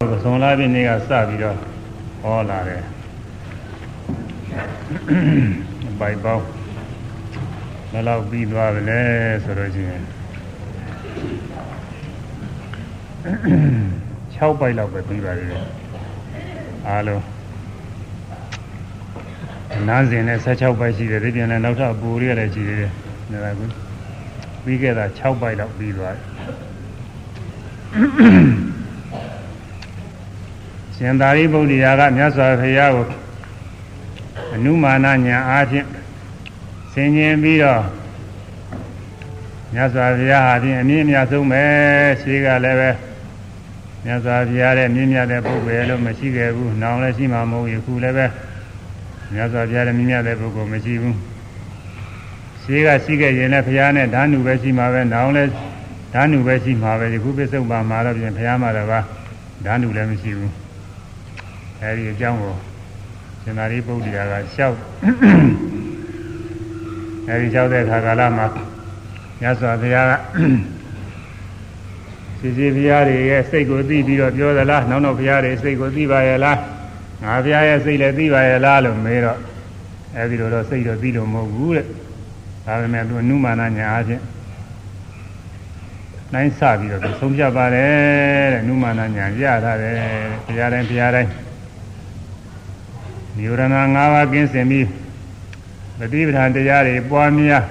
သုံးလာပြီနေ့ကစပြီးတော့ဟောလာတယ်ပိုက်ပေါင်းဘယ်လောက်ပြီးသွားပြီလဲဆိုတော့ချင်း6ပိုက်လောက်ပဲပြီးပါသေးတယ်အားလုံးနားစဉ်နဲ့16ပိုက်ရှိတယ်ဒီပြန်လည်းနောက်ထပ်ပူရလည်းရှိသေးတယ်ဒါကပြီးခဲ့တာ6ပိုက်လောက်ပြီးသွားတယ် ရှင်သာရိပုတ္တရာကမြတ်စွာဘုရားကိုအနုမာနညာအားဖြင့်ဆင်ញင်ပြီးတော့မြတ်စွာဘုရားဟာဖြင့်အမြင့်အမြတ်ဆုံးပဲရှိကလည်းပဲမြတ်စွာဘုရားရဲ့မြင့်မြတ်တဲ့ပုဂ္ဂိုလ်လို့မရှိခဲ့ဘူး။နောင်လည်းရှိမှာမဟုတ်ဘူး။ခုလည်းပဲမြတ်စွာဘုရားရဲ့မြင့်မြတ်တဲ့ပုဂ္ဂိုလ်မရှိဘူး။ရှိကရှိခဲ့ရင်လည်းဘုရားနဲ့ဓာနုပဲရှိမှာပဲ။နောင်လည်းဓာနုပဲရှိမှာပဲ။ဒီခုပစ္စုပ္ပန်မှာတော့ပြင်ဘုရားမှာတော့ဓာနုလည်းမရှိဘူး။ အဲဒီအကြောင်းကိုရှင်သာရိပုတ္တရာကလျှောက်အဲဒီလျှောက်တဲ့အခါကာလမှာမြတ်စွာဘုရားကစီစီဘုရားတွေရဲ့စိတ်ကိုသိပြီးတော့ပြောသလားနောက်နောက်ဘုရားတွေစိတ်ကိုသိပါရဲ့လားငါဘုရားရဲ့စိတ်လည်းသိပါရဲ့လားလို့မေးတော့အဲဒီလိုတော့စိတ်တော့သိလို့မဟုတ်ဘူးတဲ့ဒါပေမဲ့သူအနုမာနညာအချင်းနိုင်စပြီးတော့ဆုံးဖြတ်ပါတယ်တဲ့နုမာနညာရထားတယ်ဘုရားတိုင်းဘုရားတိုင်း နိဝရဏ၅ပါးကင်းစင်ပြီးပฏิပဌာန်တရားတွေပွားများ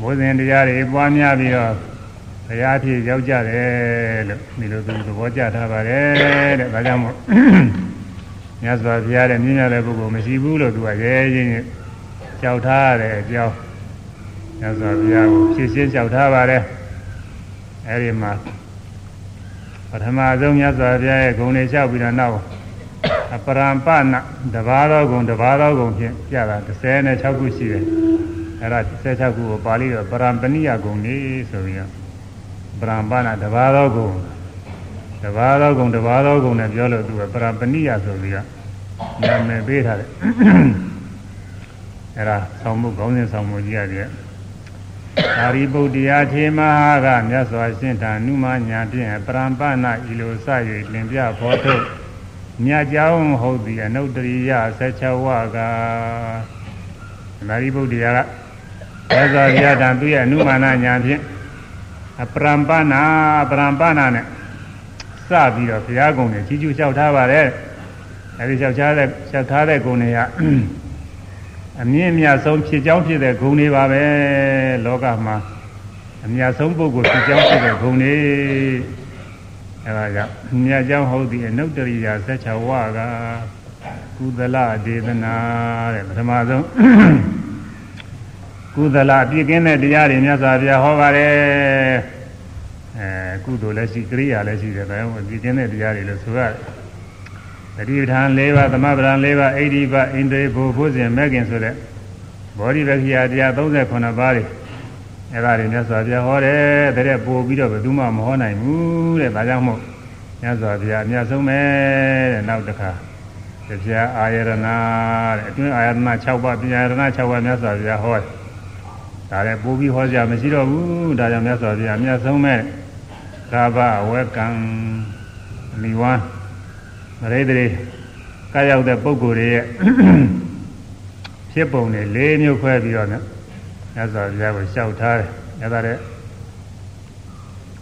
ဘုဇင်တရားတွေပွားများပြီးတော့ဘုရားဖြစ်ရောက်ကြတယ်လို့ဒီလိုသူသဘောကျထားပါတယ်တဲ့ဒါကြောင့်မို့မြတ်စွာဘုရားတဲ့မြင့်ရတဲ့ပုဂ္ဂိုလ်မရှိဘူးလို့သူကရဲချင်းကြောက်ထားတဲ့အကြောင်းမြတ်စွာဘုရားကိုဖြည့်ရှင်းကြောက်ထားပါတယ်အဲဒီမှာပထမဆုံးမြတ်စွာဘုရားရဲ့ဂုဏ်တွေလျှောက်ပြီးတော့နောက် အပရံပနတဘာသောဂုံတဘာသောဂုံဖြင့်ပြတာ36ခုရှိတယ်အဲ့ဒါ16ခုကိုပါဠိတော်ပရံပဏိယဂုံနေဆိုပြီးတော့ပရံပနတဘာသောဂုံတဘာသောဂုံတဘာသောဂုံနဲ့ပြောလို့သူကပရံပဏိယဆိုပြီးတော့နာမည်ပေးထားတယ်အဲ့ဒါဆောင်းမှုခေါင်းစဉ်ဆောင်းမှုကြီးရတယ်သာရိပုတ္တရာထေမဟာကမြတ်စွာရှင်းထာနုမညာဖြင့်ပရံပနဤလိုစ၍လင်ပြဖော်ထုတ် မြတ်ကြောင်းဟုတ်သည်အနုတ္တရိယ16ဝကမာရိပုတ္တရာကသစ္စာပြတံသူရဲ့အနုမာနညာဖြင့်အပရံပနာပရံပနာနဲ့စပြီးတော့ဘုရားကုံနဲ့ကြီးကျူးလျှောက်ထားပါတယ်အဲဒီလျှောက်ထားတဲ့လျှောက်ထားတဲ့ကုံတွေကအမြင့်မြတ်ဆုံးဖြစ်ကြောင်းဖြစ်တဲ့ဂုဏ်တွေပါပဲလောကမှာအမြတ်ဆုံးပုဂ္ဂိုလ်ဖြစ်ကြောင်းဖြစ်တဲ့ဂုဏ်တွေ အဲဒါကြောင့်မြတ်ကြောင်းဟုတ်သည်အနုတ္တရိယာ16ဝါကကုသလဒေသနာတဲ့ပထမဆုံးကုသလပြည့်ကင်းတဲ့တရားတွေမြတ်စွာဘုရားဟောပါတယ်အဲကုသိုလ်လည်းရှိကရိယာလည်းရှိတယ်ဒါကြောင့်ပြည့်ကင်းတဲ့တရားတွေလို့ဆိုရတယ်တတိပဌာန်၄ပါးသမဗရံ၄ပါးအိဋ္ဌိပအိန္ဒြေဘုဘုဇင်မဲ့ခင်ဆိုတဲ့ဘောဓိဝက္ခိယတရား38ပါးတွေ အဲ့ဒါတွေမြတ်စွာဘုရားဟောတယ်တဲ့ပို့ပြီးတော့ဘယ်သူမှမဟောနိုင်ဘူးတဲ့ဒါကြောင့်မို့မြတ်စွာဘုရားအမြတ်ဆုံးပဲတဲ့နောက်တစ်ခါတရားအာယရဏတဲ့အတွင်းအာယရဏ6ပါးပညာရဏ6ပါးမြတ်စွာဘုရားဟောတယ်ဒါလည်းပို့ပြီးဟောကြမရှိတော့ဘူးဒါကြောင့်မြတ်စွာဘုရားအမြတ်ဆုံးပဲကာဘဝေကံမိဝမ်းမရိဒရေကာရောက်တဲ့ပုဂ္ဂိုလ်တွေရဲ့ဖြစ်ပုံတွေ၄မျိုးခွဲပြီးတော့ မြတ်စွာဘုရားကိုလျှောက်ထားတယ်။အဲဒါတဲ့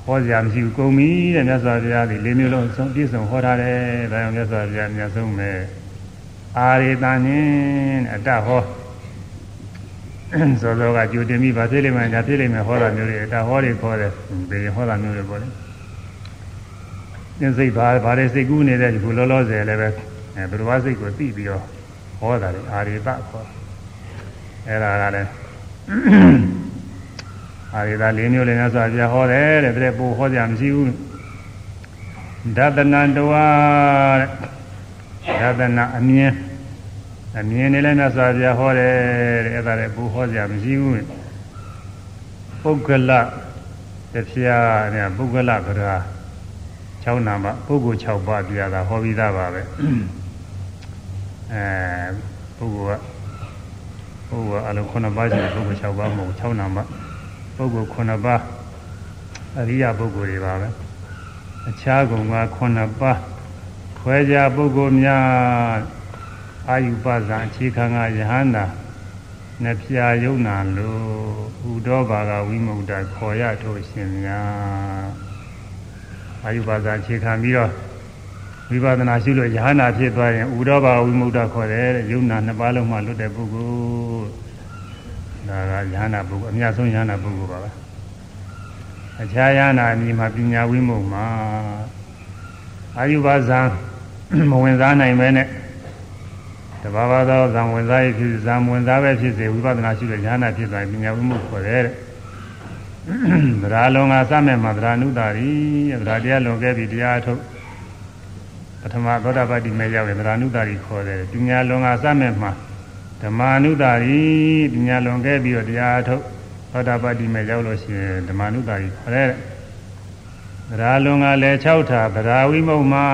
ဟောကြမရှိဘူးကုန်ပြီတဲ့မြတ်စွာဘုရားဒီလေးမျိုးလုံးဆုံးပြည့်စုံဟောထားတယ်။ဒါကြောင့်မြတ်စွာဘုရားမြတ်ဆုံးပဲအာရိတန်င်းအတ္တဟောသောသောကကြိုတင်ပြီးဗာဖြစ်လိမ့်မယ်ဒါဖြစ်လိမ့်မယ်ဟောတာမျိုးတွေအတ္တဟောတွေခေါ်တယ်။ဘေဟောတာမျိုးတွေပေါ့လေ။သင်စိတ်ဘာဘာတွေစိတ်ကူးနေတဲ့ဒီခုလောလောဆယ်လည်းပဲအဲဘုရားစိတ်ကိုသိပြီးတော့ဟောတာလေအာရိတခေါ်အဲ့ဒါကလည်း အာရိတာ၄မျိုးလည်းများစွာပြဟောတယ်တဲ့တဲ့ပို့ဟောကြမရှိဘူးဒသနတဝါတဲ့ဒသနအမြင်အမြင်နဲ့လည်းများစွာပြဟောတယ်တဲ့အဲ့ဒါလည်းပို့ဟောကြမရှိဘူးပုဂ္ဂလတရားနဲ့ပုဂ္ဂလကရာ6နာမပုဂ္ဂိုလ်6ပါးပြတာဟောပြီးသားပါပဲအဲပုဂ္ဂိုလ်က ပုဂ္ဂိုလ်အလုံး9ပါးရှိတယ်ပုဂ္ဂိုလ်6ပါးမဟုတ်6နာမပုဂ္ဂိုလ်9ပါးအရိယပုဂ္ဂိုလ်တွေပါပဲအခြားကုံက9ပါးခွဲခြားပုဂ္ဂိုလ်များအာယုပဇံအခြေခံကယဟန္တာနှပြယုံနာလိုဥတော်ဘာကဝိမု ക്ത ခေါ်ရထို့ရှင်များအာယုပဇံအခြေခံပြီးတော့ ဝိပဿနာရှုလို့ယဟန္တာဖြစ်သွားရင်ဥတော်ဘာဝိမု ക്ത ခေါ်တယ်ယုံနာနှစ်ပါးလုံးမှလွတ်တဲ့ပုဂ္ဂိုလ်ဒါကယဟန္တာပုဂ္ဂိုလ်အများဆုံးယဟန္တာပုဂ္ဂိုလ်ပါပဲအခြားယဟန္တာအမည်မှာပညာဝိမု ക്ത မှာအာယုပဇံမဝင်စားနိုင်ပဲနဲ့တဘာဝသောဇံဝင်စားရဖြစ်ဇံဝင်စားပဲဖြစ်စေဝိပဿနာရှိတဲ့ဉာဏ်ဖြစ်သွားပညာဝိမှုခေါ်တယ်တဲ့သရာလုံးကစမဲ့မှာသရာနုတာရီသရာတရားလွန်ခဲ့ပြီတရားထုတ် ပထမသောတာပတိမဲ့ရောက်ရင်သရာနုတာရီခေါ်တယ်ပညာလွန်ကစမဲ့မှာဓမ္မနုတာရီပညာလွန်ခဲ့ပြီးတော့တရားထုတ်သောတာပတိမဲ့ရောက်လို့ရှိရင်ဓမ္မနုတာရီခေါ်တယ်သရာလွန်ကလည်း6ထာသရာဝိမုတ်မှာ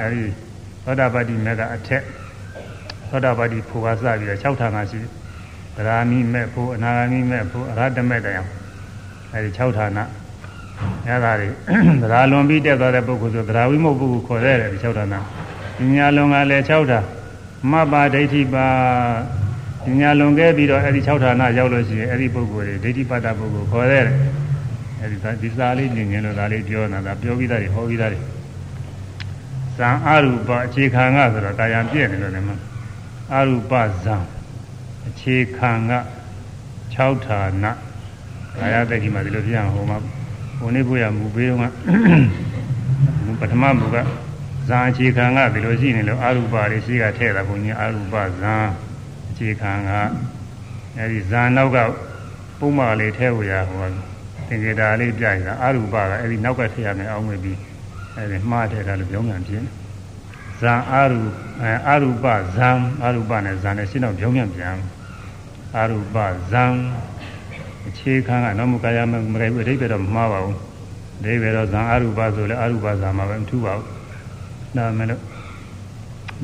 အဲဒီသောတာပတိမဲ့ကအထက်သောတာပတိဖို့ကစပြီးတော့6ဌာနရှိသရာမိမဲ့ဖို့အနာဂမိမဲ့ဖို့အရဟတမဲ့တရားအဲဒီ6ဌာန အဲဒါတွေသရာလွန်ပြီးတက်သွားတဲ့ပုဂ္ဂိုလ်ဆိုသရာဝိမုတ်ပုဂ္ဂိုလ်ခေါ်တဲ့ဒီ6ဌာနပညာလွန်ကလည်း6ဌာမပ္ပါဒိဋ္ဌိပါပညာလွန်ခဲ့ပြီးတော့အဲဒီ6ဌာနရောက်လို့ရှိရင်အဲဒီပုဂ္ဂိုလ်တွေဒိဋ္ဌိပတ္တပုဂ္ဂိုလ်ခေါ်တဲ့အဲဒီဒီစာလေးညင်ညင်လို့ဒါလေးပြောနေတာပြောပြီးသားတွေဟောပြီးသားတွေဇံအရူပအခြေခံကဆိုတော့ကာယံပြည့်နေလို့လည်းမအရူပဇံအခြေခံက6ဌာနကာယတက္ကိမှာဒီလိုပြရအောင်ဟိုမှာ ဘုန်းနေဖို့ရမူပေးတော့ကပထမမူကဇံအခြေခံကဒီလိုရှိနေလို့အရူပတွေရှိကထည့်တာဘုန်းကြီးအရူပဇံအခြေခံကအဲဒီဇံနောက်ကပုံမှန်လေးထည့်ဝရဟိုသင်္ကေတလေးပြရတာအရူပကအဲဒီနောက်ကထည့်ရမယ်အောင်းမယ်ပြီးအဲဒီမှားထည့်တာလို့ပြောမှန်ပြင်းဇံအာရူအဲအာရူပဇံအာရူပနဲ့ဇံနဲ့ရှင်းတော့ပြောင်းပြန်ပြန်အာရူပဇံအ ခြေခံကတော့မူကာယမမရေဘူးအဓိပ္ပာယ်တော့မမှားပါဘူးအဓိပ္ပာယ်တော့ဇံအာရူပဆိုလဲအာရူပဇံမှာပဲမထူပါဘူးဒါမှမလို့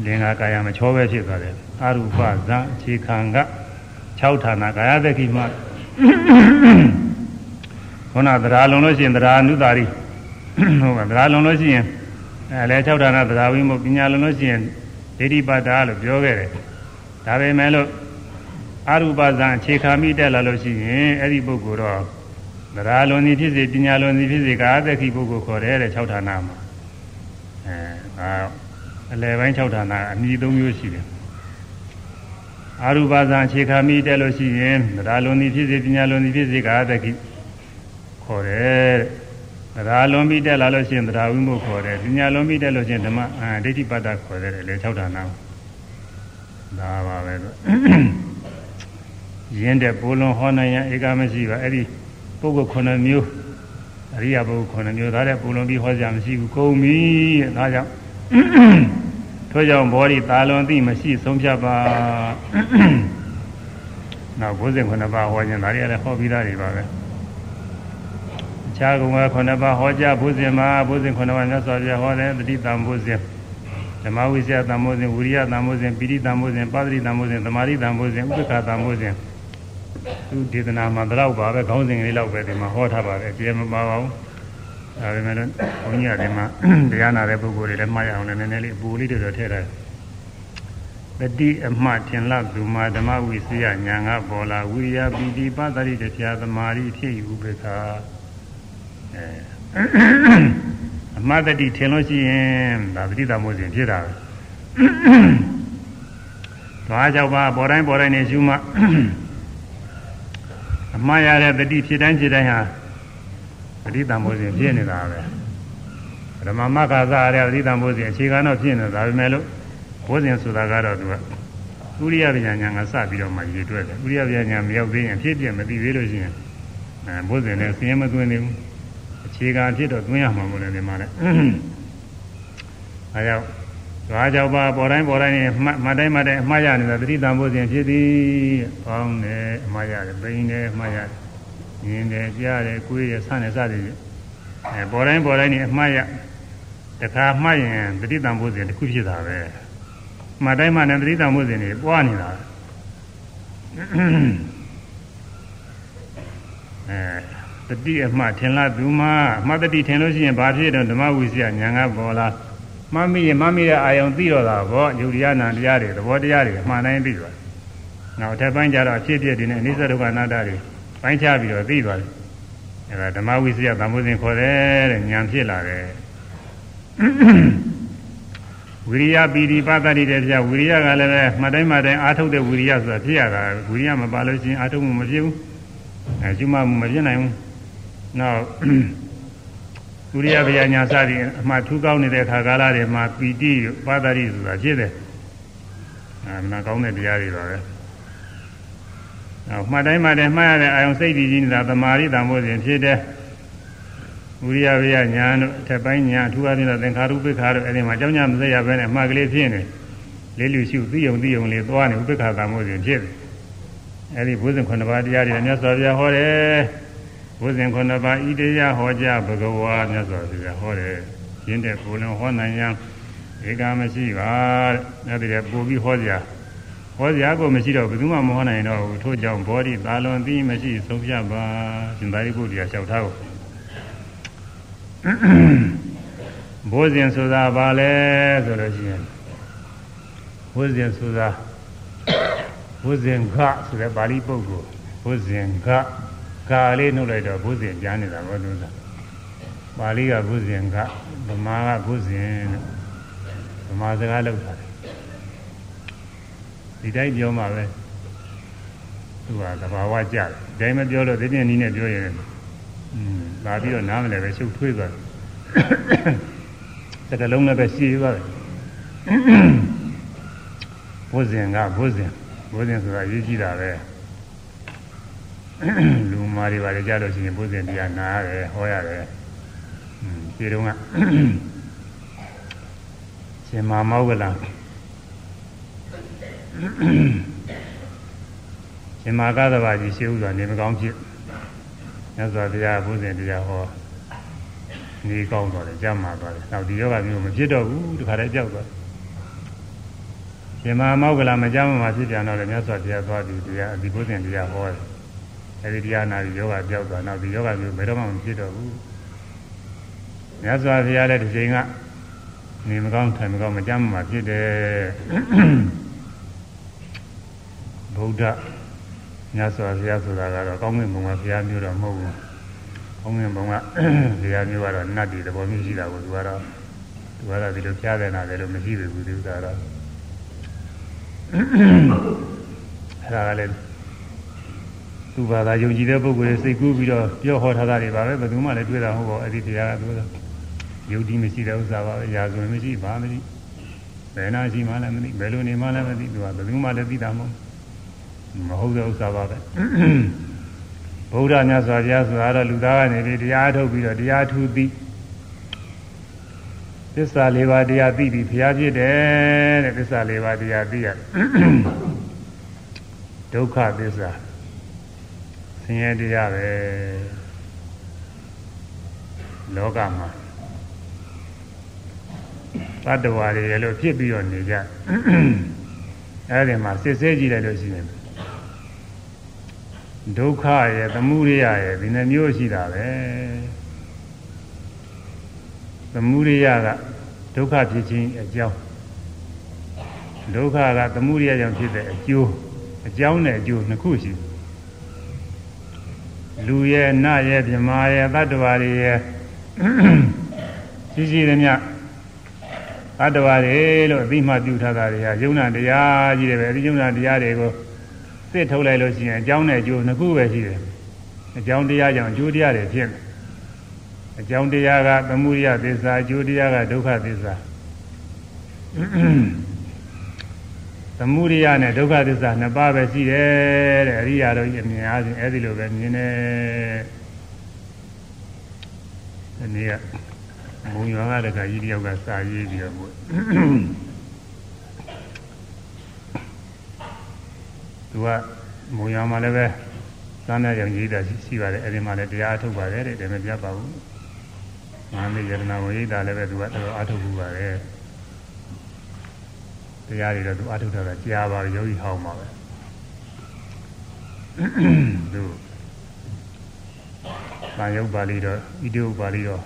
လင်္ကာကာယမချောပဲဖြစ်သွားတယ်အာရူပဇံအခြေခံက6ဌာနကာယတကိမှာခုနသရာလုံးလို့ရှိရင်သရာနုတာရီဟုတ်ပါသရာလုံးလို့ရှိရင်အဲလဲ၆ဌာနသရာဝိမုပညာလုံးလို့ရှိရင်ဒိဋ္ဌိပါဒလို့ပြောခဲ့တယ်ဒါပေမဲ့လို့ အရူပဇံအခြေခံမိတက်လာလို့ရှိရင်အဲ့ဒီပုဂ္ဂိုလ်တော့သရာလုံးစီဖြစ်စေပညာလုံးစီဖြစ်စေကာသက္ခိပုဂ္ဂိုလ်ခေါ်တယ်တဲ့၆ဌာနမှာအဲဒါအလယ်ပိုင်း၆ဌာနအမည်၃မျိုးရှိတယ်အရူပဇံအခြေခံမိတက်လို့ရှိရင်သရာလုံးစီဖြစ်စေပညာလုံးစီဖြစ်စေကာသက္ခိခေါ်တယ်တဲ့တရားလွန်ပြီးတက်လာလို့ရှိရင်တရားဝိမှုခေါ်တယ်ပညာလွန်ပြီးတက်လို့ရှိရင်ဓမ္မအာဒိဋ္ဌိပတ္တခေါ်တယ်လေ၆ဌာနဒါပါပဲလို့ ရင်းတဲ့ပိုးလုံးဟောနိုင်ရင်ဧကမရှိပါအဲ့ဒီပုဂ္ဂိုလ်9မျိုးအရိယပုဂ္ဂိုလ်9မျိုးဒါတဲ့ပိုးလုံးပြီးဟောကြမရှိဘူးကုန်ပြီတဲ့ဒါကြောင့်ထို့ကြောင့်ဘောဓိတာလွန်သိမရှိဆုံးဖြတ်ပါနောက်59ပါးဟောခြင်းဒါတွေလည်းဟောပြီးသားတွေပါပဲခြားကုံကခုနှစ်ပါးဟောကြားဘုဇင်မှာဘုဇင်ခုနှစ်ပါးမြတ်စွာဘုရားဟောတယ်တတိတံဘုဇင်ဓမ္မဝိဇ္ဇာတံဘုဇင်ဝိရိယတံဘုဇင်ပိဋိတံဘုဇင်ပါတိတံဘုဇင်သမာဓိတံဘုဇင်ဥပ္ပခာတံဘုဇင် သူဒေသနာမှာတော့ပါပဲခေါင်းစဉ်လေးလောက်ပဲဒီမှာဟောထားပါတယ်အပြည့်မပါပါဘူးဒါပေမဲ့လည်းဘုန်းကြီးကဒီမှာတရားနာတဲ့ပုဂ္ဂိုလ်တွေလည်းမှားရအောင်လည်းနည်းနည်းလေးအပူလေးတွေတော့ထည့်ထားတတိအမှထင်လသူမာဓမ္မဝိစီယညာငါပေါ်လာဝိရိယပိတိပသတိတရားသမာဓိဖြစ်ဥပ္ပခာအမှတ်တတိထင်လို့ရှိရင်ဒါပဋိသမုဇဉ်ဖြစ်တာပဲ။သွားကြောက်ပါပေါ်တိုင်းပေါ်တိုင်းနေရှုမှ အမှားရတဲ့တတိဖြစ်တိုင်းဖြစ်တိုင်းဟာပဋိသမုဇဉ်ဖြစ်နေတာပဲ။ဓမ္မမခါသရတဲ့ပဋိသမုဇဉ်အခြေခံတော့ဖြစ်နေတာဒါပေမဲ့လို့ဘုဇဉ်ဆိုတာကတော့သူကဥရိယပညာညာကစပြီးတော့မှရည်တွက်တယ်။ဥရိယပညာညာမရောက်သေးရင်အဖြစ်ပြမသိသေးလို့ရှိရင်အဲဘုဇဉ်နဲ့ဆင်းရဲမသွင်းသေးဘူး။အခြေခံဖြစ်တော့သွင်းရမှာမို့လဲဒီမှာလဲအဲကြောင့် သွားကြောက်ပါပေါ်တိုင်းပေါ်တိုင်းနဲ့မတိုင်းမတိုင်းအမှားရနေတာတတိတံဖို့စဉ်ဖြစ်သည်ပေါင်းတယ်အမှားရတယ်ပိန်တယ်အမှားရတယ်မြင်တယ်ကြားတယ်ကိုယ်ရဆန်းတယ်စသည်အဲပေါ်တိုင်းပေါ်တိုင်းနဲ့အမှားရတခါမှားရင်တတိတံဖို့စဉ်တစ်ခုဖြစ်တာပဲမတိုင်းမတိုင်းတတိတံဖို့စဉ်တွေပွားနေတာအဲတတိအမှထင်လားသူမှအမှတ်တတိထင်လို့ရှိရင်ဘာဖြစ်တော့ဓမ္မဝိစီယညာငါပေါ်လာ မှတ်မိရင်မှတ်မိတဲ့အာယုံသိတော့တာပေါ့ယုတ်တရားနာတရားတွေသဘောတရားတွေအမှန်တိုင်းသိသွားနောက်အထက်ပိုင်းကျတော့အဖြစ်အပျက်တွေနဲ့အနိစ္စဒုက္ခအနတ္တတွေပိုင်းခြားပြီးတော့သိသွားတယ်အဲဒါဓမ္မဝိစီယသံဃုဇဉ်ခေါ်တယ်တဲ့ဉာဏ်ဖြစ်လာတယ်ဝိရိယပီတိပတ္တိတဲ့ပြဝိရိယကလည်းပဲမှတ်တိုင်းမှတ်တိုင်းအာထုတ်တဲ့ဝိရိယဆိုတာဖြစ်ရတာဝိရိယမပါလို့ရှိရင်အာထုတ်မှုမဖြစ်ဘူးအဲကျွမမှုမဖြစ်နိုင်ဘူးနောက်ဝိ ရိယဗျာညာစသည်အမှထူးကောင်းနေတဲ့ခါကာလတွေမှာပီတိပတ္တိဆိုတာဖြစ်တယ်အဲမနာကောင်းတဲ့တရားတွေပါပဲနောက်မှတ်တိုင်းမှတ်တိုင်းမှတ်ရတဲ့အာယုံစိတ်တည်ကြည်နေတာသမာဓိတံဖို့စဉ်ဖြစ်တယ်ဝိရိယဗျာညာတို့အထက်ပိုင်းညာအထူးအပြင်သင်္ခါရုပ္ပခါတို့အဲဒီမှာအကြောင်းညာမစရဘဲနဲ့အမှားကလေးဖြစ်နေလေးလူရှုသိုံသိုံလေးသွားနေဥပ္ပခါတံဖို့စဉ်ဖြစ်တယ်အဲဒီဘုဇင်ခုနှစ်ပါးတရားတွေမြတ်စွာဘုရားဟောတယ် ဘုဇင်ခုနှစ်ပါးဤတရားဟောကြားဘဂဝါမြတ်စွာဘုရားဟောတယ်ရင်းတဲ့ကိုယ်လုံးဟောနိုင်ရန်ဧကမရှိပါတဲ့အဲဒီပို့ပြီးဟောကြဟောကြားကိုမရှိတော့ဘယ်သူမှမဟောနိုင်တော့ဘူးထို့ကြောင့်ဘောဓိသာလွန်သိမရှိဆုံးဖြတ်ပါရှင်သာရိပုတ္တရာလျှောက်ထားကိုဘိုးစဉ်ဆိုတာဘာလဲဆိုလို့ရှိရင်ဘိုးစဉ်ဆိုတာဘုဇင်ခဆိုတဲ့ပါဠိပုဂ္ဂိုလ်ဘုဇင်ခ ကာလေးနှုတ်လိုက်တော့ဘုဇင်ကြားနေတာဘောသူစားပါဠိကဘုဇင်ခဗမာကဘုဇင်ဗမာစကားလောက်တာဒီတိုင်းပြောမှပဲသူကသဘာဝကြတယ်ဒီတိုင်းမပြောလို့ဒီပြင်းနီးနဲ့ပြောရင်อืมလာပြီးတော့နားမလဲပဲရှုပ်ထွေးသွားတယ်တကလုံးလည်းပဲရှည်သွားတယ်ဘုဇင်ကဘုဇင်ဘုဇင်ဆိုတာရေးကြည့်တာပဲ လူမာတွေပါလေကြလို့ရှိရင်ဘုဇင်တရားနာရတယ်ဟောရတယ်อืมဒီတုန်းကရှင်မာမောကလာရှင်မာကသဘာကြီးရှေးဥစွာနေမကောင်းဖြစ်မြတ်စွာဘုရားဘုဇင်တရားဟောနေကောင်းတော့တယ်ကြမ်းမာသွားတယ်နောက်ဒီယောဂမျိုးမဖြစ်တော့ဘူးတခါတည်းကြောက်သွားရှင်မာမောကလာမကြမ်းမာဖြစ်ပြန်တော့လေမြတ်စွာဘုရားသွားပြီးတရားဒီဘုဇင်တရားဟောတယ် အဲဒီတရားနာပြီးယောဂကြောက်သွားနောက်ဒီယောဂမျိုးဘယ်တော့မှမဖြစ်တော့ဘူးမြတ်စွာဘုရားလည်းဒီချိန်ကနေမကောင်းထိုင်မကောင်းမကြမ်းမာဖြစ်တယ်ဗုဒ္ဓမြတ်စွာဘုရားဆိုတာကတော့ကောင်းကင်ဘုံကဘုရားမျိုးတော့မဟုတ်ဘူးကောင်းကင်ဘုံကဘုရားမျိုးကတော့နတ်ပြည်သဘောမျိုးရှိတာကိုသူကတော့သူကတော့ဒီလိုဖျားတယ်နာတယ်လို့မရှိဘူးသူကတော့အဲ့ဒါကလည်း သူဘာသာယုံကြည်တဲ့ပုဂ္ဂိုလ်တွေစိတ်ကူးပြီးတော့ပြောဟောထားတာတွေပါပဲဘယ်သူမှလည်းတွေ့တာမဟုတ်ပါဘူးအဲ့ဒီတရားကသူကယုံကြည်မရှိတဲ့ဥစ္စာပါပဲရာဇဝင်မရှိဘာမသိဘယ်နာရှိမှလည်းမသိဘယ်လိုနေမှလည်းမသိသူကဘယ်သူမှလည်းသိတာမဟုတ်မဟုတ်တဲ့ဥစ္စာပါပဲဗုဒ္ဓမြတ်စွာဘုရားဆိုတာတော့လူသားကနေပြီးတရားထုတ်ပြီးတော့တရားထူသိသစ္စာလေးပါးတရားသိပြီးဘုရားဖြစ်တယ်တဲ့သစ္စာလေးပါးတရားသိရဒုက္ခသစ္စာ ဆင်းရဲတရားပဲလောကမှာတတ္တဝါတွေလည်းလို့ဖြစ်ပြီးတော့နေကြအဲဒီမှာစစ်ဆေးကြည့်လိုက်လို့ရှိရင်ဒုက္ခရဲ့သမှုရိယရဲ့ဒီနှမျိုးရှိတာပဲသမှုရိယကဒုက္ခဖြစ်ခြင်းအကြောင်းဒုက္ခကသမှုရိယကြောင့်ဖြစ်တဲ့အကျိုးအကြောင်းနဲ့အကျိုးနှစ်ခုရှိ လူရဲ့နတ်ရဲ့မြမာရဲ့တတ္တဝါတွေရဲ့ရှိရှိသမျှတတ္တဝါတွေလို့အသိမှပြုထားတာတွေဟာယုံနာတရားကြီးတယ်ပဲဒီယုံနာတရားတွေကိုစစ်ထုတ်လိုက်လို့ရှိရင်အကြောင်းနဲ့အကျိုးနှစ်ခုပဲရှိတယ်အကြောင်းတရားကြောင့်အကျိုးတရားတွေဖြစ်တယ်အကြောင်းတရားကသမှုရိယသစ္စာအကျိုးတရားကဒုက္ခသစ္စာ သမှုရိယနဲ့ဒုက္ခသစ္စာနှစ်ပါးပဲရှိတယ်တဲ့အရိယာတို့အမြင်အားဖြင့်အဲဒီလိုပဲမြင်တယ်ဒီနေ့ကဘုံရွာကတခါကြီးတယောက်ကစာရေးပြီးတော့သူကမုံရမှာလည်းပဲသမ်းတဲ့ရောင်ကြီးတာရှိပါတယ်အဲဒီမှာလည်းတရားထုတ်ပါတယ်တဲ့ဒါမပြပါဘူး။မန္တရတနာဝိဒါလည်းပဲသူကတော်အားထုတ်ဘူးပါတယ်။ တရားတွေတော့သူအားထုတ်တာကကြားပါရောဂီဟောင်းပါပဲ။သူသံယုတ်ပါဠိတော်ဣတိယုတ်ပါဠိတော်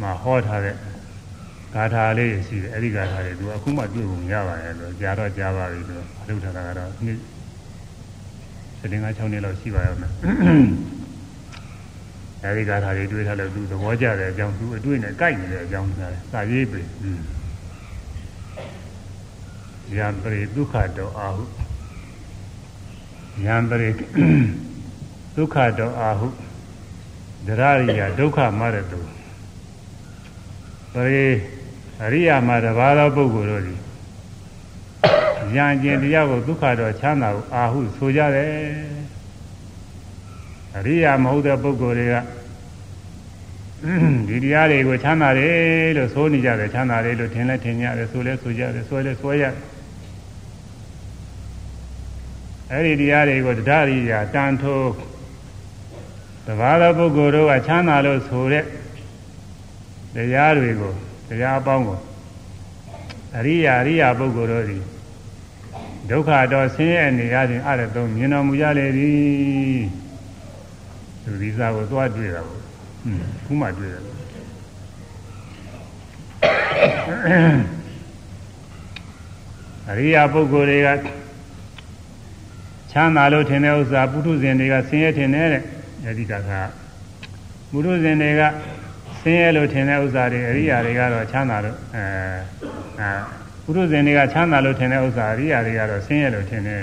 မှာဟောထားတဲ့ဂါထာလေးရှိတယ်အဲ့ဒီဂါထာတွေသူအခုမှတွေ့ဖို့မရပါရဲ့လို့ကြားတော့ကြားပါပြီသူအလုပ်ထားတာကတော့နှစ်စတင်က6နှစ်လောက်ရှိပါရောမယ်အဲဒီဂါထာတွေတွေ့ထားလို့သူသဘောကျတဲ့အကြောင်းသူအတွေ့နဲ့ကြိုက်နေတဲ့အကြောင်းသာစာရေးပြီ ယံပရိဒုက္ခတောအာဟုယံပရိဒုက္ခတောအာဟုဒရရိယဒုက္ခမရတုပရိအရိယာမှာတပါးသောပုဂ္ဂိုလ်တို့သည်ဉာဏ်ကျင်တရားကိုဒုက္ခတော့ချမ်းသာကိုအာဟုဆိုကြတယ်အရိယာမဟုတ်တဲ့ပုဂ္ဂိုလ်တွေကဒီတရားတွေကိုချမ်းသာတယ်လို့ဆိုနေကြတယ်ချမ်းသာတယ်လို့ထင်လဲထင်ကြတယ်ဆိုလဲဆိုကြတယ်ဆွဲလဲဆွဲရတယ် အဲ့ဒီတရားတွေကိုတရားရိယာတန်ထိုးတပါးသောပုဂ္ဂိုလ်တို့ကချမ်းသာလို့ဆိုတဲ့တရားတွေကိုတရားအပေါင်းကိုအရိယာအရိယာပုဂ္ဂိုလ်တို့သည်ဒုက္ခတော့ဆင်းရဲနေရခြင်းအဲ့ဒါတော့မြင်တော်မူကြလေသည်သူဒီစားကိုသွားတွေ့တာပေါ့ဟွန်းခုမှတွေ့တယ်အရိယာပုဂ္ဂိုလ်တွေက ချမ်းသာလို့ထင်တဲ့ဥစ္စာပုထုဇဉ်တွေကဆင်းရဲထင်တယ်တဲ့အဲဒီကကပုထုဇဉ်တွေကဆင်းရဲလို့ထင်တဲ့ဥစ္စာတွေအရိယာတွေကတော့ချမ်းသာလို့အဲအဲပုထုဇဉ်တွေကချမ်းသာလို့ထင်တဲ့ဥစ္စာအရိယာတွေကတော့ဆင်းရဲလို့ထင်တယ်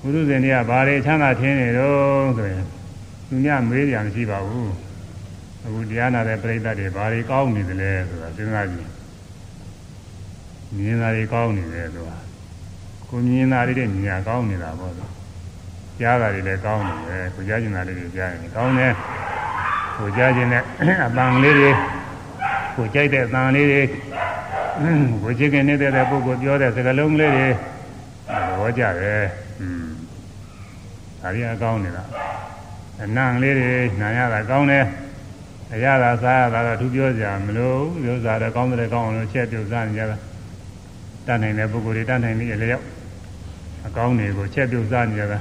ပုထုဇဉ်တွေကဘာတွေချမ်းသာထင်နေတော့ဆိုရင်သူများမေးကြမရှိပါဘူးအခုတရားနာတဲ့ပြိဿတွေဘာတွေကောင်းနေသလဲဆိုတာစဉ်းစားကြည့်မြင်တာတွေကောင်းနေတယ်ဆိုတာ ကိုမြင်တာတွေတဲ့မြင်ကောင်းနေတာပေါ့ကြားတာတွေလည်းကောင်းနေတယ်ကိုကြားကျင်တာလေးတွေကြားရင်ကောင်းတယ်ကိုကြားခြင်းနဲ့အပန်းလေးတွေကိုကြိုက်တဲ့အပန်းလေးတွေကိုချစ်ခင်နေတဲ့ပုဂ္ဂိုလ်ပြောတဲ့စကားလုံးလေးတွေသဘောကျတယ်อืมဒါရီအကောင်းနေတာအနံလေးတွေနာရတာကောင်းတယ်အရသာစားရတာတော့သူပြောကြမလို့ပြောစားတယ်ကောင်းတယ်ကောင်းအောင်လို့ချက်ပြုတ်စားနေကြတာတတ်နိုင်တဲ့ပုဂ္ဂိုလ်တွေတတ်နိုင်နေရလျောက် အကောင်းတွေကိုချက်ပြုတ်စားနေကြတာ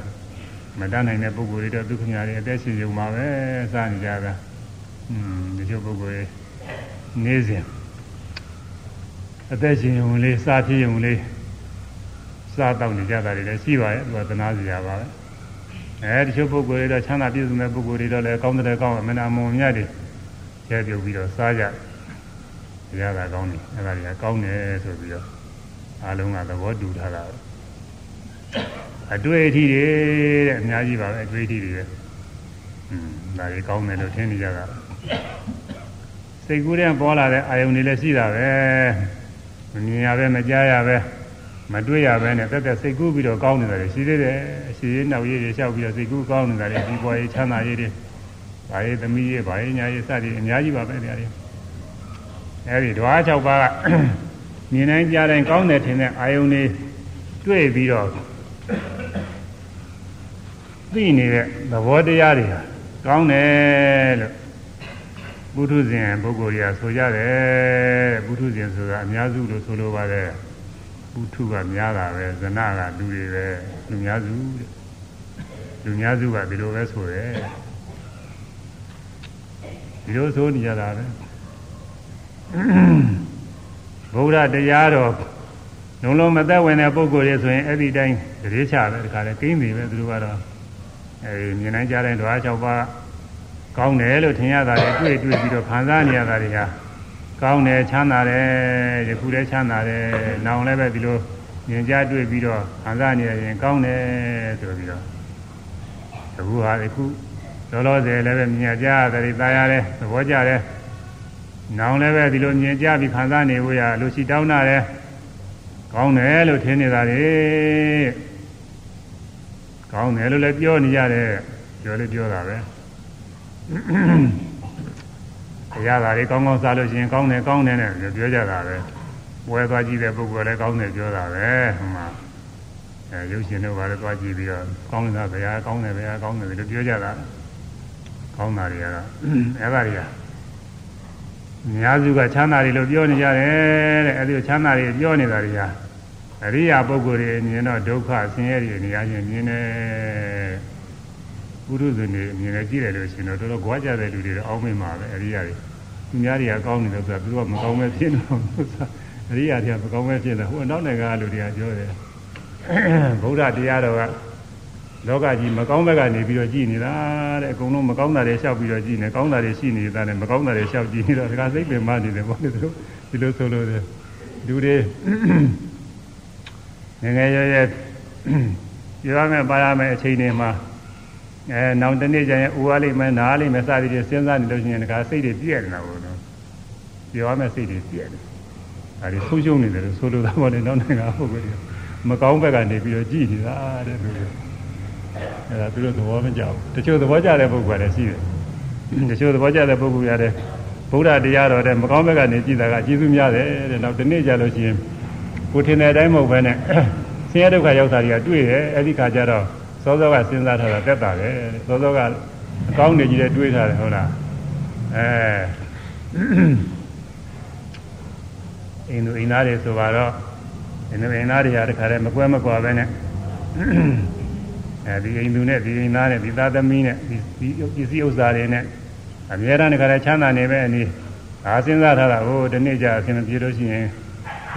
မတတ်နိုင်တဲ့ပုဂ္ဂိုလ်တွေတော့ဒုက္ခညာတွေအသက်ရှင်ုံမှာပဲစနေကြတာอืมဒီလိုပုဂ္ဂိုလ်တွေနေစဉ်အသက်ရှင်ုံလေးစားဖြစ်ုံလေးစားတော့နေကြတာတွေလည်းရှိပါရဲ့သူကသနာစရာပါပဲအဲဒီလိုပုဂ္ဂိုလ်တွေတော့ချမ်းသာပြည့်စုံတဲ့ပုဂ္ဂိုလ်တွေတော့လည်းကောင်းတဲ့ကောင်းအမနာမုံမြတ်တွေကျဲပြုတ်ပြီးတော့စားကြရတာကောင်းတယ်အဲ့ဒါတွေကကောင်းတယ်ဆိုပြီးတော့အားလုံးကသဘောတူထားတာ အတွေ့အထိတွေတဲ့အများကြီးပါပဲအတွေ့အထိတွေပဲอืมဒါတွေကောင်းတယ်လို့ထင်နေကြတာစိတ်ကူးတဲ့ပေါ်လာတဲ့အာယုန်တွေလည်းရှိတာပဲမမြင်ရပဲမကြားရပဲမတွေ့ရပဲနဲ့တက်တက်စိတ်ကူးပြီးတော့ကောင်းနေတာတွေရှိသေးတယ်ရှိသေးနောက်ရည်တွေလျှောက်ပြီးတော့စိတ်ကူးကောင်းနေတာတွေဒီပေါ်ရေးချမ်းသာရေးတွေဘာရေးသမီးရေးဘာရေးညာရေးစသည်အများကြီးပါပဲတရားတွေအဲဒီဓဝါ၆ပါးကမြင်တိုင်းကြားတိုင်းကောင်းတယ်ထင်တဲ့အာယုန်တွေတွေ့ပြီးတော့ သိနေတဲ့သဘောတရားတွေဟာကောင်းတယ်လို့ဘုထုဇဉ်ပုဂ္ဂိုလ်ကြီးဆိုကြတယ်ဘုထုဇဉ်ဆိုတာအများစုလို့ဆိုလိုပါတယ်ဘုထုကများတာပဲဇနကလူတွေပဲလူများစုတဲ့လူများစုကဒီလိုပဲဆိုတယ်ဒီလိုဆိုနေကြတာပဲဗုဒ္ဓတရားတော် လုံးလုံးမသက်ဝင်တဲ့ပုဂ္ဂိုလ်တွေဆိုရင်အဲ့ဒီတိုင်းတရေချပဲဒီခါလဲကိန်းပြီပဲသူတို့ကတော့အဲဒီမြင်နိုင်ကြတဲ့ဓဝါ၆ပါးကောင်းတယ်လို့ထင်ရတာတွေတွေ့တွေ့ပြီးတော့ခံစားနေရတာတွေဟာကောင်းတယ်ချမ်းသာတယ်ယခုလည်းချမ်းသာတယ်နောင်လည်းပဲဒီလိုမြင်ကြတွေ့ပြီးတော့ခံစားနေရင်ကောင်းတယ်ဆိုပြီးတော့အခုဟာအခုလောလောဆယ်လည်းပဲမြင်ကြရတယ်တာရတယ်သဘောကျတယ်နောင်လည်းပဲဒီလိုမြင်ကြပြီးခံစားနေဖို့ရလူရှိတောင်းတာတယ် ကောင်းတယ်လို့ထင်နေတာလေကောင်းတယ်လို့လည်းပြောနေရတယ်ပြောလို့ပြောတာပဲရတာတွေကောင်းကောင်းစားလို့ရှိရင်ကောင်းတယ်ကောင်းတယ်နဲ့ပြောကြတာပဲပွဲသွားကြည့်တဲ့ပုဂ္ဂိုလ်လည်းကောင်းတယ်ပြောတာပဲဟိုမှာအဲရုပ်ရှင်တို့ဘာလဲသွားကြည့်ပြီးတော့ကောင်းတာဗျာကောင်းတယ်ဗျာကောင်းတယ်လို့ပြောကြတာကောင်းတာတွေကတော့အဲ့ဒါတွေကအများစုကချမ်းသာတွေလို့ပြောနေကြတယ်တဲ့အဲဒီချမ်းသာတွေပြောနေတာတွေဟာ အရိယာပုဂ္ဂိုလ်တွေမြင်တော့ဒုက္ခဆင်းရဲတွေနေရာချင်းမြင်တယ်ဘပုရုဇဉ်တွေမြင်နေကြည့်တယ်လို့ရှင်တော့တော်တော်ကြွားကြတဲ့လူတွေတော့အောင်းမိမှာပဲအရိယာတွေသူများတွေကကောင်းနေတယ်ဆိုတာသူကမကောင်းပဲဖြစ်နေတော့အရိယာတွေကမကောင်းပဲဖြစ်နေဟိုအနောက်နိုင်ငံကလူတွေကပြောတယ်ဗုဒ္ဓတရားတော်ကလောကကြီးမကောင်းဘက်ကနေပြီးတော့ကြည်နေတာတဲ့အကုန်လုံးမကောင်းတာတွေလျှောက်ပြီးတော့ကြည်နေကောင်းတာတွေရှိနေတာနဲ့မကောင်းတာတွေလျှောက်ကြည်နေတော့ဒါကစိတ်ပင်မနေတယ်ပေါ့လေသူတို့ဒီလိုဆိုလို့တယ်လူတွေ ငငယ်ရွယ်ရွယ်ပြောရမယ်ပါရမယ်အချိန်တွေမှာအဲနောက်တနေ့ကျရင်ဦးရလိမ့်မယ်နားလိမ့်မယ်စသည်ဖြင့်စဉ်းစားနေလို့ရှိရင်ဒါကစိတ်တွေပြည့်နေတာပေါ့နော်ပြောရမယ်စိတ်တွေပြည့်တယ်ဒါတွေဆုံးရှုံးနေတယ်လို့ဆိုလိုတာပေါ့လေနောက်နိုင်ငံပုဂ္ဂိုလ်တွေမကောင်းဘက်ကနေပြီးတော့ကြည်နေတာတဲ့လူတွေအဲဒါသူတို့သဘောမကျဘူးတချို့သဘောကျတဲ့ပုဂ္ဂိုလ်တွေရှိတယ်တချို့သဘောကျတဲ့ပုဂ္ဂိုလ်ရတယ်ဗုဒ္ဓတရားတော်တဲ့မကောင်းဘက်ကနေကြည်တာကကျေးဇူးများတယ်တဲ့နောက်တနေ့ကျလို့ရှိရင် ကိုထင်တဲ့အတိုင်းမဟုတ်ဘဲနဲ့ဆင်းရဲဒုက္ခရောက်တာတွေကတွေ့တယ်အဲဒီခါကျတော့စောစောကစဉ်းစားထားတာတက်တာပဲစောစောကအကောင်းနေကြီးတဲ့တွေးထားတယ်ဟုတ်လားအဲအင်းတို့အင်းသားတွေဆိုတော့အင်းတို့အင်းသားတွေဟာတခါတည်းမကွဲမကွာပဲနဲ့အဲဒီအိမ်သူနဲ့ဒီအိမ်သားနဲ့ဒီသားသမီးနဲ့ဒီဒီပစ္စည်းဥစ္စာတွေနဲ့အများအားတခါတည်းချမ်းသာနေပဲအနည်းဒါစဉ်းစားထားတာဟိုဒီနေ့ကျအဆင်မပြေလို့ရှိရင်အ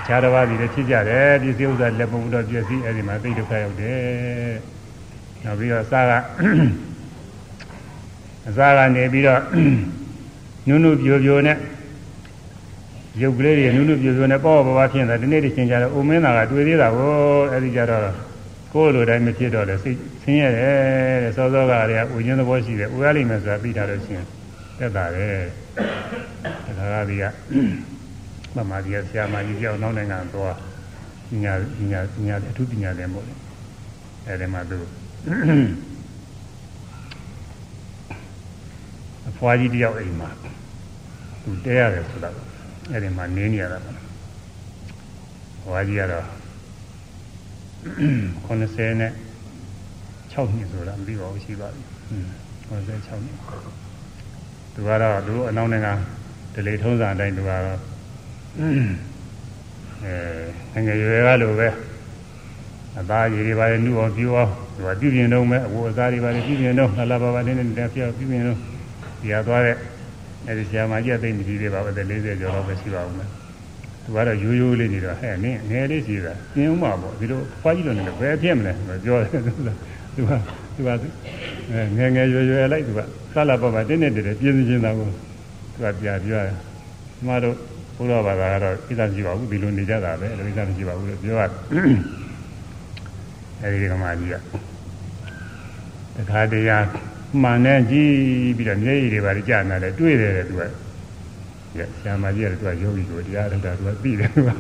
ခြားတစ်ပါးတွေလည်းဖြစ်ကြတယ်ပစ္စည်းဥစ္စာလက်ပုံတော့ပြည့်စည်အဲဒီမှာသိဒုက္ခရောက်တယ်နောက်ပြီးတော့စားကအစားကနေပြီးတော့နုနုပြိုပြိုနဲ့ရုပ်ကလေးတွေနုနုပြိုပြိုနဲ့ပေါ့ပေါ့ပါဖြစ်နေတာဒီနေ့တချင်းကြတော့အိုမင်းသားကတွေ့သေးတာကိုအဲဒီကြတော့ကိုယ်လိုတိုင်းမဖြစ်တော့လေစိတ်ဆင်းရဲတယ်တဲ့စောစောကတည်းကဥခြင်းသဘောရှိတယ်ဥရလိမ့်မယ်ဆိုတာသိတာလို့ရှိရင်တက်တာတယ်ဒါကဒီက မမဒီကဆရာမကြီးကြောက်နောက်နိုင်ငံသွားပညာပညာပညာအထူးပညာလည်းမဟုတ်ဘူးအဲဒီမှာသူအဖွားကြီးတယောက်အိမ်မှာသူတဲရတယ်ဆိုတော့အဲ့ဒီမှာနင်းနေရတာပါဘွားကြီးကတော့90နဲ့6နှစ်ဆိုတာမသိပါဘူးရှိပါပြီ96နှစ်သူကတော့သူအနောက်နိုင်ငံဒလေထုံးစံအတိုင်းသူကတော့ အဲငယ်ရွယ်ကလိုပဲအသားရည်တွေပါလေနှူအောင်ပြူအောင်သူကပြုပြင်တော့မယ်အဝအစားတွေပါလေပြုပြင်တော့လှလာပါပါနေနေတက်ပြောပြုပြင်တော့ဒီဟာသွားတဲ့အဲဒီဆရာမကြီးအသိမကြီးတွေပါပဲ40ကျော်တော့ပဲရှိပါဦးမယ်သူကတော့ရိုးရိုးလေးနေတော့ဟဲ့နင်းငယ်လေးရှိတာပြင်းဦးမှာပေါ့ဒီလိုဖွားကြီးလို့နေလို့ဘယ်ဖြစ်မလဲပြောတယ်သူကသူကသူကငယ်ငယ်ရွယ်ရွယ်လိုက်သူကလှလာပါပါတင်းနေတယ်ပြင်းပြင်းတာကိုသူကပြပြောတယ်ကျမတို့ ဘုရားဘာသာကတော့ဣဒ္ဓရှိပါဘူးဒီလိုနေကြတာပဲလိုဣဒ္ဓမရှိပါဘူးလို့ပြောရတယ်အဲဒီကမာကြီးကတခါတည်းရမှန်နဲ့ကြည့်ပြီးတော့မျက်ရည်တွေပါကြာနေတယ်တွေ့တယ်သူကဆရာမကြီးကသူကယောဂီကိုတရားထုတ်တာသူကသိတယ်သူက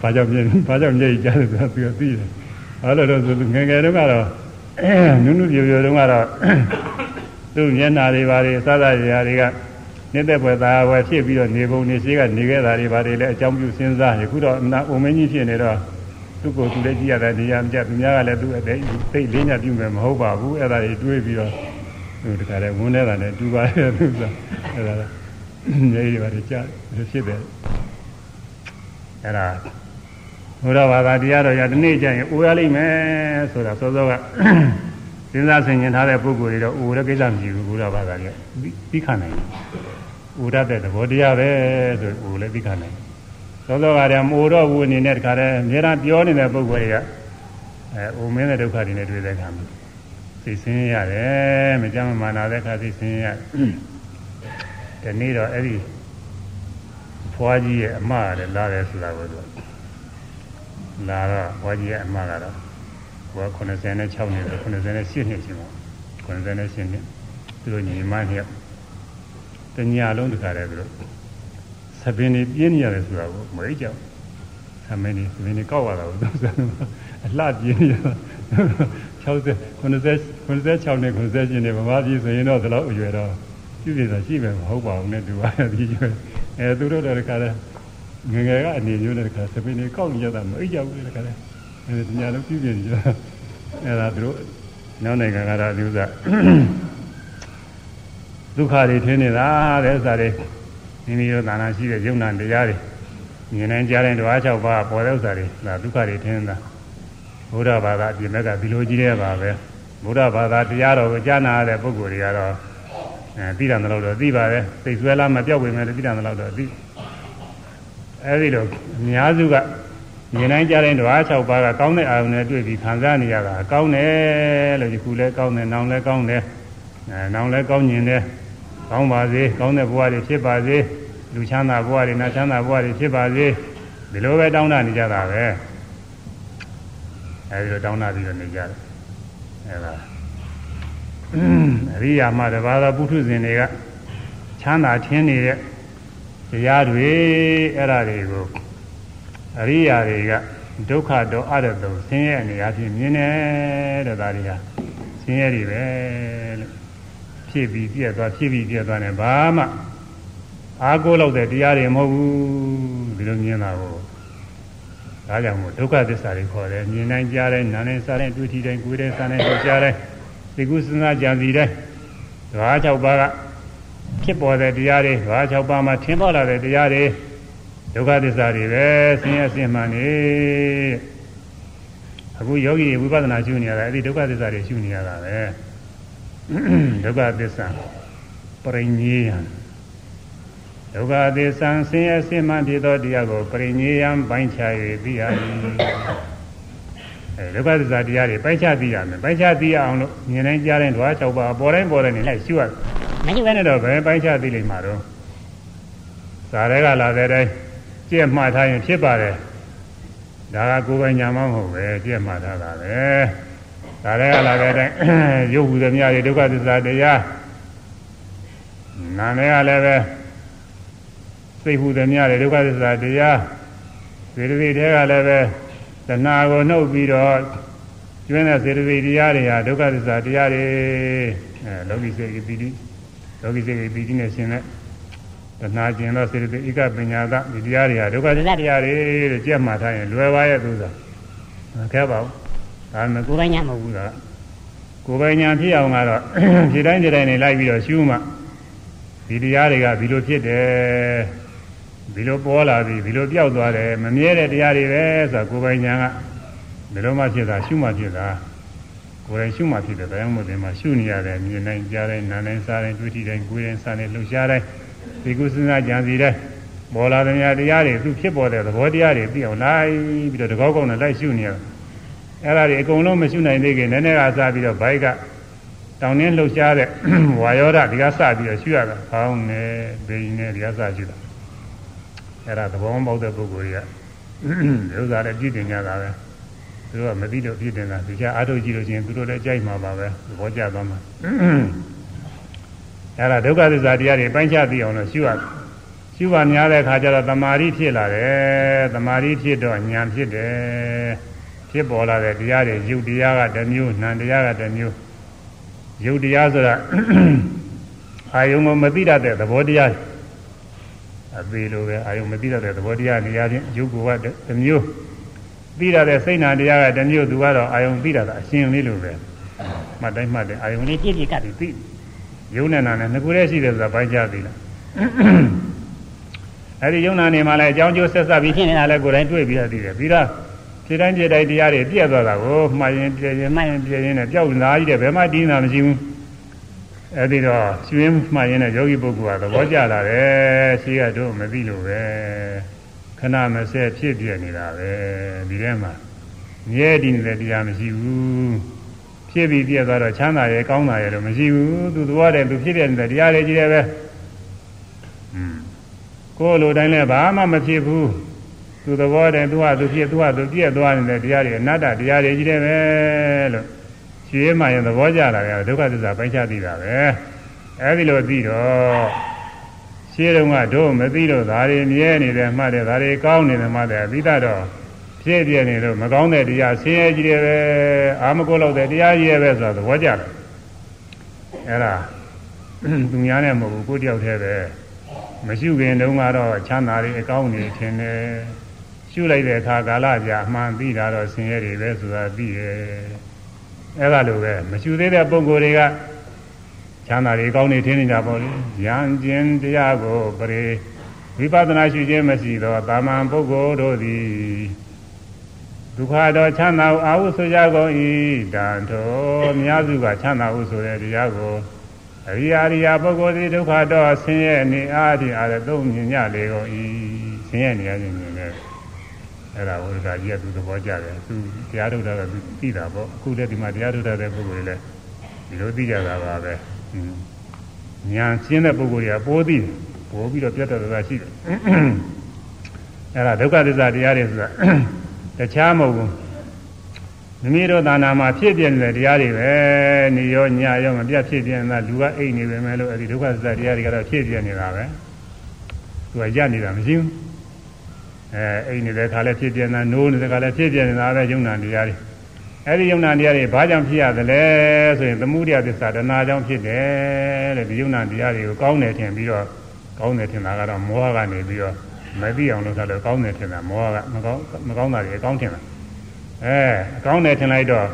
ဘာကြောင့်မျက်ဘာကြောင့်မျက်ရည်ကြာတယ်သူကသူကသိတယ်အဲ့လိုတော့ငယ်ငယ်တုန်းကတော့နုနုပြပြတုန်းကတော့သူ့မျက်နာတွေပါတွေစားစားရာတွေက နေတဲ့ဘွယ်သားဘွယ်ဖြစ်ပြီးတော့နေပုံနေရှိကနေခဲ့တာတွေပါတွေလည်းအကြောင်းပြုစဉ်းစားယခုတော့အမနာအုံမင်းကြီးဖြစ်နေတော့သူ့ကိုယ်သူလည်းကြည့်ရတာနေရာမကျသူများကလည်းသူ့အတဲ့သိလေးညပြုမယ်မဟုတ်ပါဘူးအဲ့ဒါတွေတွေးပြီးတော့သူတခါတည်းဝန်းနေတာနဲ့တူပါတယ်သူကအဲ့ဒါနေရပါတယ်ကြာဖြစ်တယ်အဲ့ဒါဘုရားဘာသာတရားတော်ရဒီနေ့ကျရင်အိုရလိမ့်မယ်ဆိုတာစောစောကစဉ်းစားဆင်ခြင်ထားတဲ့ပုဂ္ဂိုလ်တွေတော့အိုတဲ့ကိစ္စမရှိဘူးဘုရားဘာသာကြီးပြီးခံနိုင်တယ် အိုရတဲ့သဘောတရားပဲဆိုအိုလည်းပြီးခံနိုင်တယ်သောသောကတည်းကမိုးတော့ဘူးအနေနဲ့တခါတည်းအများအားပြောနေတဲ့ပုဂ္ဂိုလ်တွေကအဲအိုမင်းတဲ့ဒုက္ခတွေနဲ့တွေ့တဲ့အခါမှာသိစင်းရတယ်မကြမ်းမမာနာတဲ့အခါသိစင်းရဒီနေ့တော့အဲ့ဒီဖွားကြီးရဲ့အမရတယ်လာတယ်ဆိုတာကိုသူလာတော့ဖွားကြီးရဲ့အမကတော့ဘွား96နှစ်98နှစ်98နှစ်ရှိမှာ98နှစ်သူတို့ညီမနှစ်တ ညလုံးတခါတည်းသူတို့သပင်နေပြင်းနေရတယ်ဆိုတာကိုမရိကြောက်သမင်းနေသမင်းနေကောက်ရတာကိုသူကအလှပြင်းနေရ60 90 96နဲ့90နဲ့ဗမာပြည်ဆိုရင်တော့ဒီလောက်အရွယ်တော့ပြုပြတာရှိမယ်မဟုတ်ပါဘူးနဲ့သူကဒီရွယ်အဲသူတို့တော့တခါလဲငငယ်ကအနေမျိုးနဲ့တခါသမင်းနေကောက်နေရတာမရိကြောက်ဘူးတခါလဲအဲဒီညလုံးပြုပြနေကြအဲဒါသူတို့နောက်နိုင်ငံကတော့ဒီဥစ္စာ ဒုက္ခတွေထင်းနေတာတဲ့ဥစ္စာတွေမိမိတို့သာနာရှိတဲ့ယုံနာတရားတွေမြင်နိုင်ကြတဲ့ဓဝါ၆ပါးပေါ်တဲ့ဥစ္စာတွေဒါဒုက္ခတွေထင်းတာဘုရားဘာသာအပြင်ဘက်ကဒီလိုကြီးတဲ့ပါပဲဘုရားဘာသာတရားတော်ကိုကြားနာရတဲ့ပုဂ္ဂိုလ်တွေကတော့အဲသိတယ်လို့တော့သိပါပဲသိဆွဲလားမပြောက်ဝင်မဲ့သိတယ်လို့တော့သိအဲဒီလိုအများစုကမြင်နိုင်ကြတဲ့ဓဝါ6ပါးကကောင်းတဲ့အာရုံနဲ့တွေ့ပြီးခံစားနေရတာကောင်းတယ်လို့ဒီခုလဲကောင်းတယ်နောင်လဲကောင်းတယ်အဲနောင်လဲကောင်းညင်တယ် ကောင်းပါစေကောင်းတဲ့ဘဝတွေဖြစ်ပါစေလူချမ်းသာဘဝတွေနတ်ချမ်းသာဘဝတွေဖြစ်ပါစေဒီလိုပဲတောင်းတနေကြတာပဲအဲဒီလိုတောင်းတပြီးတော့နေကြတယ်အဲဒါအရိယာမတပါးသောပုထုဇဉ်တွေကချမ်းသာခြင်းနေတဲ့တရားတွေအဲ့ဒါတွေကိုအရိယာတွေကဒုက္ခတော့အရတုံဆင်းရဲအနေအချင်းမြင်တယ်တဲ့ဒါတွေကဆင်းရဲတွေပဲလို့ ဖြစ်ပြီးပြည့်သွားဖြစ်ပြီးပြည့်သွားတယ်ဘာမှအားကိုးလောက်တဲ့တရားတွေမဟုတ်ဘူးဒီလိုမြင်တာကိုဒါကြောင့်မို့ဒုက္ခသစ္စာတွေခေါ်တယ်မြင်နိုင်ကြတဲ့နားနဲ့စားတဲ့တွေ့ထိတိုင်းကိုယ်တဲ့စားတဲ့တွေ့ကြတဲ့သိကုစဉ်းစားကြံစီတဲ့ဓဝါ၆ပါးကဖြစ်ပေါ်တဲ့တရားတွေဓဝါ၆ပါးမှာထင်ပေါ်လာတဲ့တရားတွေဒုက္ခသစ္စာတွေပဲဆင်းရဲဆင်းမှန်နေအခုယောဂီဝိပဿနာရှုနေရတာအဲ့ဒီဒုက္ခသစ္စာတွေရှုနေရတာပဲ ဒုက္ခသစ္စာပရိညေယံဒုက္ခသစ္စာဆင်းရဲဆင်းမှန်ဖြစ်သောတရားကိုပရိညေယံပိုင်းခြား၍သိရသည်အဲဒုက္ခသစ္စာတရားတွေပိုင်းခြားသိရမယ်ပိုင်းခြားသိရအောင်လို့မြင်တိုင်းကြားတိုင်းဓဝါ၆ပါးပေါ်တိုင်းပေါ်တိုင်းနဲ့လိုက်ရှုရတယ်မရှိဘဲနဲ့တော့ဘယ်ပိုင်းခြားသိလိမ့်မှာတော့ဇာတွေကလာတဲ့တိုင်းကြည့်မှတ်ထားရင်ဖြစ်ပါတယ်ဒါကကိုယ်ပိုင်ညာမမဟုတ်ပဲကြည့်မှတ်ထားတာပဲ ဒါတွေကလာတဲ့အတိုင်းရုပ်ဟူသည်များတွေဒုက္ခသစ္စာတရားနာနဲ့ကလည်းပဲစိတ်ဟူသည်များတွေဒုက္ခသစ္စာတရားစေတသိက်တွေကလည်းပဲတဏှာကိုနှုတ်ပြီးတော့ကျွင်းတဲ့စေတသိက်တရားတွေဟာဒုက္ခသစ္စာတရားတွေအဲလောကီစေကိပီတိလောကီစေကိပီတိနဲ့ရှင်တဲ့တဏှာကျင်တော့စေတသိက်ဧကပညာသဒီတရားတွေဟာဒုက္ခသစ္စာတရားတွေတဲ့ကြက်မှထားရင်လွယ်ပါရဲ့သူစားမခဲပါဘူး ဒါမှကိုယ်ပိုင်ညာမဟုတ်ဘူးလားကိုယ်ပိုင်ညာဖြစ်အောင်ကတော့ဖြည့်တိုင်းဖြည့်တိုင်းနေလိုက်ပြီးတော့ရှုမှဒီတရားတွေကဒီလိုဖြစ်တယ်ဒီလိုပေါ်လာပြီဒီလိုပြောက်သွားတယ်မမြဲတဲ့တရားတွေပဲဆိုတာကိုယ်ပိုင်ညာကဘယ်လိုမှဖြစ်တာရှုမှဖြစ်တာကိုယ်တိုင်ရှုမှဖြစ်တယ်တရားမို့တယ်မှာရှုနေရတယ်မြင်နိုင်ကြားတိုင်းနားတိုင်းစားတိုင်းတွေ့ထိတိုင်းကိုယ်တိုင်းစားတိုင်းလှုပ်ရှားတိုင်းဒီကုစဉ်းစားကြံစီတိုင်းပေါ်လာတဲ့တရားတွေသူဖြစ်ပေါ်တဲ့သဘောတရားတွေသိအောင်လိုက်ပြီးတော့တကောက်ကောက်နဲ့လိုက်ရှုနေရတယ် အဲ့ဒါတွေအကုန်လုံးမရှုနိုင်သေးခင်နည်းနည်းကစပြီးတော့ဘိုက်ကတောင်းနှင်းလှုပ်ရှားတဲ့ဝါယောဓဒီကစပြီးတော့ရှုရတာဖောင်းနေဘိန်းနေဒီကစရှုတာအဲ့ဒါသဘောပေါက်တဲ့ပုဂ္ဂိုလ်တွေကဥစ္စာလည်းပြည့်တင်ကြတာပဲသူတို့ကမသိတော့ပြည့်တင်တာဒီချအားထုတ်ကြည့်လို့ချင်းသူတို့လည်းကြိုက်မှာပါပဲသဘောကျသွားမှာအဲ့ဒါဒုက္ခသစ္စာတရားတွေပိုင်းခြားသိအောင်လို့ရှုရတယ်ရှုပါများတဲ့အခါကျတော့တမာရီဖြစ်လာတယ်တမာရီဖြစ်တော့ဉာဏ်ဖြစ်တယ် ဖြစ်ပေါ်လာတဲ့တရားတွေယုတ်တရားကတစ်မျိုးနံတရားကတစ်မျိုးယုတ်တရားဆိုတာအာယုံကိုမသိတတ်တဲ့သဘောတရားအသေးလိုပဲအာယုံမသိတတ်တဲ့သဘောတရားနေရာချင်းယုတ်ကတစ်မျိုးသိရတဲ့စိတ်နာတရားကတစ်မျိုးသူကတော့အာယုံသိတာကအရှင်လေးလိုပဲမှတ်တိုင်းမှတ်တယ်အာယုံလေးပြည့်ပြည့်ကပ်ပြီးသိယုံနဲ့နာနဲ့ငကူရဲရှိတယ်ဆိုတာပိုင်းခြားသေးလားအဲဒီယုံနာနေမှလည်းအကြောင်းကျိုးဆက်ဆက်ပြီးဖြစ်နေတာလည်းကိုယ်တိုင်တွေ့ပြီးတော့သိတယ်ပြီးတော့ ခြေတိုင်းခြေတိုင်းတရားတွေပြည့်သွားတာကိုမှားရင်ပြည့်ရင်မှတ်ရင်ပြည့်ရင်နဲ့ကြောက်လာကြီးတယ်ဘယ်မှတင်းတာမရှိဘူးအဲဒီတော့ရွှင်းမှတ်ရင်နဲ့ယောဂီပုဂ္ဂိုလ်ကသဘောကျလာတယ်ရှိရတော့မသိလို့ပဲခဏမစဲဖြစ်ပြနေတာပဲဒီထဲမှာမြဲတည်နေတဲ့တရားမရှိဘူးဖြစ်ပြီးပြည့်သွားတော့ချမ်းသာရဲ့ကောင်းတာရဲ့တော့မရှိဘူးသူသဘောတည်းသူဖြစ်ပြနေတဲ့တရားတွေကြီးတယ်ပဲอืมကိုယ်လိုတိုင်းလည်းဘာမှမဖြစ်ဘူး သူသဘောတည်းသူဟာသူဖြစ်သူဟာသူပြည့်သွားနေတဲ့တရားတွေအနတ္တတရားတွေကြီးတယ်ပဲလို့ရွှေမှရင်သဘောကျလာတယ်ဒုက္ခသစ္စာပိုင်းခြားသိတာပဲအဲဒီလိုသိတော့ရှင်းတော့ကတို့မသိလို့ဒါတွေမြဲနေတယ်မှတ်တယ်ဒါတွေကောင်းနေတယ်မှတ်တယ်ပြီးတော့ဖြစ်ပြနေလို့မကောင်းတဲ့တရားဆင်းရဲကြီးတယ်ပဲအာမကိုလောက်တဲ့တရားကြီးရဲ့ပဲဆိုတာသဘောကျတယ်အဲဒါသူများနဲ့မဟုတ်ဘူးကိုတယောက်တည်းပဲမရှိခင်တုန်းကတော့ချမ်းသာတွေအကောင်းနေခြင်းနဲ့ ရှုလိုက်တဲ့အခါကာလကြာအမှန်သိတာတော့ဆင်းရဲတွေပဲဆိုတာသိရဲ့အဲ့ဒါလိုပဲမရှိသေးတဲ့ပုံကိုယ်တွေကချမ်းသာတွေကောင်းနေထင်းနေတာပေါ့လေဉာဏ်ကျင်တရားကိုပရိဝိပဿနာရှုခြင်းမရှိသောတာမန်ပုဂ္ဂိုလ်တို့သည်ဒုက္ခတော့ချမ်းသာအာဟုဆိုကြကုန်၏တန်တော်များစုကချမ်းသာဟုဆိုတဲ့တရားကိုအရိယာရိယာပုဂ္ဂိုလ်သည်ဒုက္ခတော့ဆင်းရဲနေအားဖြင့်အားသုံးမြင်ကြလေကုန်၏ဆင်းရဲနေရခြင်းမြင်တယ် အဲ့ဒါဝိဒာကြီးကသူသဘောကျတယ်သူတရားထုတ်တာကသူသိတာပေါ့အခုလည်းဒီမှာတရားထုတ်တဲ့ပုဂ္ဂိုလ်တွေလည်းဒီလိုသိကြတာပါပဲညာရှင်းတဲ့ပုဂ္ဂိုလ်တွေကပိုးသိတယ်ပိုးပြီးတော့ပြတ်တော်တာရှိတယ်အဲ့ဒါဒုက္ခသစ္စာတရားတွေဆိုတာတခြားမဟုတ်ဘူးမိမိတို့သာနာမှာဖြစ်ပြနေတဲ့တရားတွေပဲနေရောညရောမပြတ်ဖြစ်ပြနေတာလူကအိတ်နေပဲမဲ့လို့အဲဒီဒုက္ခသစ္စာတရားတွေကတော့ဖြစ်ပြနေတာပဲသူကရနေတာမရှိဘူး အဲအိတ်နေတဲ့ခါလည်းဖြစ်ပြနေတာနိုးနေတဲ့ခါလည်းဖြစ်ပြနေတာပဲယုံနာတရားတွေအဲဒီယုံနာတရားတွေဘာကြောင့်ဖြစ်ရသလဲဆိုရင်သမှုရိယသစ္စာတဏှာကြောင့်ဖြစ်တယ်တဲ့ဒီယုံနာတရားတွေကိုကောင်းတယ်ထင်ပြီးတော့ကောင်းတယ်ထင်တာကတော့မောဟကနေပြီးတော့မသိအောင်လုပ်တာလို့ကောင်းတယ်ထင်တာမောဟကမကောင်းမကောင်းတာတွေအကောင်းထင်တာအဲအကောင်းတယ်ထင်လိုက်တော့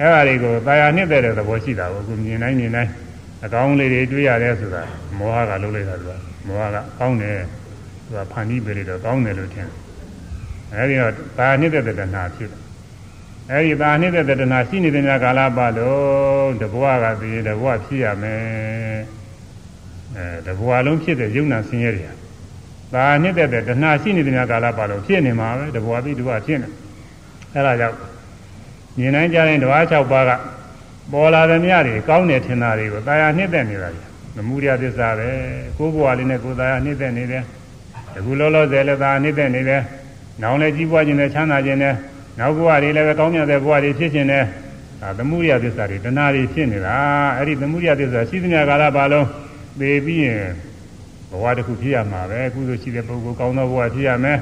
အဲ့ဒါတွေကိုတာယာနှစ်တဲ့သဘောရှိတာကိုအခုမြင်တိုင်းမြင်တိုင်းအကောင်းလေးတွေတွေ့ရတယ်ဆိုတာမောဟကလုပ်လိုက်တာကမောဟကကောင်းတယ်သူကဖန်ပြီးပြလို့တော့ကောင်းတယ်လို့ထင် အဲဒီတော့တာယာနှစ်တဲ့တဏှာဖြစ်တယ်အဲဒီတာနှစ်တဲ့တဏှာရှိနေတဲ့များကာလပတ်လုံးတဘွားကသိတဘွားဖြစ်ရမယ်အဲတဘွားလုံးဖြစ်တဲ့ယုံနာဆင်းရဲတွေဒါနှစ်တဲ့တဏှာရှိနေတဲ့များကာလပတ်လုံးဖြစ်နေမှာပဲတဘွားပြီးတဘွားဖြစ်နေအဲဒါကြောင့်မြင်နိုင်ကြတဲ့ဓဝါ6ပါးကပေါ်လာတဲ့မြတွေကောင်းတယ်ထင်တာတွေကိုတာယာနှစ်သက်နေတာလေမမှုရသစ္စာပဲကိုယ်ဘဝလေးနဲ့ကိုယ်တာယာနှစ်သက်နေတယ်အခုလောလောဆယ်လည်းတာယာနှစ်သက်နေတယ် နောင်လည်းကြီးပွားခြင်းနဲ့ချမ်းသာခြင်းနဲ့နောက်ဘဝတွေလည်းပဲကောင်းမြတ်တဲ့ဘဝတွေဖြစ်ခြင်းနဲ့ဒါသမုဒိယသစ္စာတွေတဏှာတွေဖြစ်နေတာအဲ့ဒီသမုဒိယသစ္စာရှိသမျှကာလပါလုံးသိပြီးရင်ဘဝတစ်ခုဖြစ်ရမှာပဲကုသိုလ်ရှိတဲ့ပုဂ္ဂိုလ်ကောင်းသောဘဝဖြစ်ရမယ်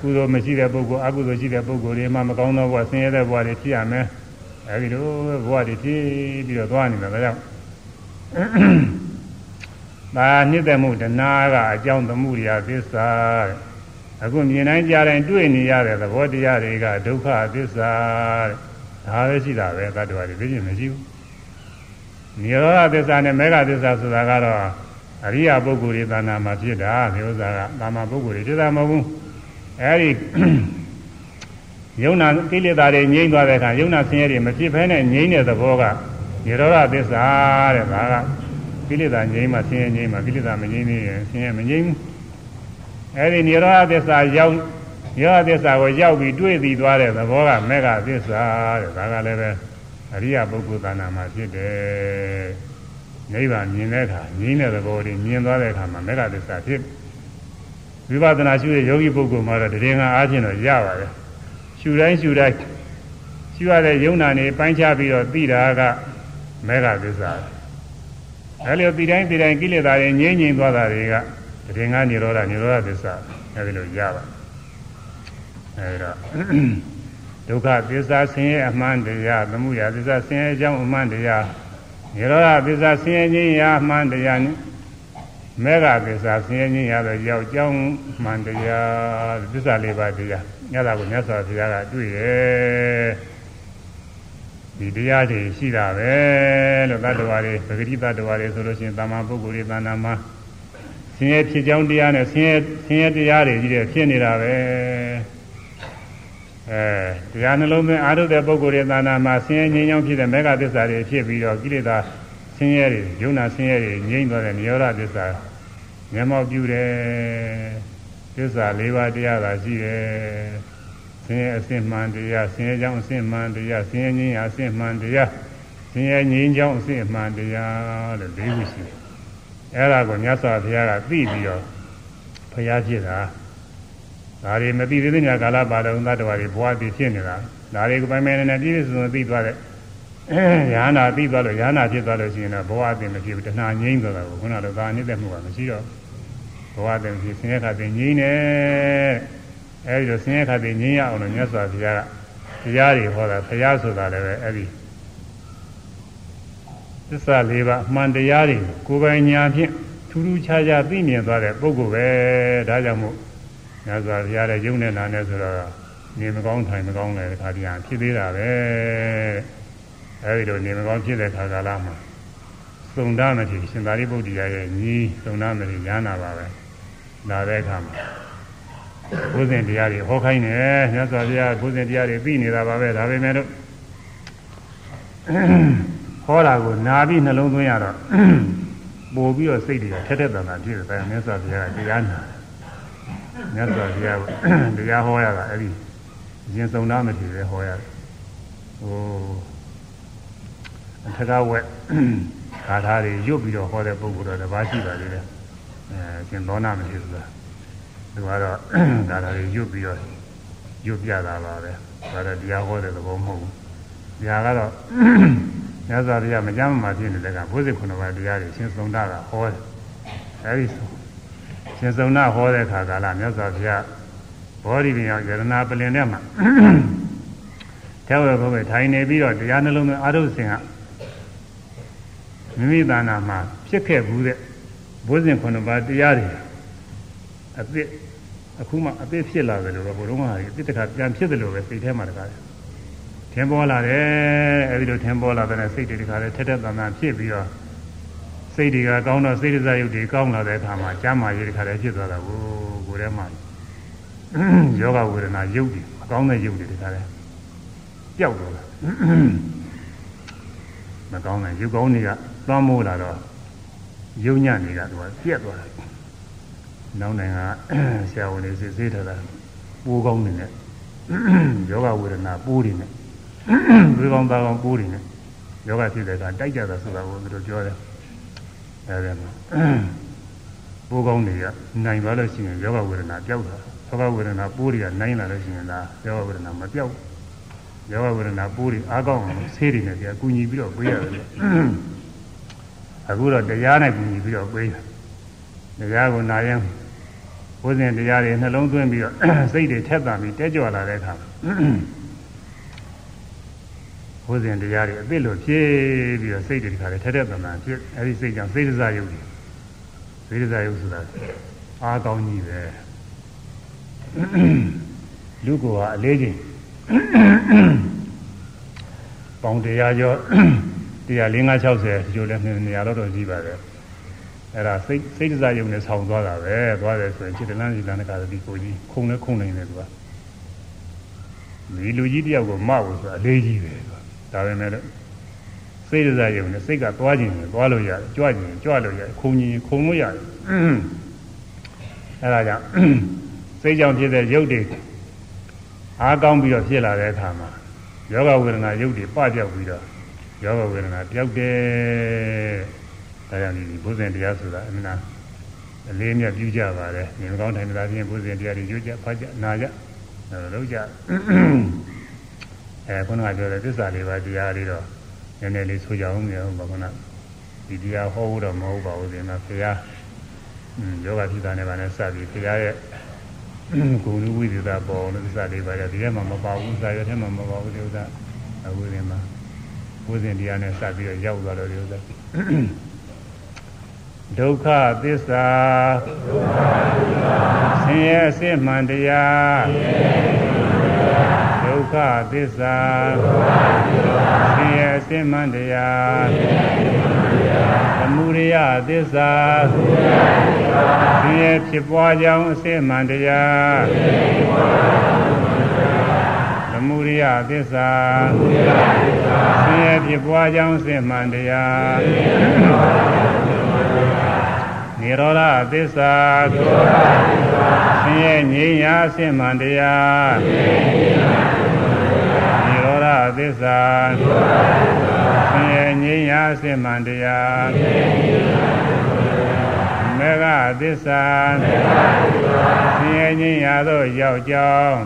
ကုသိုလ်မရှိတဲ့ပုဂ္ဂိုလ်အကုသိုလ်ရှိတဲ့ပုဂ္ဂိုလ်တွေမှမကောင်းသောဘဝဆင်းရဲတဲ့ဘဝတွေဖြစ်ရမယ်အဲဒီလိုဘဝတွေဖြစ်ပြီးတော့သွားနေတာဒါကြောင့်ဒါနှစ်သက်မှုတဏှာကအကြောင်းသမှုရာသစ္စာ အခုမြင်တိုင်းကြားတိုင်းတွေ့နေရတဲ့သဘောတရားတွေကဒုက္ခသစ္စာဒါပဲရှိတာပဲသတ္တဝါတွေသိချင်းမရှိဘူးနိရောဓသစ္စာနဲ့မေဃသစ္စာဆိုတာကတော့အရိယာပုဂ္ဂိုလ်တွေသာနာမှာဖြစ်တာမျိုးစားကသာမပုဂ္ဂိုလ်တွေဖြစ်တာမဟုတ်ဘူးအဲဒီယုံနာကိလေသာတွေငြိမ့်သွားတဲ့အခါယုံနာဆင်းရဲတွေမဖြစ်ဘဲနဲ့ငြိမ့်တဲ့သဘောကနိရောဓသစ္စာတဲ့ဒါကကိလေသာငြိမ့်မှဆင်းရဲငြိမ့်မှကိလေသာမငြိမ့်သေးရင်ဆင်းရဲမငြိမ့်ဘူး အဲဒီနိရောဓသစ္စာရောက်နိရောဓသစ္စာကိုရောက်ပြီးတွေ့သိသွားတဲ့သဘောကမေဃသစ္စာတဲ့ဒါကလည်းပဲအရိယပုဂ္ဂိုလ်သာနာမှာဖြစ်တယ်နိဗ္ဗာန်မြင်တဲ့အခါငြိမ့်တဲ့သဘောတွေမြင်သွားတဲ့အခါမှာမေဃသစ္စာဖြစ်ဝိပဿနာရှုတဲ့ယောဂီပုဂ္ဂိုလ်မှာတော့တည်ငါအားဖြင့်တော့ရပါတယ်ရှုတိုင်းရှုတိုင်းရှုရတဲ့ယုံနာနေပိုင်းခြားပြီးတော့သိတာကမေဃသစ္စာအဲလိုသိတိုင်းသိတိုင်းကိလေသာတွေငြိမ့်ငြိမ့်သွားတာတွေက တည်ငါနိရောဓနိရောဓသစ္စာအဲဒီလိုရပါအဲဒီတော့ဒုက္ခသစ္စာဆင်းရဲအမှန်တရားသမှုရာသစ္စာဆင်းရဲအကြောင်းအမှန်တရားနိရောဓသစ္စာဆင်းရဲခြင်းရာအမှန်တရားနိမေဃသစ္စာဆင်းရဲခြင်းရာတော့ကြောက်ကြောင်းမှန်တရားသစ္စာလေးပါးတရားညတာကိုမြတ်စွာဘုရားကတွေ့ရဲ့ဒီတရားတွေရှိတာပဲလို့သတ္တဝါတွေပဂတိသတ္တဝါတွေဆိုလို့ရှိရင်တမန်ပုဂ္ဂိုလ်တွေတဏ္ဍာမှာ ဆင်းရဲဖြစ်ကြောင်းတရားနဲ့ဆင်းရဲဆင်းရဲတရားတွေကြီးတဲ့ဖြစ်နေတာပဲအဲတရားနှလုံးသွင်းအာရုံတဲ့ပုဂ္ဂိုလ်တွေသာနာမှာဆင်းရဲငြိမ်းချမ်းဖြစ်တဲ့မေဃသစ္စာတွေဖြစ်ပြီးတော့ကိလေသာဆင်းရဲတွေယုံနာဆင်းရဲတွေငြိမ့်သွားတဲ့နိရောဓသစ္စာမျက်မှောက်ပြုတယ်သစ္စာ၄ပါးတရားသာရှိတယ်ဆင်းရဲအစစ်မှန်တရားဆင်းရဲကြောင်းအစစ်မှန်တရားဆင်းရဲငြိမ်းရာအစစ်မှန်တရားဆင်းရဲငြိမ်းကြောင်းအစစ်မှန်တရားလို့၄ခုရှိတယ် အဲ့ဒါကိုမြတ်စွာဘုရားကသိပြီးတော့ဘုရားဖြစ်တာဒါတွေမသိသေးတဲ့ညကာလပါတော်သတ္တဝါတွေဘဝတည်ဖြစ်နေတာဒါတွေကိုပိုင်ပိုင်နဲ့ပြည့်စုံသိသွားတဲ့ရဟနာသိသွားလို့ရဟနာဖြစ်သွားလို့ရှိရင်တော့ဘဝအတင်မဖြစ်ဘူးတဏှာငြိမ့်သွားတာကိုခုနကတော့ဒါနေတဲ့မှုကမရှိတော့ဘဝအတင်ဖြစ်ဆင်းရဲခါတင်ငြိမ့်နေအဲဒီတော့ဆင်းရဲခါတင်ငြိမ့်ရအောင်လို့မြတ်စွာဘုရားကတရားတွေဟောတာဘုရားဆိုတာလည်းပဲအဲဒီ သစ္စာလေးပါအမှန်တရားတွေကိုယ်ပိုင်ညာဖြင့်ထူးထူးခြားခြားသိမြင်သွားတဲ့ပုဂ္ဂိုလ်ပဲဒါကြောင့်မို့မြတ်စွာဘုရားရဲ့ယုံနဲ့နာနဲ့ဆိုတော့နေမကောင်းထိုင်မကောင်းလည်းတစ်ခါပြန်ဖြစ်သေးတာပဲအဲဒီလိုနေမကောင်းဖြစ်တဲ့ခါကာလမှာသုံဒမတိရှင်သာရိပုတ္တရာရဲ့ညီသုံဒမတိညာနာပါပဲလာတဲ့အခါမှာဘုဇင်တရားတွေဟောခိုင်းတယ်မြတ်စွာဘုရားဘုဇင်တရားတွေသိနေတာပါပဲဒါပေမဲ့လို့ ဟောတာကိုနာပြီးနှလုံးသွင်းရတော့ပို့ပြီးတော့စိတ်တွေကထက်ထက်တန်တန်ဖြစ်တယ်မြတ်စွာဘုရားကတရားနာမြတ်စွာဘုရားကတရားဟောရတာအဲ့ဒီရင်စုံသားမဖြစ်ပဲဟောရတယ်ဟိုအထက်ကဝက်ဂါထာတွေရွတ်ပြီးတော့ဟောတဲ့ပုဂ္ဂိုလ်တော့တပါးရှိပါသေးတယ်အဲရှင်သောနာမဖြစ်ဆိုတာသူကတော့ဂါထာတွေရွတ်ပြီးတော့ရွတ်ပြတာပါပဲဒါတော့တရားဟောတဲ့သဘောမဟုတ်ဘူးတရားကတော့ မြတ်စွာဘုရားမကြမ်းမှဖြစ်နေတဲ့ကဘုဇင်ခုနှစ်ပါးတရားတွေရှင်သုံးတာကဟောတယ်အဲဒီရှင်သုံးတာဟောတဲ့အခါကာလမြတ်စွာဘုရားဘောဓိပင်ရောက်ယရနာပလင်ထဲမှာထဲဝဲဘုရားထိုင်နေပြီးတော့တရားနှလုံးသွင်းအာရုံစင်ကမိမိတဏ္ဍာမှာဖြစ်ခဲ့ဘူးတဲ့ဘုဇင်ခုနှစ်ပါးတရားတွေအသစ်အခုမှအသစ်ဖြစ်လာတယ်လို့တော့ဘုရုံးဟာအသစ်တစ်ခါပြန်ဖြစ်တယ်လို့ပဲစိတ်ထဲမှာတကားတယ် ထင်ပေါ်လာတယ်အဲဒီလိုထင်ပေါ်လာတဲ့စိတ်တွေတခါလဲထက်ထက်တန်တန်ဖြစ်ပြီးတော့စိတ်တွေကကောင်းတော့စိတ်ဒဇယုတ်တွေကောင်းလာတဲ့အခါမှာကျမ်းမာရေးတခါလဲဖြစ်သွားတာကိုကိုယ်ထဲမှာယောဂဝေဒနာယုတ်တွေအကောင်းတဲ့ယုတ်တွေတခါလဲပျောက်သွားတာမကောင်းတဲ့ယုတ်ကောင်းတွေကသွားမိုးလာတော့ယုံညံ့တွေကသူကပြက်သွားတယ်နောက်နိုင်ငံဆရာဝန်တွေစစ်ဆေးထားတာပိုးကောင်းနေနဲ့ယောဂဝေဒနာပိုးတွေနဲ့ ဝေကောင်းသားကောင်းပိုးတွေနဲ့ယောဂဖြစ်တဲ့ကတိုက်ကြတာဆိုတာကိုသူတို့ပြောတယ်အဲဒီမှာပိုးကောင်းတွေကနိုင်သွားလို့ရှိရင်ယောဂဝေဒနာပျောက်တာယောဂဝေဒနာပိုးတွေကနိုင်လာလို့ရှိရင်ဒါယောဂဝေဒနာမပျောက်ယောဂဝေဒနာပိုးတွေအားကောင်းအောင်ဆေးတွေနဲ့ကြာကူညီပြီးတော့ပေးရတယ်အခုတော့တရားနဲ့ကူညီပြီးတော့ပေးတယ်တရားကိုနာရင်ဘုဇင်တရားတွေနှလုံးသွင်းပြီးတော့စိတ်တွေထက်သန်ပြီးတဲကြွလာတဲ့အခါ ဝိဇ္ဇင်တရားတွေအသိလို့ဖြည့်ပြီးတော့စိတ်တွေဒီခါလေးထက်တဲ့တမန်ဖြစ်အဲဒီစိတ်ကြောင့်စိတ်ဒဇယုတ်တွေစိတ်ဒဇယုတ်ဆိုတာအားကောင်းကြီးပဲလူကအလေးချင်းပေါင်တရားကျော်တရား၄၅60ဒီလိုလည်းနေရာတော့တော့ရှိပါတယ်အဲ့ဒါစိတ်စိတ်ဒဇယုံနဲ့ဆောင်းသွားတာပဲသွားတယ်ဆိုရင်ခြေတလန်းခြေတလန်းတကာတိကိုကြီးခုံလဲခုံနေတယ်သူကဒီလူကြီးတယောက်ကိုမဟုတ်ဆိုတာအလေးကြီးပဲသူက ဒါပဲမဲ့လို့စိတ်ဒဇယုံနဲ့စိတ်ကသွားခြင်းနဲ့သွားလို့ရတယ်ကြွခြင်းကြွလို့ရတယ်ခုံခြင်းခုံလို့ရတယ်အဲ့ဒါကြောင့်စိတ်ကြောင့်ဖြစ်တဲ့ရုပ်တွေအားကောင်းပြီးတော့ဖြစ်လာတဲ့အခါမှာယောဂဝေဒနာရုပ်တွေပပြောက်ပြီးတော့ယောဂဝေဒနာပျောက်တယ်ဒါကြောင့်ဒီဘုဇင်တရားဆိုတာအမှန်အလေးမြတ်ပြုကြပါတယ်။ဉာဏ်ကောင်းထိုင်တာဖြင့်ဘုဇင်တရားတွေရွတ်ကြဖတ်ကြနာကြလုပ်ကြ အဲခုနကပြောတဲ့သစ္စာလေးပါးတရားလေးတော့နည်းနည်းလေးဆိုကြအောင်မျိုးဘာခုနဒီတရားဟောဖို့တော့မဟုတ်ပါဘူးဒီမှာဘုရားယောဂထိတာနဲ့ဗာနဲ့စပြီးဘုရားရဲ့ဂုဏ်ဝိသေသပေါ်လို့သစ္စာလေးပါးဒီထဲမှာမပါဘူးစာရွက်ထဲမှာမပါဘူးဒီဥစ္စာအခုဒီမှာဘုဇင်တရားနဲ့စပြီးတော့ရောက်သွားတော့ဒီဥစ္စာဒုက္ခသစ္စာဆင်းရဲအစစ်မှန်တရားဒု က္ခသစ္စာဆင်းရဲအစစ်မှန်တရားသမုဒယသစ္စာဆင်းရဲဖြစ်ပွားကြောင်းအစစ်မှန်တရားသမုဒယသစ္စာဆင်းရဲဖြစ်ပွားကြောင်းအစစ်မှန်တရား နိရောဓသစ္စာသင်ရဲ့ငြိမ်းရာအစစ်မှန်တရားနိရောဓသစ္စာသင်ရဲ့ငြိမ်းရာအစစ်မှန်တရားမေဃသစ္စာသင်ရဲ့ငြိမ်းရာသို့ရောက်ကြောင်း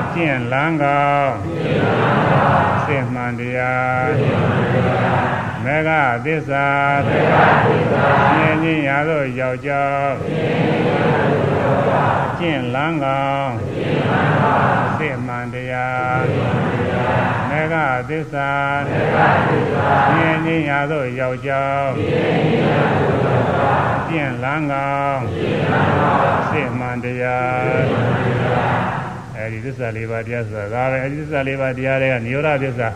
အကျင့်လန်းကောင်းအစစ်မှန်တရား မေဃသစ္စာမေဃသစ္စာဉာဏ်ဉာဏ်ရာသို့ရောက်ကြောင်းကျင့်လန်းကောင်းကျင့်လန်းကောင်းသိမှန်တရားမေဃသစ္စာမေဃသစ္စာဉာဏ်ဉာဏ်ရာသို့ရောက်ကြောင်းကျင့်လန်းကောင်းကျင့်လန်းကောင်းသိမှန်တရားအဲဒီသစ္စာလေးပါးတရားဆိုတာဒါပဲအဲဒီသစ္စာလေးပါးတရားတွေကနိရောဓသစ္စာ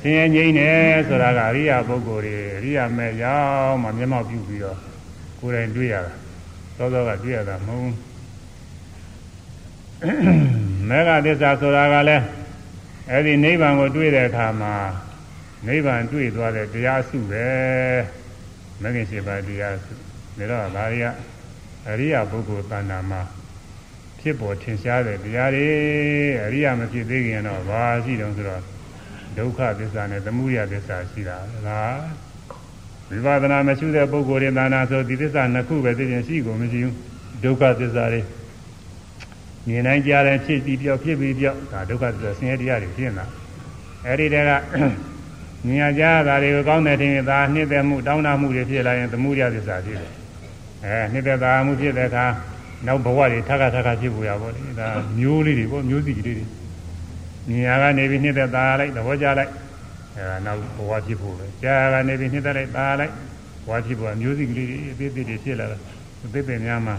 ဆင်းရဲငြိမ်းတယ်ဆိုတာကအရိယာပုဂ္ဂိုလ်တွေအရိယာမဲ့ရောက်မှမျက်မှောက်ပြုပြီးတော့ကိုယ်တိုင်တွေ့ရတာသောသောကတွေ့ရတာမဟုတ်မေဃသစ္စာဆိုတာကလည်းအဲ့ဒီနိဗ္ဗာန်ကိုတွေ့တဲ့အခါမှာနိဗ္ဗာန်တွေ့သွားတဲ့တရားစုပဲမဂ္ဂင်7ပါးတရားစုဒါတော့ဒါတွေကအရိယာပုဂ္ဂိုလ်တဏ္ဍာမှာဖြစ်ပေါ်ထင်ရှားတဲ့တရားတွေအရိယာမဖြစ်သေးခင်တော့ဘာရှိတုံးဆိုတော့ ဒုက္ခသစ္စာနဲ့သမုဒယသစ္စာရှိတာလားဝိပဿနာမရှိတဲ့ပုဂ္ဂိုလ်တွေတဏ္ဍာဆိုဒီသစ္စာနှစ်ခုပဲသိရင်ရှိကုန်မရှိဘူးဒုက္ခသစ္စာတွေမြင်နိုင်ကြတယ်ဖြစ်ပြီးပြောက်ဖြစ်ပြီးပြောက်ဒါဒုက္ခသစ္စာဆင်းရဲတရားတွေဖြစ်နေတာအဲ့ဒီတည်းကမြင်ရကြတာတွေကိုကောင်းတဲ့ထင်ရင်ဒါနှစ်သက်မှုတောင်းတမှုတွေဖြစ်လာရင်သမုဒယသစ္စာဖြစ်တယ်အဲနှစ်သက်တာမှုဖြစ်တဲ့အခါနောက်ဘဝတွေထပ်ခါထပ်ခါဖြစ်ပေါ်ရပါလိမ့်ဒါမျိုးလေးတွေပေါ့မျိုးစီလေးတွေ မြင်ရကနေပြီးနှစ်သက်တာလိုက်သဘောကြလိုက်အဲဒါနောက်ဘဝဖြစ်ဖို့ပဲကြာကနေပြီးနှစ်သက်လိုက်တာလိုက်ဘဝဖြစ်ဖို့မျိုးစီကလေးတွေအသေးသေးတွေဖြစ်လာတာအသေးသေးများမှာ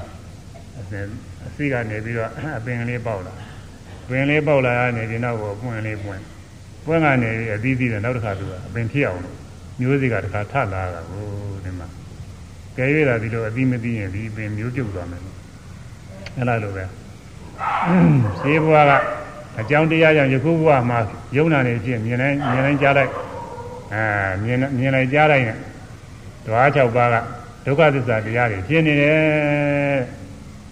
အစီကနေပြီးတော့အပင်ကလေးပေါက်လာပင်လေးပေါက်လာရနေပြီးနောက်တော့ပွင့်လေးပွင့်ပွင့်ကနေအသီးသီးနဲ့နောက်တစ်ခါသူကအပင်ဖြစ်အောင်လို့မျိုးစီကတစ်ခါထလာတာကိုဒီမှာကဲရတာဒီလိုအသီးမသိရင်ဒီပင်မျိုးပြုတ်သွားမယ်အဲ့လိုလိုပဲဈေးဘွားက အကြောင်းတရားကြောင့်ယခုဘဝမှာယုံနာနေဖြစ်မြင်နိုင်မြင်နိုင်ကြားလိုက်အဲမြင်မြင်လိုက်ကြားလိုက်နဲ့ဓဝါ၆ပါးကဒုက္ခသစ္စာတရားတွေဖြစ်နေတယ်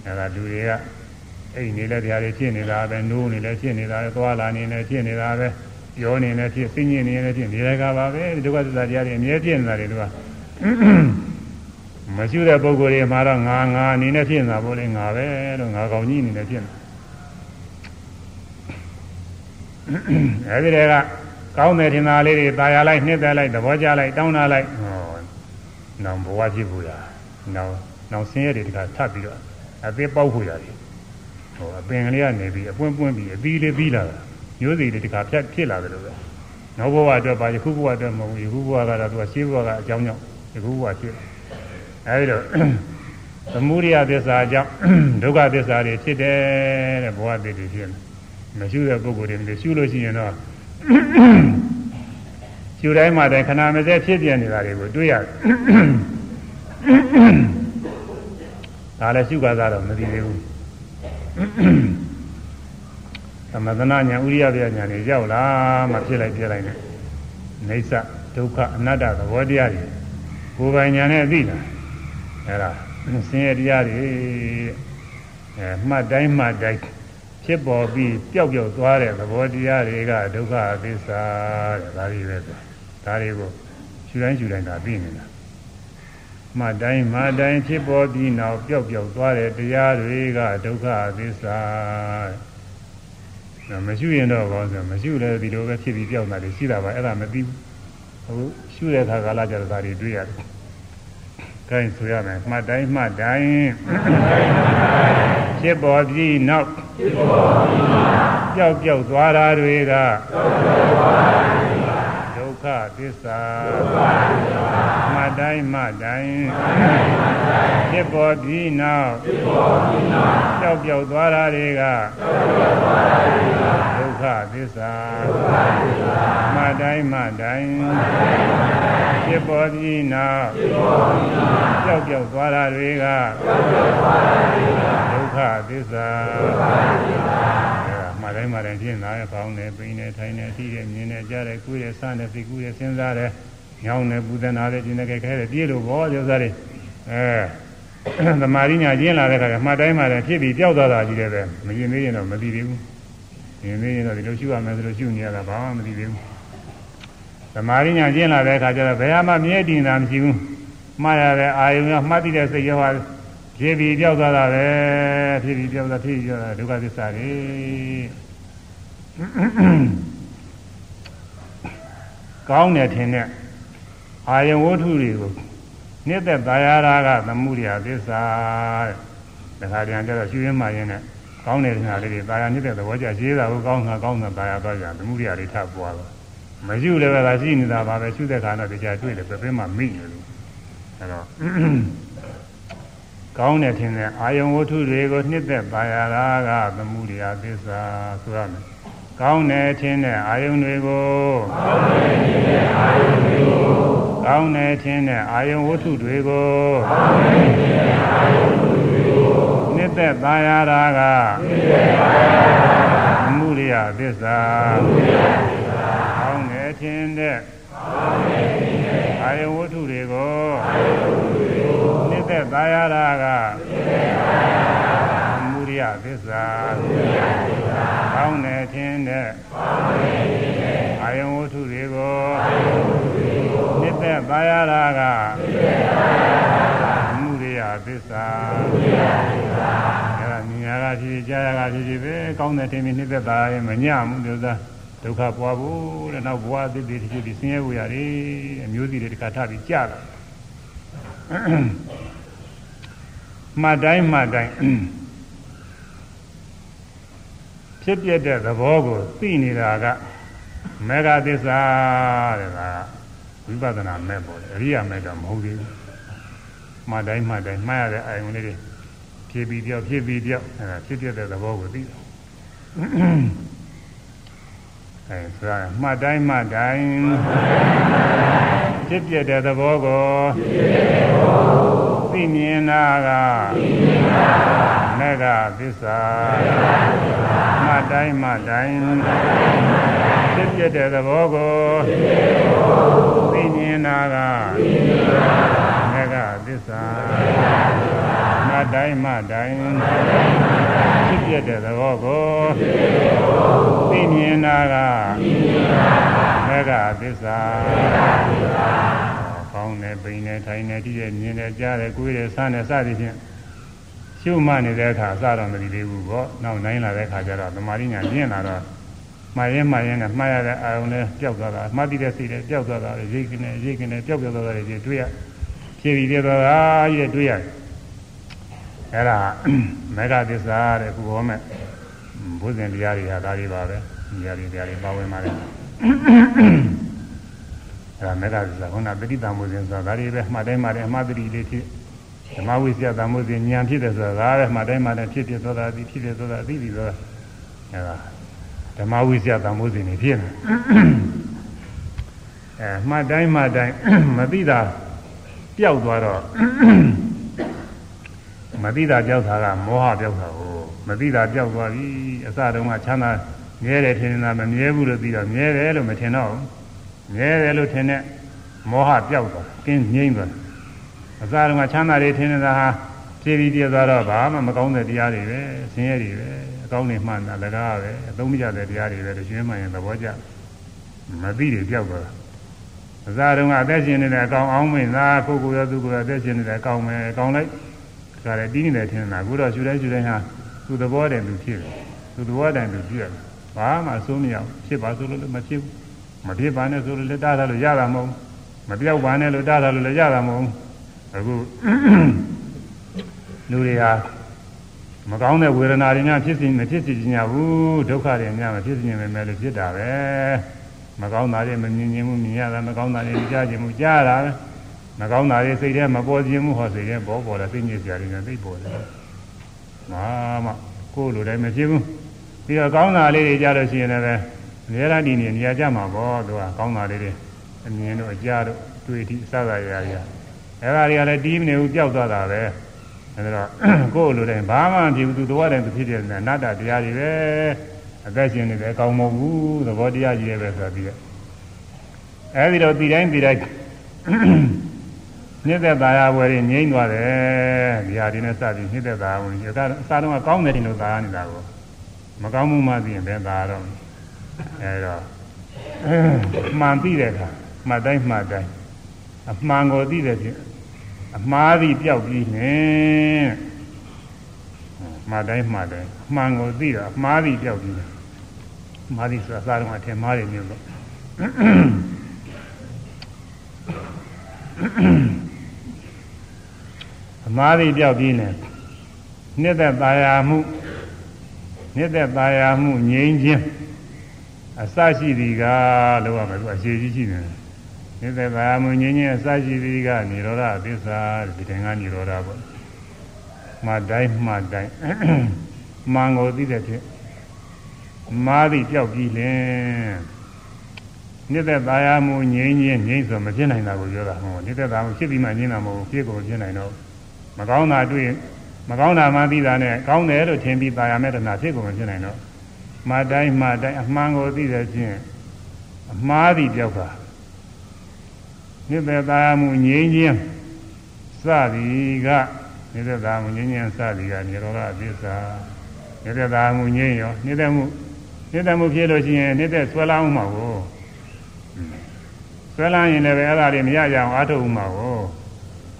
အဲဒါလူတွေကအိမ်နေလဲတရားတွေဖြစ်နေတာပဲနိုးနေလဲဖြစ်နေတာပဲသွားလာနေလဲဖြစ်နေတာပဲပြောနေလဲဖြစ်စိတ်ညစ်နေလဲဖြစ်နေတယ်ကပါပဲဒုက္ခသစ္စာတရားတွေအမြဲဖြစ်နေတာတွေတို့ကမရှိတဲ့ပုံကိုယ်တွေမှာတော့ငါငါအနေနဲ့ဖြစ်နေတာပေါ့လေငါပဲလို့ငါကောင်ကြီးအနေနဲ့ဖြစ်နေတာ အဲဒီတည်းကကောင်းတဲ့ထင်သာလေးတွေตายရလိုက်နှစ်သက်လိုက်သဘောကျလိုက်တောင်းတာလိုက်ဟောနောင်ဘဝဖြစ်ဖို့ရနောင်နောင်ဆင်းရဲတွေတခါထပ်ပြီးတော့အသေးပေါက်ဖို့ရတယ်ဟိုအပင်ကလေးကနေပြီးအပွင့်ပွင့်ပြီးအသီးလေးပြီးလာတာမျိုးစီတွေတခါဖြတ်ဖြစ်လာတယ်လို့ပဲနောက်ဘဝအတွက်ပါယခုဘဝအတွက်မဟုတ်ဘူးယခုဘဝကတော့သူကရှင်းဘဝကအကြောင်းကြောင့်ယခုဘဝဖြစ်အဲဒီတော့သမုဒိယသစ္စာကြောင့်ဒုက္ခသစ္စာတွေဖြစ်တယ်တဲ့ဘဝတည်တည်ဖြစ်တယ် မရှိတဲ့ပုဂ္ဂိုလ်တွေရှုလို့ရှိရင်တော့ရှုတိုင်းမှာတိုင်းခဏမစဲဖြစ်ပြနေတာတွေကိုတွေ့ရတယ်ဒါလည်းရှုခါသားတော့မသိသေးဘူးသမသနာညာဥရိယပြညာနေရောက်လာမှဖြစ်လိုက်ပြလိုက်နေနေသဒုက္ခအနတ္တသဘောတရားတွေကိုယ်ပိုင်ညာနဲ့သိတာအဲ့ဒါဆင်းရဲတရားတွေအဲမှတ်တိုင်းမှတ်တိုင်း ဖြစ်ပေါ်ပြီးပျောက်ပျောက်သွားတဲ့သဘောတရားတွေကဒုက္ခသစ္စာတဲ့ဒါတွေပဲဒါတွေကိုရှုတိုင်းရှုတိုင်းဒါသိနေတာမှတိုင်းမှတိုင်းဖြစ်ပေါ်ပြီးနောက်ပျောက်ပျောက်သွားတဲ့တရားတွေကဒုက္ခသစ္စာမရှိရင်တော့ဘောဆိုမရှိလဲဒီလိုပဲဖြစ်ပြီးပျောက်တာတွေရှိတာပါအဲ့ဒါမသိဘူးအခုရှုတဲ့အခါကာလကျတော့ဒါတွေတွေ့ရတယ်။ကိုင်းဆိုရမယ်မှတ်တိုင်းမှတ်တိုင်းဖြစ်ပေါ်ပြီးနောက်ဖြစ် ပေါ်ပြီးနောက်ပျောက်ပျောက်သွားတာတွေကပျောက်ပျောက်သွားတာတွေကဒုက္ခသစ္စာဒုက္ခသစ္စာမှတ်တိုင်းမှတ်တိုင်းဖြစ်ပေါ်ပြီးနောက်ဖြစ်ပေါ်ပြီးနောက်ပျောက်ပျောက်သွားတာတွေကပျောက်ပျောက်သွားတာတွေကဒုက္ခသစ္စာဒုက္ခသစ္စာမှတ်တိုင်းမှတ်တိုင်းဖြစ်ပေါ်ပြီးနောက်ဖြစ်ပေါ်ပြီးနောက်ပျောက်ပျောက်သွားတာတွေကပျောက်ပျောက်သွားတာတွေကဒုက္ခသစ္စာဒုက္ခသစ္စာမှတိုင်းမှတိုင်းဖြစ်လာရပေါင်းတယ်ပိနေထိုင်နေထိတယ်မြင်နေကြတယ်ကုရစတယ်သိကုရစဉ်းစားတယ်ညောင်းတယ်ပူဇနာတယ်ကျင်တယ်ခဲခဲတယ်ပြေလို့ဘောဒီဥစ္စာတွေအဲသမာဓိညာကျင်းလာတဲ့ခါကျမှတ်တိုင်းမှတိုင်းဖြစ်ပြီးပျောက်သွားတာကြီးတယ်ပဲမရင်သေးရင်တော့မသိသေးဘူးရင်သေးရင်တော့ဒီလိုရှုရမယ်ဆိုလို့ရှုနေရတာဘာမှမသိသေးဘူးသမာဓိညာကျင်းလာတဲ့အခါကျတော့ဘယ်မှမြဲတည်တာမရှိဘူးမှားရတဲ့အာယုံကမှတ်သိတဲ့စိတ်ရောဟာ ဖြစ်ပြီးပြောက်သွားတာပဲဖြစ်ပြီးပြောက်သွားဖြစ်ပြီးပြောက်တာဒုက္ခသစ္စာတွေကောင်းတယ်ထင်တဲ့အာယုံဝတ္ထုတွေကိုနှစ်သက်သာယာရာကသမှုရိယသစ္စာတဲ့ဒါခါပြန်ကြတော့ရှင်းရင်းမှရင်းနဲ့ကောင်းတဲ့ခါလေးတွေသာယာနှစ်သက်သဘောကျရှင်းတာကိုကောင်းတာကောင်းတာသာယာသွားကြသမှုရိယတွေထပ်ပွားတော့မရှိလည်းပဲဒါရှိနေတာပါပဲရှုတဲ့ခါတော့တရားတွေ့တယ်ပြပင်းမှမိနေလို့အဲတော့ ကောင်းတယ်ထင်တဲ့အာယုံဝတ္ထုတွေကိုနှစ်သက်ပါရတာကသမှုတရားသစ္စာဆိုရမယ်ကောင်းတယ်ထင်တဲ့အာယုံတွေကိုကောင်းတယ်ထင်တဲ့အာယုံတွေကိုကောင်းတယ်ထင်တဲ့အာယုံဝတ္ထုတွေကိုကောင်းတယ်ထင်တဲ့အာယုံဝတ္ထုတွေသက်သာယာတာကနှစ်သက်သာယာတာကမှုရိယသစ္စာမှုရိယသစ္စာအောင်းနေခြင်းတဲ့အောင်းနေခြင်းတဲ့အာယဝတ္ထုတွေကိုအာယဝတ္ထုတွေကိုနှစ် သက်သာယာတာကနှစ်သက်သာယာတာကမှုရိယသစ္စာမှုရိယသစ္စာအောင်းနေခြင်းတဲ့အောင်းနေခြင်းတဲ့အာယဝတ္ထုတွေကိုအာယဝတ္ထုတွေကိုနှစ်သက်သာယာတာကနှစ်သက်သာယာတာသစ္စာအဲ့ဒါမြင်ရကဖြစ်ကြားရကဖြစ်ဖြစ်ပဲကောင်းတဲ့တင်ပြီးနှိမ့်သက်တာရဲ့မညမှုလို့သာဒုက္ခပွားဖို့တဲ့နောက်ဘဝအသစ်တွေဖြစ်ပြီးဆင်းရဲဝရတွေအမျိုးစီတွေတခါထပြီးကြာလာ မှတ်တိုင်းမှတ်တိုင်းဖြစ်ပြတဲ့သဘောကိုသိနေတာကမေဃသစ္စာတဲ့ကဝိပဿနာမဲ့ပေါ်တယ်အရိယာမဲ့တော့မဟုတ်သေးဘူးမှတ်တိုင်းမှတ်တိုင်းမှားရတဲ့အာယုံလေးတွေဖြည့်ပြီးပြောက်ဖြည့်ပြီးပြောက်အဲဒါဖြစ်ဖြစ်တဲ့သဘောကိုသိတယ်အဲဆိုရမှတ်တိုင်းမှတ်တိုင်းဖြစ်ပြတဲ့သဘောကိုသိ မြင်တာကမေဃသစ္စာမှတ်တိုင်းမှတ်တိုင်းဖြစ်ပြတဲ့သဘောကိုသိမြင်တာကကသစ္စာမတိုင်းမတိုင်းဖြစ်ပြတဲ့သဘောကိုသိမြင်တာကမေဃသစ္စာကောင်းတယ် ပိန်တယ်ထိုင်တယ်ကြည့်တယ်မြင်တယ်ကြားတယ်ကိုယ်တယ်ဆန်းတယ်စသည်ဖြင့်ရှုမှတ်နေတဲ့အခါအစတော့မသိသေးဘူးပေါ့နောက်နိုင်လာတဲ့အခါကျတော့သမာဓိညာကျင့်လာတော့မှတ်ရင်မှတ်ရင်နဲ့မှားရတဲ့အာယုံနဲ့ပျောက်သွားတာမှတ်ပြီးတဲ့စိတ်နဲ့ပျောက်သွားတာရိတ်ကနေရိတ်ကနေပျောက်ပျောက်သွားတာတွေတွေ့ရဖြည့်ပြီးပြသွားတာကြီးတွေ့ရတယ်အဲ့ဒါမေဃသစ္စာတဲ့ခုဟောမဲ့ဘုဇင်တရားတွေဟာဒါတွေပါပဲဒီတရားတွေတရားတွေပါဝင်ပါတယ် အဲ့ဒါမေဃသစ္စာခုနပဋိသံဘုဇင်ဆိုတာဒါတွေပဲမှတ်တိုင်းမှတ်တိုင်းအမှတ်တတိလေးဖြစ်ဓမ္မဝိဇ္ဇာသံဘုဇင်ဉာဏ်ဖြစ်တယ်ဆိုတာဒါပဲမှတ်တိုင်းမှတ်တိုင်းဖြစ်ဖြစ်သွားတာဒီဖြစ်ဖြစ်သွားတာအသိပြီးသွားအဲ့ဒါဓမ္မဝိဇ္ဇာသံဘုဇင်နေဖြစ်နေအဲမှတ်တိုင်းမှတ်တိုင်းမသိတာပျောက်သွားတော့မသိတာပျောက်တာကမောဟပျောက်တာကိုမသိတာပျောက်သွားပြီအစတုန်းကချမ်းသာမြဲတယ်ထင်နေတာမမြဲဘူးလို့သိတော့မြဲတယ်လို့မထင်တော့ဘူး မြဲတယ်လို့ထင်တဲ့မောဟပျောက်သွားကင်းငြိမ့်သွားအစတုန်းကချမ်းသာတွေထင်နေတာဟာဖြည်းဖြည်းပြသွားတော့ဘာမှမကောင်းတဲ့တရားတွေပဲဆင်းရဲတွေပဲအကောင်းတွေမှန်တာလကားပဲအသုံးမကျတဲ့တရားတွေပဲတရွှင်းမှန်ရင်သဘောကျမသိတွေပျောက်သွားတာအစားတုန်းကအသက်ရှင်နေတဲ့အကောင်အောင်မင်းသာကိုကိုရောသူကိုရောအသက်ရှင်နေတဲ့အကောင်ပဲအကောင်လိုက်ဒါလည်းတီးနေတယ်ထင်တာအခုတော့ရှူတိုင်းရှူတိုင်းဟာသူ့သဘောတည်းသူဖြစ်တယ်သူ့သဘောတည်းသူပြည့်တယ်ဘာမှအဆုံးမရဘူးဖြစ်ပါဆိုလို့လည်းမဖြစ်ဘူး မဖြစ်ပါနဲ့ဆိုလို့လည်းတားတာလို့ရတာမဟုတ်မပြောက်ပါနဲ့လို့တားတာလို့လည်းရတာမဟုတ်အခုလူတွေဟာမကောင်းတဲ့ဝေဒနာတွေများဖြစ်စီမဖြစ်စီကြဘူးဒုက္ခတွေများမဖြစ်စီနေမယ်လို့ဖြစ်တာပဲမကောင်းတာတွေမမြင်ခြင်းမှုမြင်ရတာမကောင်းတာတွေကြားခြင်းမှုကြားတာပဲမကောင်းတာတွေစိတ်ထဲမပေါ်ခြင်းမှုဟောစိတ်ထဲပေါ်ပေါ်လာသိညစ်စရာတွေနဲ့သိပေါ်တယ်မာမကိုယ်လိုတိုင်းမဖြစ်ဘူးပြီးတော့ကောင်းတာလေးတွေကြားလို့ရှိရင်လည်း အများအားဒီနေနေရာကြမှာပေါ့သူကကောင်းတာလေးတွေအမြင်တို့အကြားတို့တွေ့ထိအစသာရာရာအဲဒါတွေကလည်းတီးမနေဘူးပျောက်သွားတာပဲအဲဒါတော့ကိုယ်လိုတိုင်းဘာမှမဖြစ်ဘူးသူတော်တယ်သူဖြစ်တယ်နဲ့အနတ္တတရားတွေပဲအသက်ရှင်နေတယ်အကောင်းမဟုတ်ဘူးသဘောတရားကြီးရဲ့ပဲဆိုပြီးတော့အဲဒီတော့ဒီတိုင်းဒီတိုင်းနှစ်သက်သာယာဝယ်ရင်ငြိမ့်သွားတယ်ဒီဟာဒီနဲ့စပြီးနှစ်သက်သာယာဝင်ဒီကအစားတော့ကောင်းတယ်တင်လို့သာနေတာကိုမကောင်းမှုမှသိရင်ဘယ်သာတော့ အဲတော့မှန်သိတဲ့အခါမှတ်တိုင်းမှတ်တိုင်းအမှန်ကိုသိတဲ့ဖြင့်အမှားသည်ပျောက်ပြီးနေမှတ်တိုင်းမှတ်တိုင်းအမှန်ကိုသိတာအမှားသည်ပျောက်ပြီးနေမာသီဆိုတာစားတော့အထင်မားတယ်မျိုးတော့အမားသီပြောက်ပြီးနေနှစ်သက်သာယာမှုနှစ်သက်သာယာမှုငြိမ်းခြင်း အစရှိသည်ကလို့ရမယ်သူအရှိကြီးရှိနေတယ်နိသဗာမုန်ကြီးကြီးအစရှိသည်ကនិရောဓသစ္စာဒီတိုင်ကនិရောဓပေါ့မှတိုင်းမှတိုင်းမှန်ကိုသိတဲ့ဖြင့်မာသည်ပြောက်ပြီးလင်နိသက်သာယာမူငြိမ်းချင်းငြိမ်းဆိုမဖြစ်နိုင်တာကိုပြောတာဟုတ်နိသက်သာမူဖြစ်ပြီးမှငြိမ်းတာမဟုတ်ဖြစ်ကိုဖြစ်နိုင်တော့မကောင်းတာတွေ့မကောင်းတာမှသိတာနဲ့ကောင်းတယ်လို့ထင်ပြီးသာယာမေတ္တနာဖြစ်ကိုမဖြစ်နိုင်တော့ မတိုင်းမတိုင်းအမှန်ကိုသိတဲ့ဖြင့်အမှားသည်ပြောက်တာနိဗ္ဗာန်မှုငြိမ်းချင်းစသည်ကနိဗ္ဗာန်မှုငြိမ်းချင်းစသည်ကនិရောဓသစ္စာနိဗ္ဗာန်မှုငြိမ်းရောနိဗ္ဗာန်မှုနိဗ္ဗာန်မှုဖြစ်လို့ရှိရင်နိဗ္ဗာန်ဆွဲလာအောင်မှာကိုဆွဲလာရင်လည်းပဲအဲ့ဒါတွေမရကြအောင်အားထုတ်အောင်မှာကို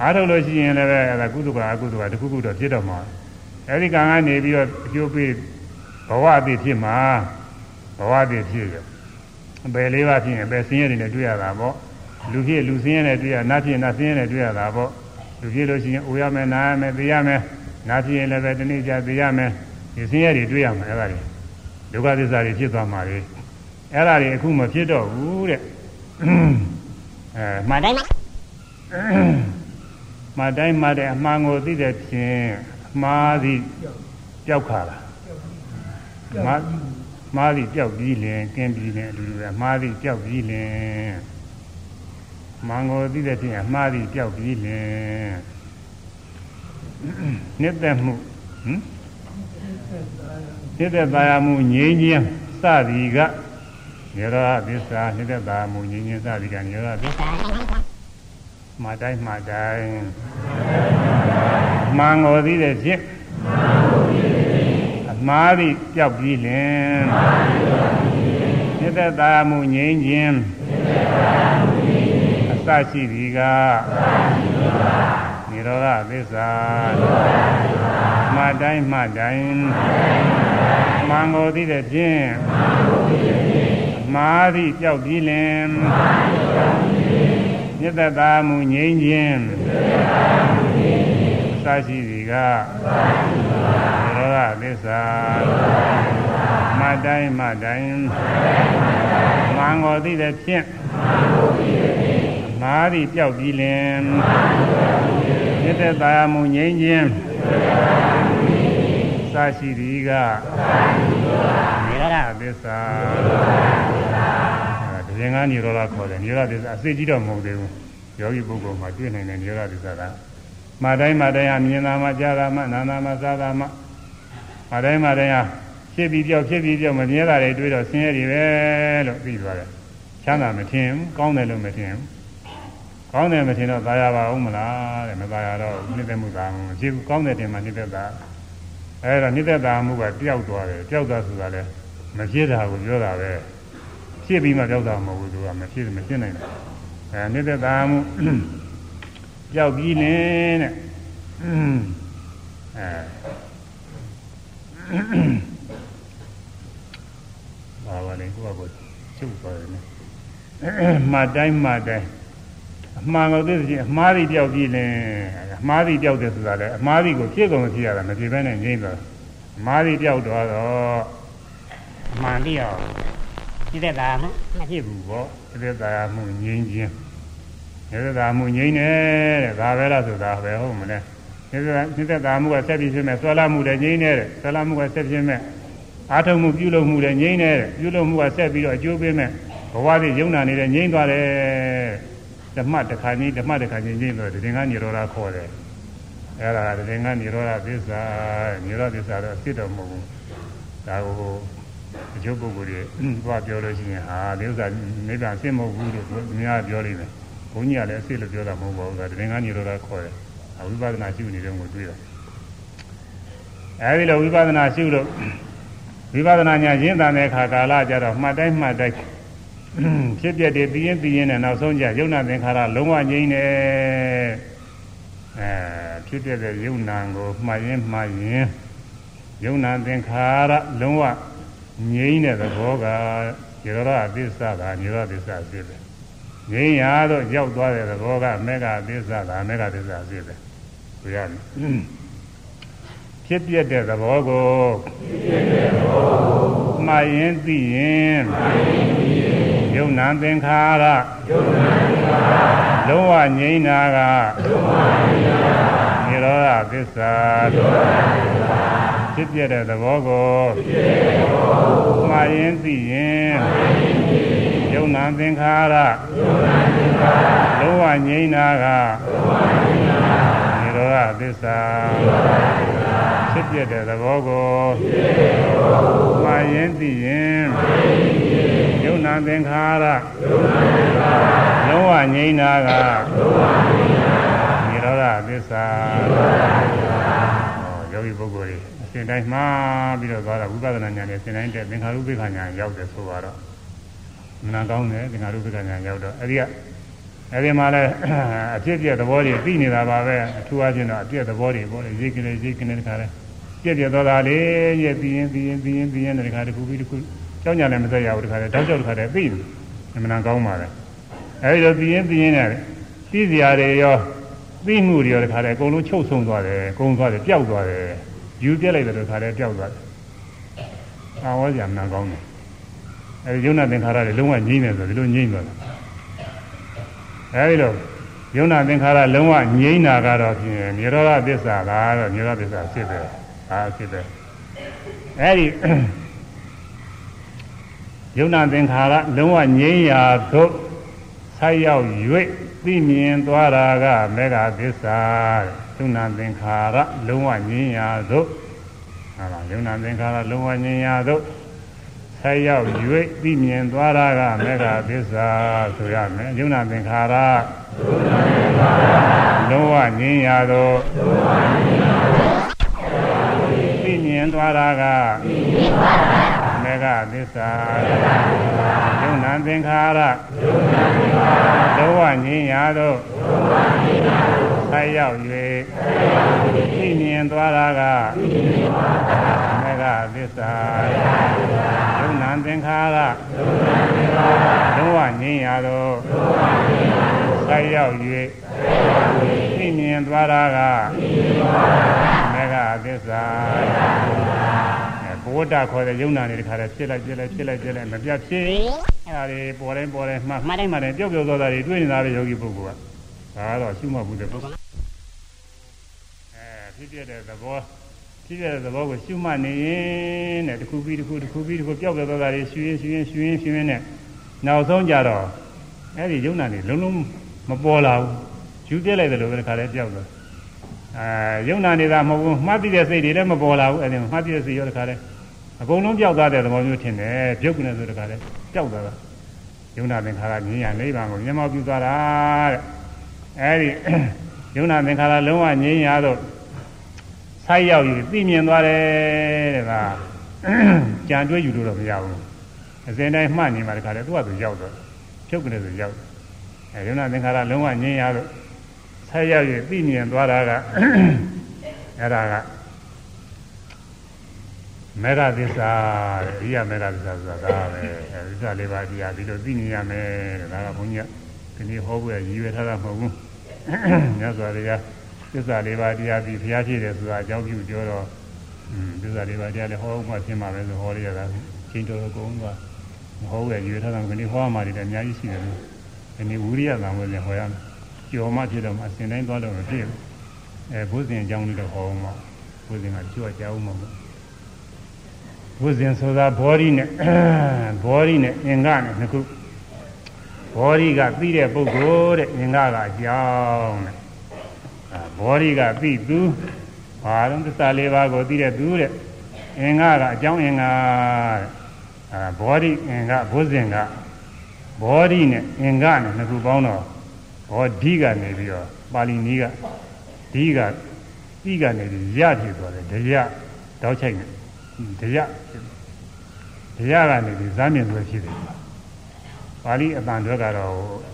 အားထုတ်လို့ရှိရင်လည်းပဲအဲ့ဒါကုသကအကုသကတခုခုတော့ဖြစ်တော့မှာအဲ့ဒီကံကနေပြီးတော့အကျိုးပေး ဘဝအဖြစ်ဖြစ်မှာဘဝအဖြစ်ဖြစ်ရအပယ်လေးပါးဖြစ်ရင်အပယ်ဆင်းရဲတွေနဲ့တွေ့ရတာပေါ့လူဖြစ်လူဆင်းရဲနဲ့တွေ့ရနတ်ဖြစ်နတ်ဆင်းရဲနဲ့တွေ့ရတာပေါ့လူဖြစ်လို့ရှိရင်အိုရမယ်နားရမယ်သိရမယ်နားဖြစ်ရင်လည်းပဲတနေ့ကျသိရမယ်ဒီဆင်းရဲတွေတွေ့ရမယ်အဲ့ဒါတွေဒုက္ခသစ္စာတွေဖြစ်သွားမှာလေအဲ့ဒါတွေအခုမဖြစ်တော့ဘူးတဲ့အဲမှန်တိုင်းမှန်တိုင်းမှတဲ့အမှန်ကိုသိတဲ့ဖြင့်မှားသည်ပျောက်ခါလား မှားမှားသည်ပျောက်ပြီးလင်ကင်းပြီးလင်အတူတူပဲမှားသည်ပျောက်ပြီးလင်မန်ကိုသိတဲ့ဖြင့်မှားသည်ပျောက်ပြီးလင်နှစ်သက်မှုဟမ်နှစ်သက်သာယာမှုငြိမ်းချမ်းစသည်ကညရောသစ္စာနှစ်သက်သာမှုငြိမ်းချမ်းစသည်ကညရောသစ္စာမတိုင်းမတိုင်းမန်ကိုသိတဲ့ဖြင့်အ မှားသည်ပျောက်ပြီးလင်နှစ်သက်သာမှုငြိမ်းချမ်းအစရှိသည်ကနိရောဓသစ္စာမတိုင်းမတိုင်းမန်ကိုသိတဲ့ဖြင့်မာသည်ပျောက်ပြီးလင်မြတ်သာမှုငြိမ်းခြင်းအစရှိသည်က ရောဂသစ္စာမတိုင်းမတိုင်းမန်ကိုသိတဲ့ဖြင့်မာသည်ပျောက်ပြီးလင်မြတ်သာမှုငြိမ်းခြင်းစရှိသည်ကနိရောဓသစ္စာဒီရင်ကနိရောဓခေါ်တယ်နိရောဓသစ္စာအစစ်ကြီးတော့မဟုတ်သေးဘူးယောဂီပုဂ္ဂိုလ်မှာတွေ့နိုင်တဲ့နိရောဓသစ္စာကမတိုင်းမတိုင်းဟာမြင်တာမှကြားတာမှနားတာမှစားတာမှ မတိုင်းမတိုင်းဟာဖြစ်ပြီးပြောက်ဖြစ်ပြီးပြောက်မမြဲတာတွေတွေ့တော့ဆင်းရဲတွေပဲလို့သိသွားတယ်ချမ်းသာမထင်ဘူးကောင်းတယ်လို့မထင်ဘူးကောင်းတယ်မထင်တော့သာယာပါအောင်မလားတဲ့မသာယာတော့နှိမ့်သက်မှုသာမရှိဘူးကောင်းတယ်တင်မှနှိမ့်သက်တာအဲဒါနှိမ့်သက်တာမှုကပျောက်သွားတယ်ပျောက်သွားဆိုတာလဲမဖြစ်တာကိုပြောတာပဲဖြစ်ပြီးမှပျောက်တာမဟုတ်ဘူးသူကမဖြစ်မဖြစ်နိုင်ဘူးအဲနှိမ့်သက်တာမှုပျောက်ပြီးနေတဲ့အဲ ဘာပါလဲကိုကကိုချုပ်သွားတယ်နော်မှတိုင်းမှတိုင်းအမှန်ကိုသိသိအမှားတွေတယောက်ပြီးရင်အမှားတွေတယောက်တယ်ဆိုတာလေအမှားတွေကိုဖြစ်ကုန်ဖြစ်ရတာမဖြစ်ဘဲနဲ့ငြိမ့်သွားအမှားတွေတယောက်တော့တော့အမှန်တယောက်ဒီတဲ့တာမဖြစ်ဘူးပေါ့ဒီတဲ့တာမှုငြိမ့်ခြင်းဒီတဲ့တာမှုငြိမ့်တယ်တဲ့ဒါပဲလားဆိုတာပဲဟုတ်မလဲ ဒီတဲ့ဒီတဲ့တာမှုကဆက်ပြီးဖြစ်မဲ့ဆွဲလာမှုလည်းငြိမ့်တယ်ဆွဲလာမှုကဆက်ဖြစ်မဲ့အာထုံမှုပြုလုပ်မှုလည်းငြိမ့်တယ်ပြုလုပ်မှုကဆက်ပြီးတော့အကျိုးပေးမဲ့ဘဝတွေယုံနာနေတဲ့ငြိမ့်သွားတယ်ဓမ္မတခါကြီးဓမ္မတခါကြီးငြိမ့်သွားတယ်ဒီကနေရောဓခေါ်တယ်အဲ့ဒါဒီကနေရောဓသစ္စာနိရောဓသစ္စာတော့ဖြစ်တော်မဟုတ်ဘူးဒါကိုအကျိုးပုဂ္ဂိုလ်တွေသွားပြောလို့ရှိရင်ဟာဒီဥစ္စာနိဗ္ဗာန်ဖြစ်မဟုတ်ဘူးလို့သူများပြောလိမ့်မယ်ဘုန်းကြီးကလည်းအစ်လို့ပြောတာမဟုတ်ပါဘူးဒါဒီကနေရောဓခေါ်တယ် ဝိပဿနာရှုနေတဲ့ကိုတွေ့တာအဲဒီလိုဝိပဿနာရှုလို့ဝိပဿနာညာရင်းတန်တဲ့အခါကာလကြတော့မှတ်တိုင်းမှတ်တိုင်းဖြစ်ပြတဲ့ပြင်းပြင်းနဲ့နောက်ဆုံးကြယုံနာသင်္ခါရလုံးဝငြိမ့်တယ်အဲဖြစ်ပြတဲ့ယုံနာကိုမှတ်ရင်မှတ်ရင်ယုံနာသင်္ခါရလုံးဝငြိမ့်တဲ့သဘောကညရောအသစ္စာကညရောသစ္စာဖြစ်တယ်ငြိမ့်ရတော့ရောက်သွားတဲ့သဘောကမေဃသစ္စာကမေဃသစ္စာဖြစ်တယ် ဆိုရမယ်ဖြစ်ပြတဲ့သဘောကိုဖြစ်ပြတဲ့သဘောကိုမှားရင်သိရင်မှားရင်သိရင်ယုံနာသင်္ခါရယုံနာသင်္ခါရလုံးဝငြိမ်းတာကလုံးဝငြိမ်းတာနိရောဓသစ္စာနိရောဓသစ္စာဖြစ်ပြတဲ့သဘောကိုဖြစ်ပြတဲ့သဘောကိုမှားရင်သိရင်မှားရင်သိရင်ယုံနာသင်္ခါရယုံနာသင်္ခါရလုံးဝငြိမ်းတာက လုံးဝငြိမ်းတာနိရောဓဓသစ္စာဖြစ်ပြတဲ့သဘောကိုမှားရင်သိရင်ယုံနာသင်္ခါရလုံးဝငြိမ်းတာကနိရောဓသစ္စာယောဂီပုဂ္ဂိုလ်ကြီးအစဉ်တိုင်းမှားပြီးတော့သွားတာဝိပဿနာဉာဏ်နဲ့အစဉ်တိုင်းတဲ့သင်္ခါရုပ္ပခဉာဏ်ရောက်တယ်ဆိုတော့မနာကောင်းတယ်သင်္ခါရုပ္ပခဉာဏ်ရောက်တော့အဲဒီက အဲဒီမှာလည်းအဖြစ်ပြသဘောတွေသိနေတာပါပဲအထူးအချင်းတော့အပြည့်သဘောတွေပေါ့လေရိတ်ကလေးရိတ်ကလေးတခါလဲပြည့်ပြသွားတာလေရဲ့ပြီးရင်ပြီးရင်ပြီးရင်ပြီးရင်တခါတခုပြီးတခုကြောင်းကြလည်းမသက်ရဘူးတခါလဲတောက်ကြောက်တခါလဲသိတယ်မနာကောင်းပါလေအဲဒီတော့ပြီးရင်ပြီးရင်လည်းသိစရာတွေရောသိမှုတွေရောတခါလဲအကုန်လုံးချုပ်ဆုံးသွားတယ်အကုန်သွားတယ်ပျောက်သွားတယ်ယူပြက်လိုက်တယ်တခါလဲပျောက်သွားတယ်အာဝေါ်ကြမနာကောင်းတယ်အဲဒီယုံနာသင်္ခါရတွေလုံးဝငြိမ့်တယ်ဆိုဒီလိုငြိမ့်သွားတယ် အဲဒီလိုယုံနာသင်္ခါရလုံးဝငြိမ့်တာကတော့ဖြင့်နိရောဓသစ္စာကတော့နိရောဓသစ္စာဖြစ်တယ်အာဖြစ်တယ်အဲဒီယုံနာသင်္ခါရလုံးဝငြိမ့်ရာသို့ဆိုက်ရောက်၍သိမြင်သွားတာကမေဃသစ္စာယုံနာသင်္ခါရလုံးဝငြိမ့်ရာသို့ဟာလားယုံနာသင်္ခါရလုံးဝငြိမ့်ရာသို့ ဆက်ရောက်၍သိမြင်သွားတာကမေဃသစ္စာဆိုရမယ်ယုံနာသင်္ခါရလုံးဝငြင်းရသောသိမြင်သွားတာကမေဃသစ္စာယုံနာသင်္ခါရလုံးဝငြင်းရသောဆက်ရောက်၍သိမြင်သွားတာကမေဃသစ္စာယုံ နာသင်္ခါရလုံးဝငြင်းရသောဆက်ရောက်၍သိမြင်သွားတာကမေဃသစ္စာဘဝတ္တခေါ်တဲ့ယုံနာနေတခါတည်းဖြစ်လိုက်ပြက်လိုက်ဖြစ်လိုက်ပြက်လိုက်မပြတ်ဖြစ်အဲ့ဒါတွေပေါ်တိုင်းပေါ်တိုင်းမှမှတ်တိုင်းမှတိုင်းပျောက်ပျောက်သွားတာတွေတွေ့နေတာပဲယောဂီပုဂ္ဂိုလ်ကဒါကတော့ရှုမှတ်ဘူးတဲ့ပုဂ္ဂိုလ်အဲဖြစ်ပြတဲ့သဘော ဖြစ်တဲ့သဘောကိုရှုမှတ်နေရင်တဲ့တစ်ခုပြီးတစ်ခုတစ်ခုပြီးတစ်ခုပျောက်ပျောက်သွားတာတွေရှုရင်ရှုရင်ရှုရင်ရှုရင်နဲ့နောက်ဆုံးကြတော့အဲ့ဒီယုံနာနေလုံးလုံးမပေါ်လာဘူးယူပြက်လိုက်တယ်လို့ပဲတစ်ခါတည်းပျောက်သွားအဲယုံနာနေတာမဟုတ်ဘူးမှတ်သိတဲ့စိတ်တွေလည်းမပေါ်လာဘူးအဲ့ဒီမှတ်သိတဲ့စိတ်ရောတစ်ခါတည်းအကုန်လုံးပျောက်သွားတဲ့သဘောမျိုးထင်တယ်ပြုတ်ကနေဆိုတစ်ခါတည်းပျောက်သွားတာယုံနာသင်္ခါရငြင်းရနိဗ္ဗာန်ကိုမျက်မှောက်ပြုသွားတာတဲ့အဲဒီယုံနာသင်္ခါရလုံးဝငြင်းရတော့ ဆိုက်ရောက်ယူသိမြင်သွားတယ်တဲ့ကကြံတွဲယူလို့တော့မရဘူးအစဉ်တိုင်းမှတ်နေမှာတခါတည်းသူ့ဟာသူရောက်တော့ဖြုတ်ကနေဆိုရောက်အဲယုံနာသင်္ခါရလုံးဝငြင်းရတော့ဆိုက်ရောက်ယူသိမြင်သွားတာကအဲ့ဒါကမေဃသစ္စာတဲ့ဒီကမေဃသစ္စာဆိုတာဒါပဲအဲသစ္စာလေးပါးတရားဒီလိုသိနေရမယ်တဲ့ဒါကဘုန်းကြီးကဒီနေ့ဟောဖို့ရည်ရွယ်ထားတာမဟုတ်ဘူးမြတ်စွာဘုရား သစ္စာလေးပါးတရားပြီးဘုရားဖြစ်တယ်ဆိုတာအကြောင်းပြုပြောတော့อืมသစ္စာလေးပါးတရားလည်းဟောမှဖြစ်မှာပဲဆိုဟောရရတာချင်းတော်ကုန်သွားမဟုတ်ရည်ရွယ်ထားတာကဒီဟောမှလည်းအများကြီးရှိတယ်လို့ဒီနေ့ဝိရိယသံဝေလည်းဟောရမယ်ကြော်မှဖြစ်တော့မှအစဉ်တိုင်းသွားတော့မဖြစ်ဘူးအဲဘုဇင်အကြောင်းလေးတော့ဟောအောင်ပါဘုဇင်ကကြွကြောက်မှာပေါ့ဘုဇင်ဆိုတာဘောဓိနဲ့ဘောဓိနဲ့အင်္ဂနဲ့နှစ်ခုဘောဓိကသိတဲ့ပုဂ္ဂိုလ်တဲ့အင်္ဂကအကြောင်းတဲ့ ဘောဓိကသိသူဘာလို့သစ္စာလေးပါးကိုသိတဲ့သူတဲ့အင်္ဂကအကြောင်းအင်္ဂတဲ့အဲဘောဓိအင်္ဂဘုဇင်ကဘောဓိနဲ့အင်္ဂနဲ့နှစ်ခုပေါင်းတော့ဘောဓိကနေပြီးတော့ပါဠိနည်းကဓိကဤကနေပြီးရဖြစ်သွားတယ်တရားတောက်ချိုက်နေတရားတရားကနေပြီးဇာမြင်သွဲဖြစ်တယ်ပါဠိအတန်တွေကတော့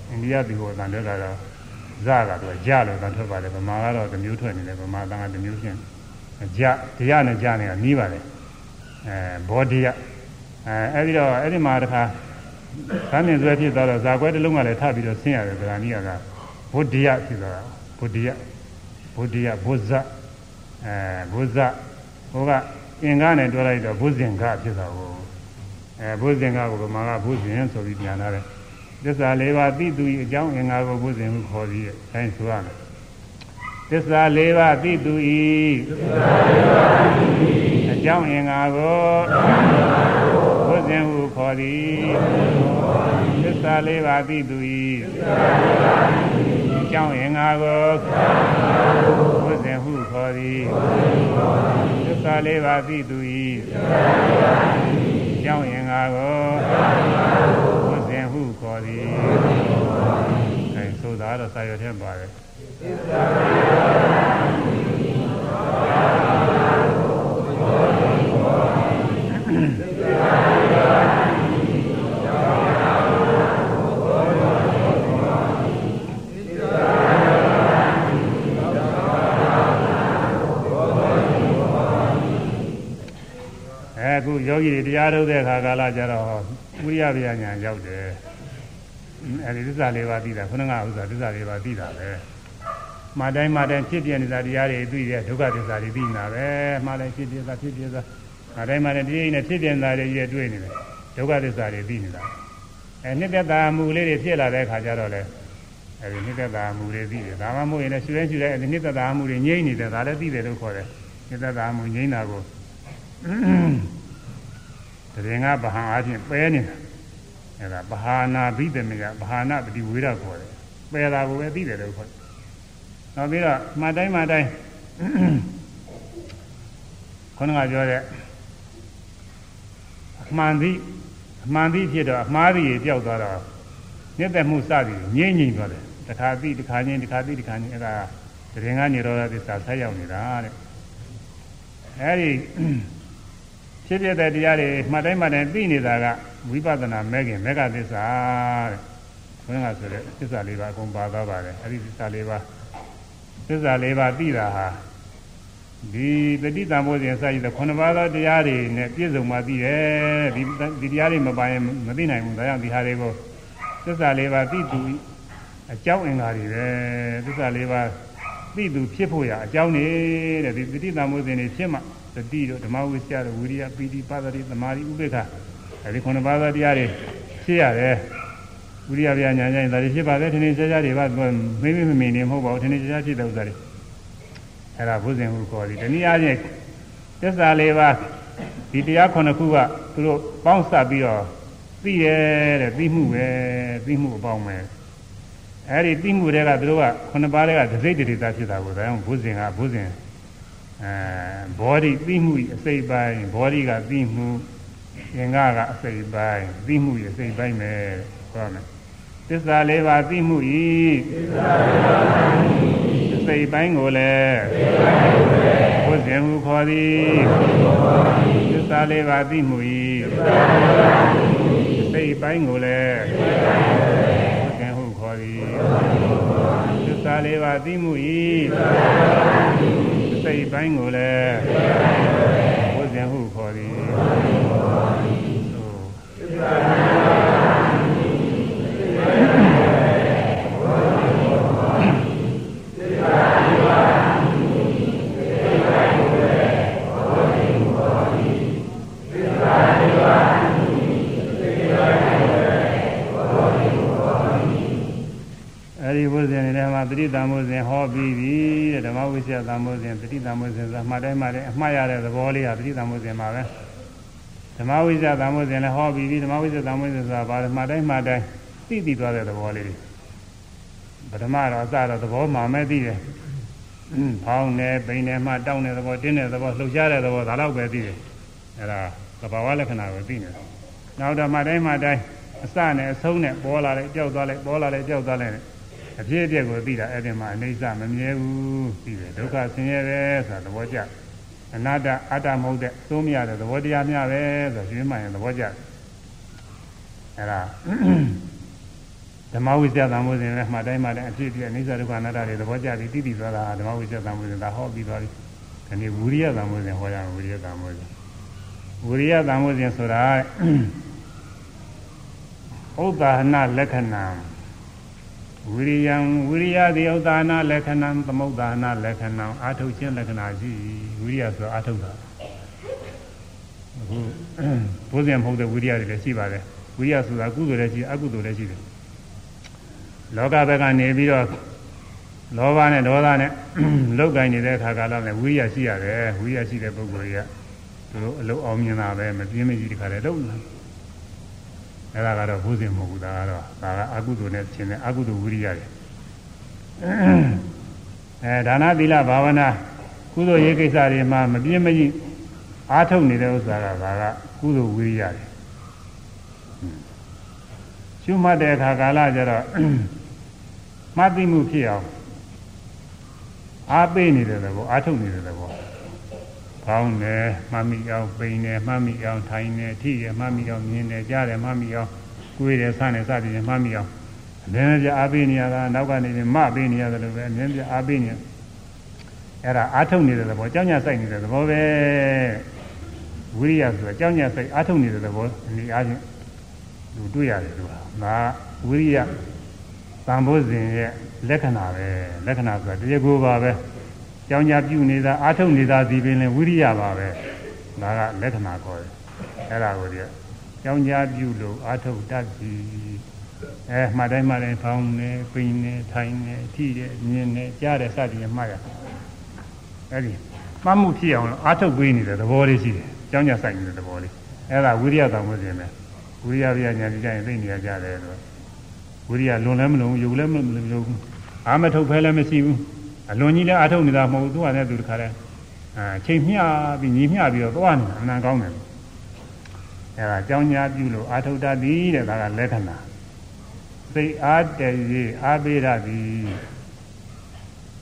အိန္ဒိယပြည်ကိုအတန်တွေကတော့ ဇာကတော့ကြလို့တန်ထွက်ပါတယ်ဗမာကတော့တစ်မျိုးထွက်နေတယ်ဗမာတန်ကတစ်မျိုးဖြစ်ကြတရားနဲ့ကြနေတာနီးပါတယ်အဲဘောဓိယအဲအဲ့ဒီတော့အဲ့ဒီမှာတခါဇာမြင်သွဲဖြစ်သွားတော့ဇာကွဲတစ်လုံးကလည်းထပ်ပြီးတော့ဆင်းရတယ်ဗราဏိယကဘုဒ္ဓယဖြစ်သွားတာဘုဒ္ဓယဘုဒ္ဓယဘုဇအဲဘုဇဟိုကအင်္ဂါနဲ့တွဲလိုက်တော့ဘုဇင်္ဂဖြစ်တာကိုအဲဘုဇင်္ဂကိုဗမာကဘုဇင်ဆိုပြီးပြန်လာတယ် သစ္စာလေးပါးသိသူ၏အကြောင်းအင်္ဂါကိုဘုဇင်ဟုခေါ်ပြီးအဲဆိုရမယ်သစ္စာလေးပါးသိသူ၏အကြောင်းအင်္ဂါကိုဘုဇင်ဟုခေါ်သည်သစ္စာလေးပါးသိသူ၏ကြောင်းရင်ငါကိုဘုဇင်ဟုခေါ်သည်သစ္စာလေးပါးသိသူ၏ကြောင်းရင်ငါကိုဘုဇင်ဟုခေါ် သည်အဲဆိုတာတော့စာရွက်ထဲပါတယ်သစ္စာလေးပါးအခုယောဂီတွေတရားထုတ်တဲ့အခါကာလကျတော့ဝိရိယဗျာညာရောက်တယ် အဲဒီသစ္စာလေးပါးသိတာခုနကဥစ္စာသစ္စာလေးပါးသိတာပဲမှာတိုင်းမှာတိုင်းဖြစ်ပြနေတာတရားတွေသိတဲ့ဒုက္ခသစ္စာတွေသိနေတာပဲမှာတိုင်းဖြစ်ပြတာဖြစ်ပြတာမှာတိုင်းမှာတိုင်းတရားနဲ့ဖြစ်ပြနေတာတွေကြီးတွေ့နေတယ်ဒုက္ခသစ္စာတွေသိနေတာအဲနှစ်သက်တာမူလေးတွေဖြစ်လာတဲ့အခါကျတော့လေအဲဒီနှစ်သက်တာမူတွေသိတယ်ဒါမှမဟုတ်ရင်လည်းရှူရဲရှူရဲအဲဒီနှစ်သက်တာမူတွေငြိမ့်နေတယ်ဒါလည်းသိတယ်လို့ခေါ်တယ်နှစ်သက်တာမူငြိမ့်တာကိုတရင်ကဗဟံအားဖြင့်ပဲနေတာ အဲဒါဗဟာနာဘိသမယဗဟာနာပတိဝေဒခေါ်တယ်ပယ်တာကိုပဲသိတယ်လို့ခေါ်တယ်နောက်ပြီးတော့မှတ်တိုင်းမှတ်တိုင်းခေါင်းကပြောတဲ့အမှန်သည်အမှန်သည်ဖြစ်တော့အမှားသည်ပျောက်သွားတော့မြတ်သက်မှုစသည်ငြိမ့်ငြိမ့်သွားတယ်တခါသိတခါချင်းတခါသိတခါချင်းအဲဒါတရင်ကနေရောသစ္စာဆက်ရောက်နေတာတဲ့အဲဒီဖြစ်ဖြစ်တဲ့တရားတွေမှတ်တိုင်းမှတ်တိုင်းသိနေတာက ဝိပဿနာမဲ့ခင်မေဃသစ္စာတဲ့ဘုရားဆိုတဲ့သစ္စာလေးပါအကုန်ပါသွားပါတယ်အဲ့ဒီသစ္စာလေးပါသစ္စာလေးပါသိတာဟာဒီပဋိသင်္ဘောစဉ်စရည်တဲ့ခုနှစ်ပါးသောတရားတွေနဲ့ပြည့်စုံမှသိတယ်ဒီဒီတရားတွေမပါရင်မသိနိုင်ဘူးဒါကြောင့်ဒီဟာတွေကိုသစ္စာလေးပါသိသူအကြောင်းအင်္ဂါတွေပဲသစ္စာလေးပါသိသူဖြစ်ဖို့ရအကြောင်းနေတဲ့ဒီပဋိသင်္ဘောစဉ်တွေဖြစ်မှသတိတို့ဓမ္မဝိစယတို့ဝိရိယပီတိပါဒတိသမာဓိဥပေက္ခ အဲဒီခုနှစ်ပါးသောတရားတွေဖြစ်ရတယ်ဝိရိယပြညာညာဒါတွေဖြစ်ပါတယ်ထင်ထင်ရှားရှားတွေပါမေးမေးမမေးနေမဟုတ်ပါဘူးထင်ထင်ရှားရှားဖြစ်တဲ့ဥစ္စာတွေအဲဒါဘုဇင်ဟုခေါ်သည်တနည်းအားဖြင့်သစ္စာလေးပါးဒီတရားခုနှစ်ခုကသူတို့ပေါင်းစပ်ပြီးတော့သိရဲတဲ့သိမှုပဲသိမှုအပေါင်းပဲအဲဒီသိမှုတွေကသူတို့ကခုနှစ်ပါးတွေကဒစိတ်တေတာဖြစ်တာကိုဒါကြောင့်ဘုဇင်ကဘုဇင်အဲဘောဓိသိမှုအစိတ်ပိုင်းဘောဓိကသိမှု သင်္ကကအစိတ်ပိုင်းသိမှုအစိတ်ပိုင်းပဲပြောမယ်သစ္စာလေးပါးသိမှုဤသစ္စာလေးပါးသိမှုအစိတ်ပိုင်းကိုလည်းဘုဇင်ဟုခေါ်သည်သစ္စာလေးပါးသိမှုဤအစိတ်ပိုင်းကိုလည်းဘုဇင်ဟုခေါ်သည်သစ္စာလေးပါးသိမှုဤစိတ်ပိုင်းကိုလည်းဘုဇင်ဟုခေါ်သည်အဲဒီဘုဇင်တွေထဲမှာတ တိတံဘုဇင်ဟောပြီးပြီတဲ့ဓမ္မဝိဇ္ဇာတံဘုဇင်တတိတံဘုဇင်ဆိုတာမှတ်တိုင်းမှတ်တိုင်းအမှားရတဲ့သဘောလေးဟာတတိတံဘုဇင်ပါပဲ ဓမ္မဝိဇ္ဇာတံဘုဇင်လည်းဟောပြီးပြီဓမ္မဝိဇ္ဇာတံဘုဇင်ဆိုတာဘာလဲမှတ်တိုင်းမှတ်တိုင်းသိသိသွားတဲ့သဘောလေးပထမတော့အစတော့သဘောမှမဲသိတယ်အင်းဖောင်းနေပိန်နေမှတောင်းတဲ့သဘောတင်းတဲ့သဘောလှုပ်ရှားတဲ့သဘောဒါတော့ပဲသိတယ်အဲ့ဒါသဘာဝလက္ခဏာကိုသိနေတယ်နောက်တော့မှတိုင်းမှတိုင်းအစနဲ့အဆုံးနဲ့ပေါ်လာလိုက်ကြောက်သွားလိုက်ပေါ်လာလိုက်ကြောက်သွားလိုက်အဖြစ်အပျက်ကိုသိတာအဲ့ဒီမှာအိဋ္ဌမမြဲဘူးသိတယ်ဒုက္ခဆင်းရဲတယ်ဆိုတာသဘောကျ အနာတ္တအတ္တမဟုတ်တဲ့သုံးမရတဲ့သဘောတရားများပဲဆိုရွှေမှန်ရင်သဘောကျအဲ့ဒါဓမ္မဝိဇ္ဇာသံဃာစဉ်နဲ့မှတ်တိုင်းမှတိုင်းအဖြစ်အပျက်အိဋ္ဌဒုက္ခအနတ္တတွေသဘောကျပြီးသိသိသွားတာဓမ္မဝိဇ္ဇာသံဃာစဉ်ဒါဟောပြီးသွားပြီဒီနေ့ဝိရိယသံဃာစဉ်ဟောရအောင်ဝိရိယသံဃာစဉ်ဝိရိယသံဃာစဉ်ဆိုတာဥဒ္ဒါဟနလက္ခဏာဝိရိယံဝိရိယတိဥဒ္ဒါနာလက္ခဏံသမုဒ္ဒါနာလက္ခဏံအာထုတ်ခြင်းလက္ခဏာရှိ ဝိရိယဆိုအာထုတ်တာအခုဘုဇင်မဟုတ်တဲ့ဝိရိယတွေလည်းရှိပါတယ်ဝိရိယဆိုတာကုသိုလ်လည်းရှိအကုသိုလ်လည်းရှိတယ်လောကဘက်ကနေပြီးတော့လောဘနဲ့ဒေါသနဲ့လောက်ကင်နေတဲ့အခါကာလနဲ့ဝိရိယရှိရတယ်ဝိရိယရှိတဲ့ပုဂ္ဂိုလ်တွေကသူတို့အလုံးအောင်မြင်တာပဲမပြင်းမကြီးတခါတည်းလုံးလာအဲ့ဒါကတော့ဘုဇင်မဟုတ်ဘူးဒါကတော့ဒါကအကုသိုလ်နဲ့ရှင်တဲ့အကုသိုလ်ဝိရိယတွေအဲဒါနသီလဘာဝနာ ကုသိုလ်ရေးကိစ္စတွေမှာမပြင်းမကြီးအားထုတ်နေတဲ့ဥစ္စာကဒါကကုသိုလ်ဝိရိယတွေရှုမှတ်တဲ့အခါကာလကျတော့မှတ်သိမှုဖြစ်အောင်အားပေးနေတဲ့သဘောအားထုတ်နေတဲ့သဘောကောင်းတယ်မှတ်မိအောင်ပိန်တယ်မှတ်မိအောင်ထိုင်တယ်ထိရမှတ်မိအောင်မြင်တယ်ကြားတယ်မှတ်မိအောင်ကိုယ်တယ်ဆန်းတယ်စသည်ဖြင့်မှတ်မိအောင်အမြဲတမ်းအားပေးနေရတာနောက်ကနေပြီးမပေးနေရတယ်လို့ပဲအမြဲတမ်းအားပေးနေ အဲ့ဒါအားထုတ်နေတဲ့သဘောကြောင်းညာစိုက်နေတဲ့သဘောပဲဝိရိယဆိုတာကြောင်းညာစိုက်အားထုတ်နေတဲ့သဘောအနေအားဖြင့်သူတွေ့ရတယ်သူကဒါဝိရိယတန်ဖိုးစဉ်ရဲ့လက္ခဏာပဲလက္ခဏာဆိုတာတရားကိုပါပဲကြောင်းညာပြုနေတာအားထုတ်နေတာဒီပင်လည်းဝိရိယပါပဲဒါကလက္ခဏာခေါ်တယ်အဲ့ဒါကိုဒီကြောင်းညာပြုလို့အားထုတ်တတ်ပြီအဲမှတ်တိုင်းမှတ်တိုင်းဖောင်းနေပိန်နေထိုင်နေထိတယ်မြင်နေကြားတယ်စသည်ဖြင့်မှတ်ရ အဲ့ဒီမှတ်မှုဖြစ်အောင်အားထုတ်ပေးနေတဲ့သဘောလေးရှိတယ်ကြောင်းညာဆိုင်နေတဲ့သဘောလေးအဲ့ဒါဝိရိယတောင်မခြင်းပဲဝိရိယပြညာကြည့်ရင်သိနေရကြတယ်လို့ဝိရိယလွန်လည်းမလုံယူလည်းမလုံအာမထုတ်ဖဲလည်းမရှိဘူးအလွန်ကြီးလည်းအာထုတ်နေတာမဟုတ်ဘူးသူကလည်းသူတခါလဲအာချိန်မျှပြီးညီမျှပြီးတော့သွားနေတာအနံကောင်းတယ်အဲဒါကြောင်းညာပြုလို့အာထုတ်တတ်သည်တဲ့ဒါကလက္ခဏာစိတ်အားတည်ရအာပေရသည်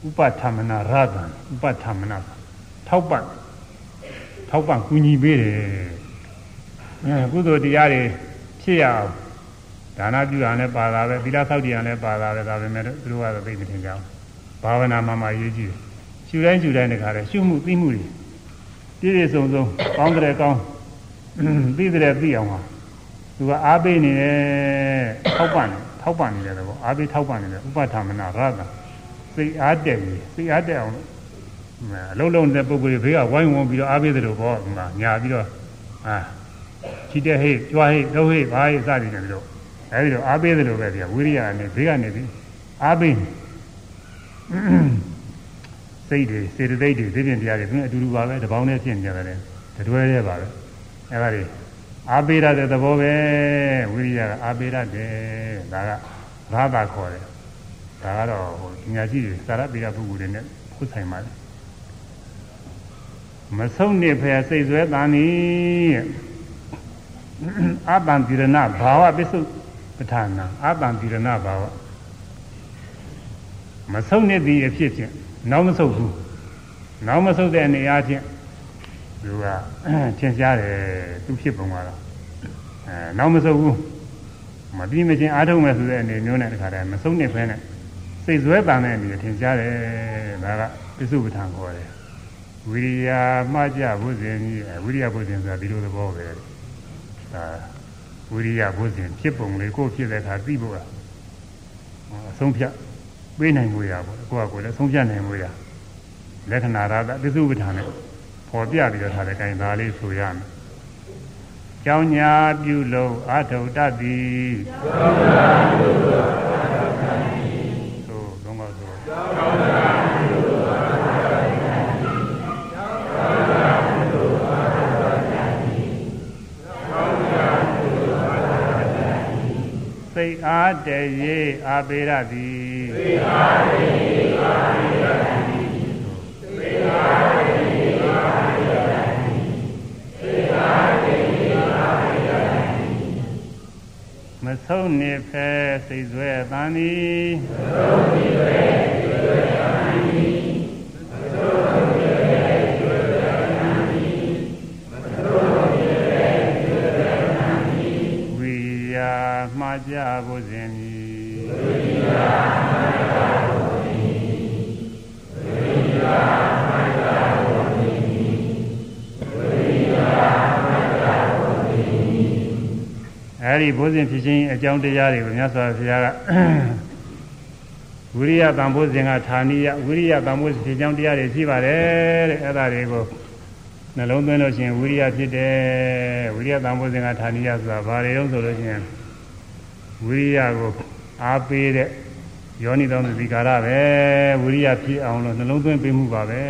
ဥပသမနာရသံဥပသမနာထောက်ပံ့ထောက်ပံ့ကူညီပေးတယ်အဲကုသိုလ်တရားတွေဖြစ်ရအောင်ဒါနပြုရလည်းပါတာပဲသီလဆောက်တည်ရလည်းပါတာပဲဒါပေမဲ့သူတို့ကတော့သိမထင်ကြဘူးဘာဝနာမှမှရေးကြည့်တယ်ရှုတိုင်းရှုတိုင်းတခါတည်းရှုမှုသိမှုတွေပြည့်ပြည့်စုံစုံကောင်းတဲ့ကောင်းသိတဲ့သိအောင်ပါသူကအားပေးနေတယ်ထောက်ပံ့တယ်ထောက်ပံ့နေတယ်တော့အားပေးထောက်ပံ့နေတယ်ဥပထာမနာရတာ စိတ်အားတက်ပြီစိတ်အားတက်အောင်အလုံးလုံးတဲ့ပုဂ္ဂိုလ်တွေဘေးကဝိုင်းဝန်းပြီးတော့အားပေးတယ်လို့ပေါ့ဒီမှာညာပြီးတော့အာချီတဲ့ဟိကြွားဟိတော့ဟိဘာဟိစသည်နဲ့ပြီးတော့အဲဒီတော့အားပေးတယ်လို့ပဲဒီဝိရိယနဲ့ဘေးကနေပြီးအားပေးစိတ်တွေစေတသိက်တွေသိပြင်တရားတွေပြင်အတူတူပါပဲတပေါင်းနဲ့ဖြစ်နေကြတယ်တတွဲရဲပါပဲအဲဒါတွေအားပေးရတဲ့သဘောပဲဝိရိယကအားပေးရတယ်ဒါကဘာသာခေါ်တယ် ဒါကတော့ဟိုပညာရှိတွေစာရပေရပုဂ္ဂိုလ်တွေနဲ့ခုဆိုင်ပါလေမဆုံးနေဖယ်စိတ်ဆွဲတန်နီအတန်တိရဏဘာဝပစ္စုပဋ္ဌာနာအတန်တိရဏဘာဝမဆုံးနေသည်အဖြစ်ဖြင့်နောက်မဆုတ်ဘူးနောက်မဆုတ်တဲ့အနေအားဖြင့်သူကထင်ရှားတယ်သူဖြစ်ပုံကတော့အဲနောက်မဆုတ်ဘူးမပြီးမချင်းအားထုတ်မယ်ဆိုတဲ့အနေမျိုးနဲ့တခါတည်းမဆုံးနေဖဲနဲ့ စိတ်ဆွဲတန်တဲ့အနေထင်ရှားတယ်ဒါကပစ္စုပ္ပန်ခေါ်တယ်ဝိရိယမှကြဘုဇင်ကြီးဝိရိယဘုဇင်ဆိုတာဒီလိုသဘောပဲဒါဝိရိယဘုဇင်ဖြစ်ပုံလေးကိုဖြစ်တဲ့အခါသိဖို့အဆုံးဖြတ်ပေးနိုင်မှုရပေါ့ကိုယ့်အကိုလည်းဆုံးဖြတ်နိုင်မှုရလက္ခဏာရတာပစ္စုပ္ပန်နဲ့ပေါ်ပြပြီးတော့ထားတဲ့ခိုင်သားလေးဆိုရမယ်ကြောင်းညာပြုလို့အာထုတတ်သည်ကြောင်းညာပြုလို့အာထုတတ်သည်သို့သုံးပါဆိုကြောင်းညာပြုလို့အာထုတတ်သည်ကြောင်းညာပြုလို့အာထုတတ်သည်ကြောင်းညာပြုလို့အာထုတတ်သည်စိ တ်အားတည်းရေးအာပေရသည်စိတ်အားတည်းရေးအာပေရသည်စိတ်အားတည်းရေးအာပေရသည်စိတ်အားတည်းမဆုံးနေဖဲစိတ်ဆွဲတန်သည်မဆုံးနေဖဲ မှားကြဖို့စဉ်သည်ဝိယာမှားကြဖို့စဉ်သည်ဝိယာမှားကြဖို့စဉ်သည်ဝိယာအဲဒီဘုဇင်ဖြစ်ခြင်းအကြောင်းတရားတွေကိုမြတ်စွာဘုရားကဝိရိယတန်ဖိုးစဉ်ကဌာနိယဝိရိယတန်ဖိုးဖြစ်ကြောင်းတရားတွေရှိပါတယ်တဲ့အဲဒါတွေကိုနှလုံးသွင်းလို့ရှိရင်ဝိရိယဖြစ်တယ်ဝိရိယတန်ဖိုးစဉ်ကဌာနိယဆိုတာဘာတွေလုံးဆိုလို့ရှိရင် ဝိရိယကိုအားပေးတဲ့ယောနိတော်သီကာရပဲဝိရိယဖြစ်အောင်လို့နှလုံးသွင်းပေးမှုပါပဲ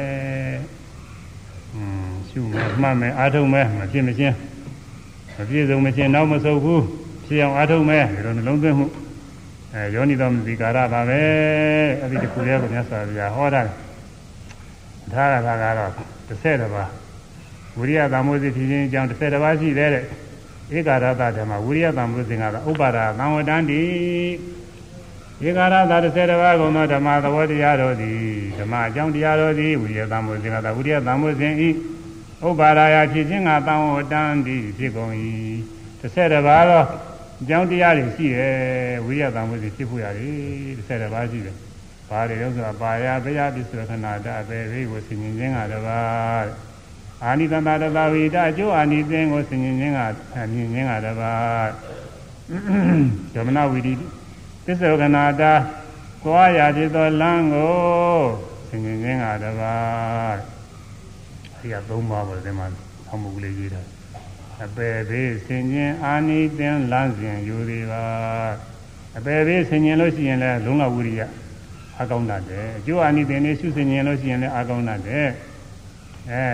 อืมရှုမှမှတ်မယ်အားထုတ်မယ်မဖြစ်မချင်းမပြည့်စုံမချင်းနောက်မဆုတ်ဘူးဖြဖြစ်အောင်အားထုတ်မယ်ဒီလိုနှလုံးသွင်းမှုအဲယောနိတော်မစီကာရပါပဲအဲ့ဒီတခုတည်းကိုမြတ်စွာဘုရားဟောတာဒါကသာကတော့တစ်ဆက်တစ်ပါးဝိရိယသံမိုးစီဖြစ်ခြင်းအကြောင်းတစ်ဆက်တစ်ပါးရှိတယ်တဲ့ ဧကာရတဓမ္မဝိရိယသံမိုးစဉ်ကတော့ဥပါဒသံဝတ္တန္တိဧကာရတတစ်ဆက်တစ်ပါးကုန်သောဓမ္မသဘောတရားတော်သည်ဓမ္မအကြောင်းတရားတော်သည်ဝိရိယသံမိုးစဉ်ကသာဝိရိယသံမိုးစဉ်ဤဥပါဒရာဖြစ်ခြင်းကသံဝတ္တန္တိဖြစ်ကုန်၏တစ်ဆက်တစ်ပါးတော့အကြောင်းတရားတွေရှိတယ်ဝိရိယသံဝိသေဖြစ်ဖို့ရတယ်တစ်ဆက်တစ်ပါးရှိတယ်ဘာတွေလဲဆိုတာပါရဘယပစ္စရခဏတအပေဘေကိုဆင်ញင်ခြင်းကတပါး အာနိသန္တာတဝိတအကျိုးအာနိသင်ကိုဆင်ញင်ခြင်းကမြင်ခြင်းကတပါးဓမ္မနာဝိတိပစ္စရခဏတသွားရဖြစ်သောလမ်းကိုဆင်ញင်ခြင်းကတပါးအရာသုံးပါးပါဒီမှာဆောင်းမှုကလေးရေးထားအပေဘေးဆင်ញင်အာနိသင်လမ်းစဉ်ယူသေးပါအပေဘေးဆင်ញင်လို့ရှိရင်လည်းလုံးလဝိရိယအကောင်းတတ်တယ်အကျိုးအာနိသင်နဲ့ရှုဆင်ញင်လို့ရှိရင်လည်းအကောင်းတတ်တယ်အဲ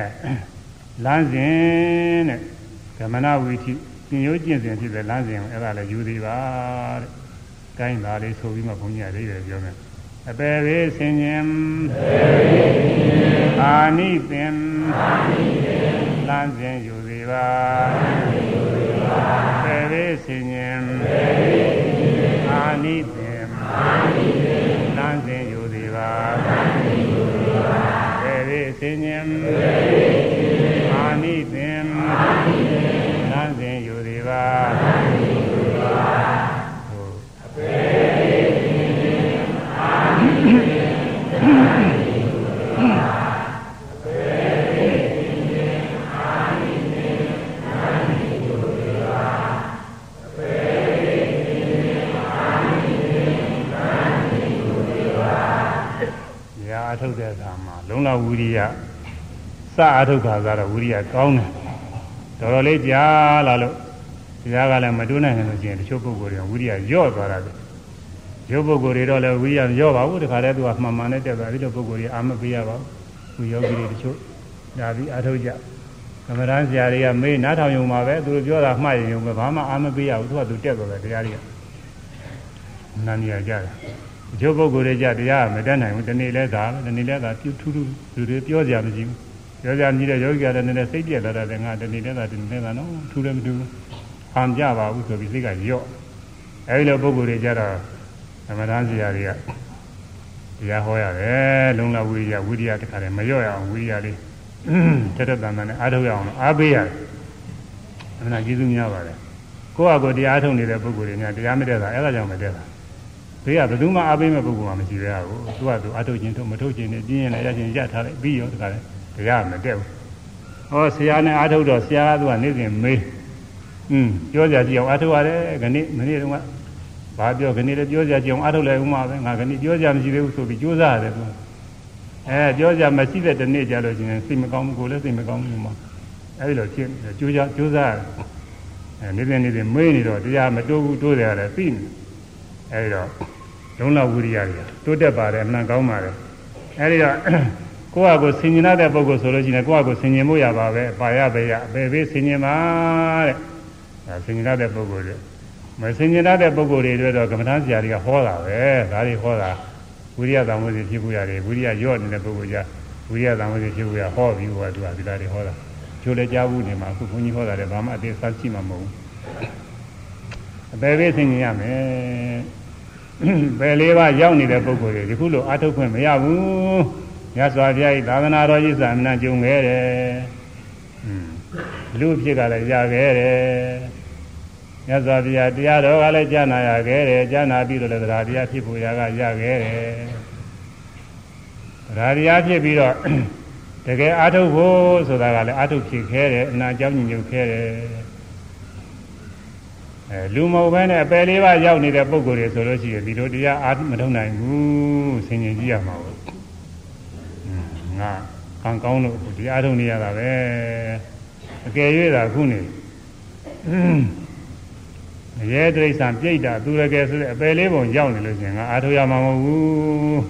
လမ်းစဉ်တဲ့ကမနာဝီထိသင်ရိုးကျင့်စဉ်ဖြစ်တဲ့လမ်းစဉ်ကိုအဲ့ဒါလည်းယူသေးပါတဲ့။ကိုင်းသားလေးဆိုပြီးမှဘုန်းကြီးကလေးရပြောမယ်။အပေဘေးဆင်ញင်အာနိသင်လမ်းစဉ်ယူသေးပါပေဘေးဆင်ញင်အာနိသင်လမ်းစဉ်ယူသေးပါပေဘေးဆင်ញင်အာ နိသင်လမ်းစဉ်ယူသေးပါညာအထုတ်တဲ့အခါမှာလုံလဝိရိယ စအထုတ်ခါကတော့ဝိရိယကောင်းတယ်တော်တော်လေးကြာလာလို့တရားကလည်းမတွန်းနိုင်လို့ရှိရင်တချို့ပုဂ္ဂိုလ်တွေဝိရိယညော့သွားတာပဲရုပ်ပုဂ္ဂိုလ်တွေတော့လည်းဝိရိယညော့ပါဘူးတခါတည်းသူကမှန်မှန်နဲ့တက်သွားပြီးတော့ပုဂ္ဂိုလ်တွေအာမပေးရပါဘူးဝိယောဂီတွေတချို့ဒါပြီးအထုတ်ကြကမ္မရန်ဆရာတွေကမေးနားထောင်ရုံမှာပဲသူတို့ပြောတာမှတ်ရုံပဲဘာမှအာမပေးရဘူးသူကသူတက်သွားတယ်တရားတွေကနာနေရကြတယ်အကျိုးပုဂ္ဂိုလ်တွေကြတရားမတတ်နိုင်ဘူးဒီနေ့လဲဒါဒီနေ့လဲဒါပြုထူးထူးလူတွေပြောကြမရှိဘူး ပြောကြမြည်တဲ့ယောဂီကလည်းနည်းနည်းစိတ်ပြက်လာတယ်ငါဒီနေ့လဲဒါဒီနေ့လဲနော်ထူးတယ်မထူးဘူးဟန်ကြပါဘူးဆိုပြီးစိတ်ကရော့အဲဒီလိုပုဂ္ဂိုလ်တွေကြတော့သမထဆရာတွေကတရားဟောရတယ်လုံလဝိရိယဝိရိယတခါတည်းမရော့ရအောင်ဝိရိယလေးတက်တက်တန်တန်နဲ့အားထုတ်ရအောင်အားပေးရတယ်အမှန်ကျေးဇူးများပါတယ်ကိုယ့်အကိုတရားထုတ်နေတဲ့ပုဂ္ဂိုလ်တွေများတရားမတက်တာအဲ့ဒါကြောင့်မတက်တာဘေးကဘယ်သူမှအားပေးမဲ့ပုဂ္ဂိုလ်မှမရှိပဲဘူးသူကသူအားထုတ်ခြင်းထုတ်မထုတ်ခြင်းနဲ့ပြင်းရင်လည်းရခြင်းရထားလိုက်ပြီးရောတခါတည်း တရားမတက်ဘူးဟောဆရာနဲ့အားထုတ်တော့ဆရာကသူကနေ့စဉ်မေးอืมပြောကြကြည့်အောင်အားထုတ်ရတယ်ခဏမနေ့တုန်းကဘာပြောခဏလည်းပြောကြကြည့်အောင်အားထုတ်လိုက်ဦးမှာပဲငါခဏပြောကြမရှိသေးဘူးဆိုပြီးကြိုးစားရတယ်သူအဲပြောကြမရှိတဲ့တနေ့ကြလို့ချင်းစိတ်မကောင်းဘူးကိုလည်းစိတ်မကောင်းဘူးမှာအဲဒီလိုဖြစ်ကြိုးစားကြိုးစားအဲနေ့စဉ်နေ့စဉ်မေးနေတော့တရားမတိုးဘူးတိုးတယ်ရတယ်ပြီးနေအဲဒီတော့လုံးလဝိရိယတွေတိုးတက်ပါတယ်အမှန်ကောင်းပါတယ်အဲဒီတော့ ကိုယ့်ဟာကိုယ်ဆင်ញင်တဲ့ပုဂ္ဂိုလ်ဆိုလို့ရှိရင်ကိုယ့်ဟာကိုယ်ဆင်ញင်မှုရပါပဲပါရပဲရအပေပေးဆင်ញင်ပါတဲ့အဲဆင်ញင်တဲ့ပုဂ္ဂိုလ်တွေမဆင်ញင်တဲ့ပုဂ္ဂိုလ်တွေအတွက်တော့ကမ္မဋ္ဌာန်းဆရာတွေကဟောတာပဲဒါတွေဟောတာဝိရိယသံဝေစီဖြစ်ဖို့ရတယ်ဝိရိယရော့နေတဲ့ပုဂ္ဂိုလ်ကြဝိရိယသံဝေစီဖြစ်ဖို့ရဟောပြီးဟောသူကဒီလားတွေဟောတာကျိုးလည်းကြားဘူးနေမှာအခုဘုန်းကြီးဟောတာလည်းဘာမှအသေးစားရှိမှာမဟုတ်ဘူးအပေပေးဆင်ញင်ရမယ်ဘယ်လေးပါးရောက်နေတဲ့ပုဂ္ဂိုလ်တွေဒီခုလိုအထုတ်ခွင့်မရဘူး မြတ်စွာဘုရား၏သာသနာတော်ကြီးစာမဏကြုံခဲ့တယ်လူဖြစ်ကလည်းရခဲ့တယ်မြတ်စွာဘုရားတရားတော်ကလည်းကြားနာရခဲ့တယ်ကြားနာပြီးတော့လည်းတရားတရားဖြစ်ဖို့ရကရခဲ့တယ်တရားတရားဖြစ်ပြီးတော့တကယ်အာထုတ်ဖို့ဆိုတာကလည်းအာထုတ်ဖြစ်ခဲ့တယ်အနာကြောင့်ညှို့ခဲ့တယ်အဲလူမဟုတ်ဘဲနဲ့အပယ်လေးပါးရောက်နေတဲ့ပုံကိုယ်တွေဆိုလို့ရှိရင်ဒီလိုတရားအာမထုံနိုင်ဘူးဆင်ញင်ကြည့်ရမှာပေါ့ ငါကံကောင်းလို့ဒီအားထုတ်နေရတာပဲအကယ်၍သာခုနေရဲတိရစ္ဆာန်ပြိတ္တာသူရကယ်ဆိုတဲ့အပယ်လေးပုံရောက်နေလို့ရှိရင်ငါအားထုတ်ရမှာမဟုတ်ဘူး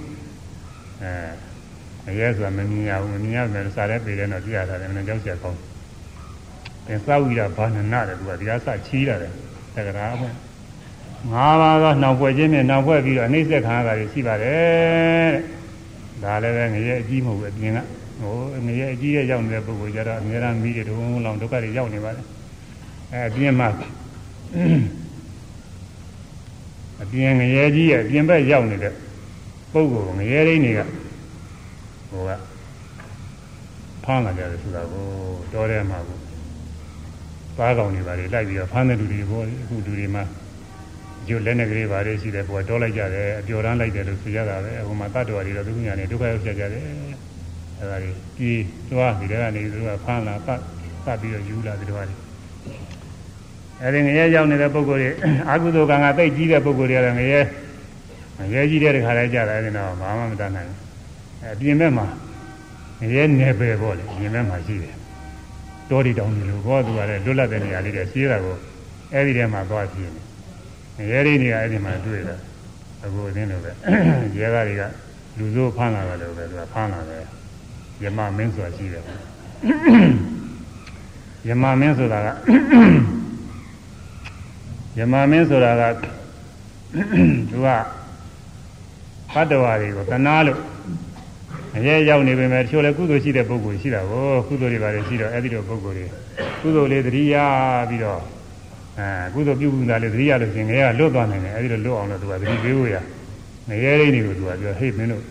အဲရဲဆိုတာမမြင်ရဘူးမမြင်ရမယ်စားတဲ့ပေတဲ့တော့ကြည့်ရတာလည်းမင်းကြောက်ရကောင်းတယ်သဝိရဘာနနာတယ်သူကဒီအစချီးရတယ်သက္ကရာပေါ့ငါးပါးသောနှောင်ဖွဲ့ခြင်းနဲ့နှောင်ဖွဲ့ပြီးတော့အနှိမ့်ဆက်ခံရတာရှိပါတယ်တဲ့ ဒါလည်းပဲငရဲအကြီးမဟုတ်ဘူးအပြင်ကဟိုငရဲအကြီးရဲ့ရောက်နေတဲ့ပုဂ္ဂိုလ်ကြတော့အများအားမိတဲ့တုံးလောင်ဒုက္ခတွေရောက်နေပါတယ်အဲအပြင်မှာအပြင်ငရဲကြီးရဲ့အပြင်ဘက်ရောက်နေတဲ့ပုဂ္ဂိုလ်ငရဲရင်းတွေကဟိုကဖမ်းလာကြတယ်ဆိုတာကိုတော်တယ်မှာကိုပါးကောင်တွေပါလေလိုက်ပြီးတော့ဖမ်းတဲ့လူတွေဘောအခုလူတွေမှာ ကျွလက်နဲ့ကလေးပါလေရှိတယ်ပေါ်တော့လိုက်ကြတယ်အပျော်တန်းလိုက်တယ်လို့ဆိုကြတာပဲဟိုမှာတတ်တော်တွေတော့သူညာနေဒုက္ခရောက်ကြကြတယ်အဲဒါတွေကြီးသွားဒီထဲကနေသူကဖမ်းလာပတ်ပတ်ပြီးတော့ယူလာဒီလိုပါလေအဲဒီငရဲရောက်နေတဲ့ပုံကိုယ်တွေအာဟုသောကံကတိတ်ကြီးတဲ့ပုံကိုယ်တွေကတော့ငရဲငရဲကြီးတဲ့ခါလဲကြတာအဲဒီတော့ဘာမှမတတ်နိုင်ဘူးအဲပြင်ဘက်မှာငရဲနယ်ပယ်ပေါ့လေပြင်ဘက်မှာရှိတယ်တောတီတောင်ကြီးလို့ဘောသူကလည်းလွတ်လပ်တဲ့နေရာလေးတွေရှိတာကိုအဲဒီထဲမှာသွားကြည့်နေ ငရဲလေးတွေကအဲဒီမှာတွေ့တာအခုအင်းလိုပဲရဲကားတွေကလူစိုးဖမ်းလာတယ်လို့ပဲသူကဖမ်းလာတယ်ယမမင်းဆိုတာရှိတယ်ယမမင်းဆိုတာကယမမင်းဆိုတာကသူကဘတ်တော်တွေကိုတနာလို့အရဲရောက်နေပေမဲ့တချို့လည်းကုသိုလ်ရှိတဲ့ပုဂ္ဂိုလ်ရှိတာကိုကုသိုလ်တွေပါတယ်ရှိတော့အဲ့ဒီလိုပုဂ္ဂိုလ်တွေကုသိုလ်လေးသတိရပြီးတော့ အဲကုသိုလ်ပြုမှုတာလေးသတိရလို့ရှင်ငရဲကလွတ်သွားနိုင်တယ်အဲ့ဒီလိုလွတ်အောင်လို့သူကသတိပေးဖို့ရငရဲရင်းတွေကိုသူကပြောဟေ့မင်းတို့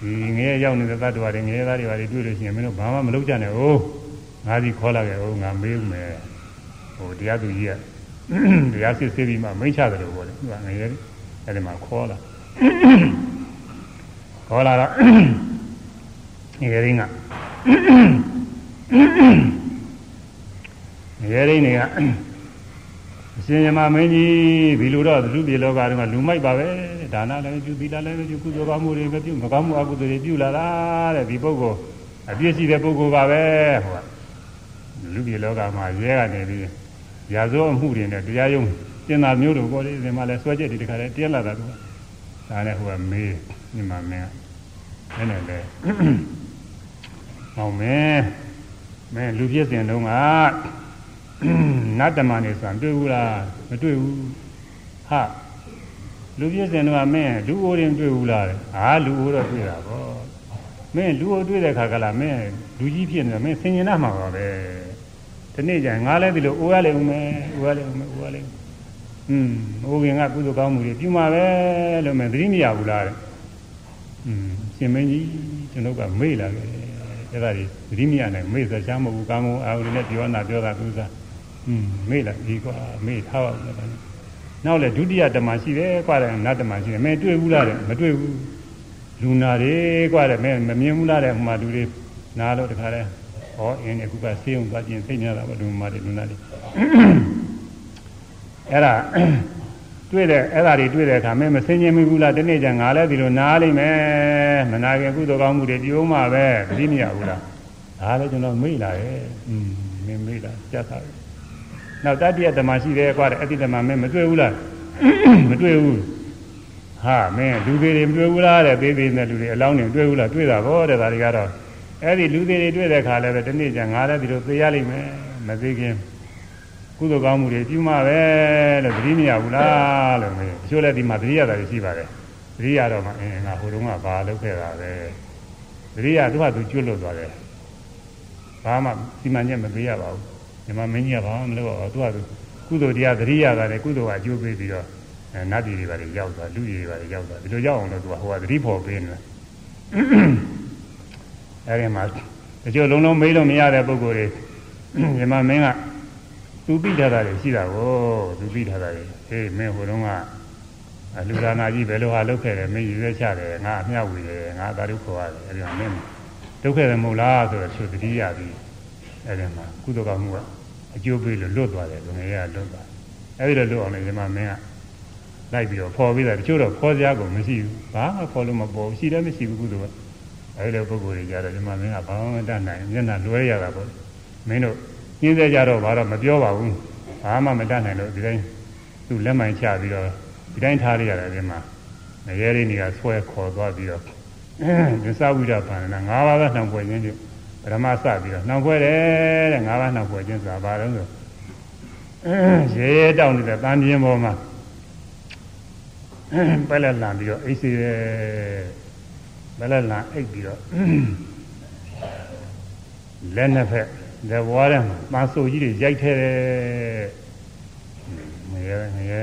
ဒီငရဲရောက်နေတဲ့သတ္တဝါတွေငရဲသားတွေပါတွေတွေ့လို့ရှိရင်မင်းတို့ဘာမှမလုပ်ကြနဲ့ဟုတ်ငါစီခေါ်လာခဲ့ဟုတ်ငါမေးဦးမယ်ဟိုတရားသူကြီးကတရားစစ်ဆေးပြီးမှမိန့်ချတယ်လို့ပြောတယ်သူကငရဲအဲ့ဒီမှာခေါ်လာခေါ်လာတော့ငရဲရင်းကငရဲရင်းတွေက အရှင်ယမမင်းကြီးဒီလိုတော့လူပြေလောကတုန်းကလူမိုက်ပါပဲဒါနလည်းပြုသီလလည်းပြုကုသိုလ်ကောင်းမှုတွေမပြုမကောင်းမှုအကုသိုလ်တွေပြုလာတာတဲ့ဒီပုဂ္ဂိုလ်အပြည့်ရှိတဲ့ပုဂ္ဂိုလ်ပါပဲဟိုကလူပြေလောကမှာရဲကနေပြီးရာဇဝမှုတွေနဲ့တရားရုံးတင်တာမျိုးတို့ပေါ်လေးဒီမှာလဲဆွဲချက်တွေတခါလဲတင်းလာတာသူကဒါနဲ့ဟိုကမေးညီမမင်းကအဲ့နဲ့လေဟောင်းမင်းမင်းလူပြည့်စင်တုန်းက နတ်တမန်နေဆိုတာတွေ့ဘူးလားမတွေ့ဘူးဟာလူပြည့်စင်တော့မင်းလူအိုးရင်တွေ့ဘူးလားဟာလူအိုးတော့တွေ့တာပေါ့မင်းလူအိုးတွေ့တဲ့ခါကလာမင်းလူကြီးဖြစ်နေတယ်မင်းဆင်ញင်တတ်မှာပါပဲဒီနေ့ကျရင်ငါလည်းဒီလိုအိုးရလိမ့်ဦးမယ်အိုးရလိမ့်ဦးမယ်အိုးရလိမ့်อืมအိုးခင်ကကုသိုလ်ကောင်းမှုတွေပြုမှာပဲလို့မင်းသတိမရဘူးလားတဲ့อืมရှင်မင်းကြီးကျွန်တော်ကမေ့လာတယ်အဲ့ဒါကြီးသတိမရနိုင်မေ့စချမ်းမဟုတ်ဘူးကောင်းကောင်းအာရုံနဲ့ပြောနာပြောတာသူစား อืมမေ့လာဒီကွာမေ့ထားပါဦးလည်းနောက်လေဒုတိယဓမ္မရှိတယ်ကွာတယ်နတ်ဓမ္မရှိတယ်မင်းတွေ့ဘူးလားတဲ့မတွေ့ဘူးလူနာတွေကွာတယ်မင်းမမြင်ဘူးလားတဲ့ဟိုမှာလူတွေနားလို့တခါလဲဟောအင်းအခုကဆေးုံသွားခြင်းသိနေရတာပေါ့လူမာတွေလူနာတွေအဲ့ဒါတွေ့တယ်အဲ့ဒါတွေတွေ့တဲ့အခါမင်းမစင်ញင်ဘူးလားတနေ့ကျငါလည်းဒီလိုနားလိမ့်မယ်မနာခင်ကုသိုလ်ကောင်းမှုတွေပြုံးမှာပဲမသိမရဘူးလားဒါလည်းကျွန်တော်မေ့လာရဲ့อืมမင်းမေ့လာကြက်တာ နောက်တတိယဓမ္မရှိတယ်ကွာတဲ့အတိဓမ္မမင်းမတွေ့ဘူးလားမတွေ့ဘူးဟာမင်းလူသေးတွေမတွေ့ဘူးလားတဲ့သေးသေးနဲ့လူတွေအလောင်းတွေတွေ့ဘူးလားတွေ့တာဗောတဲ့ဒါတွေကတော့အဲ့ဒီလူသေးတွေတွေ့တဲ့ခါလည်းပဲတနေ့ကျငါလည်းဒီလိုသိရလိမ့်မယ်မသိခင်ကုသိုလ်ကောင်းမှုတွေပြုမှပဲလို့သတိမရဘူးလားလို့မေးတချို့လည်းဒီမှာသတိရတာရှိပါတယ်သတိရတော့မှအင်းငါဟိုတုန်းကဘာလုပ်ခဲ့တာပဲသတိရသူကသူကျွတ်လွတ်သွားတယ်ဘာမှစီမံချက်မပေးရပါဘူး ညီမမင်းကြီးကဘာမှမလုပ်တော့သူကကုသိုလ်တရားသတိရတာနဲ့ကုသိုလ်ကအကျိုးပေးပြီးတော့အဲနတ်ပြည်တွေပါလေရောက်သွားလူကြီးတွေပါလေရောက်သွားဒီလိုရောက်အောင်လို့သူကဟိုကသတိဖို့ပေးနေတာအဲဒီမှာတချို့လုံးလုံးမေးလို့မရတဲ့ပုံကိုယ်တွေညီမမင်းကသူပြီးထားတာတွေရှိတာကိုသူပြီးထားတာတွေဟေးမင်းဟိုတုန်းကအလူဒါနာကြီးဘယ်လိုဟာလုပ်ခဲ့တယ်မင်းရည်ရွယ်ချတယ်ငါအမြောက်ဝေတယ်ငါသာဓုခေါ်ရတယ်အဲဒီမှာမင်းဒုက္ခတယ်မဟုတ်လားဆိုတော့သူတတိယပြီး အဲဒီမှာကုသကမှုကအကျိုးပေးလို့လွတ်သွားတယ်လူငယ်ကလွတ်သွားအဲဒီလိုလွတ်အောင်လည်းဒီမှာမင်းကလိုက်ပြီးတော့ဖော်ပြီးတာတချို့တော့ဖော်စရာကိုမရှိဘူးဘာမှဖော်လို့မပေါ်ဘူးရှိတယ်မရှိဘူးကုသကအဲဒီလိုပုံကိုယ်တွေကြတော့ဒီမှာမင်းကဘာမှမတတ်နိုင်မျက်နှာလွဲရတာပေါ့မင်းတို့ညင်းစေကြတော့ဘာတော့မပြောပါဘူးဘာမှမတတ်နိုင်လို့ဒီတိုင်းသူ့လက်မှန်ချပြီးတော့ဒီတိုင်းထားရရတယ်ဒီမှာငရဲလေးတွေကဆွဲခေါ်သွားပြီးတော့ဒီသဝိဒပါဏနာ၅ပါးကနှောင်ပွဲခြင်းပြု ပထမစပြီးတော့နှောင်ပွဲတယ်တဲ့၅ပါးနှောင်ပွဲခြင်းဆိုတာဘာလို့ဆိုရဲရဲတောက်နေတဲ့တန်ပြင်းပေါ်မှာပက်လက်လန်ပြီးတော့အိတ်စီရဲပက်လက်လန်အိတ်ပြီးတော့လက်နှစ်ဖက်လက်ဝါးထဲမှာပန်းဆိုကြီးတွေရိုက်ထဲတယ်ငရဲငရဲ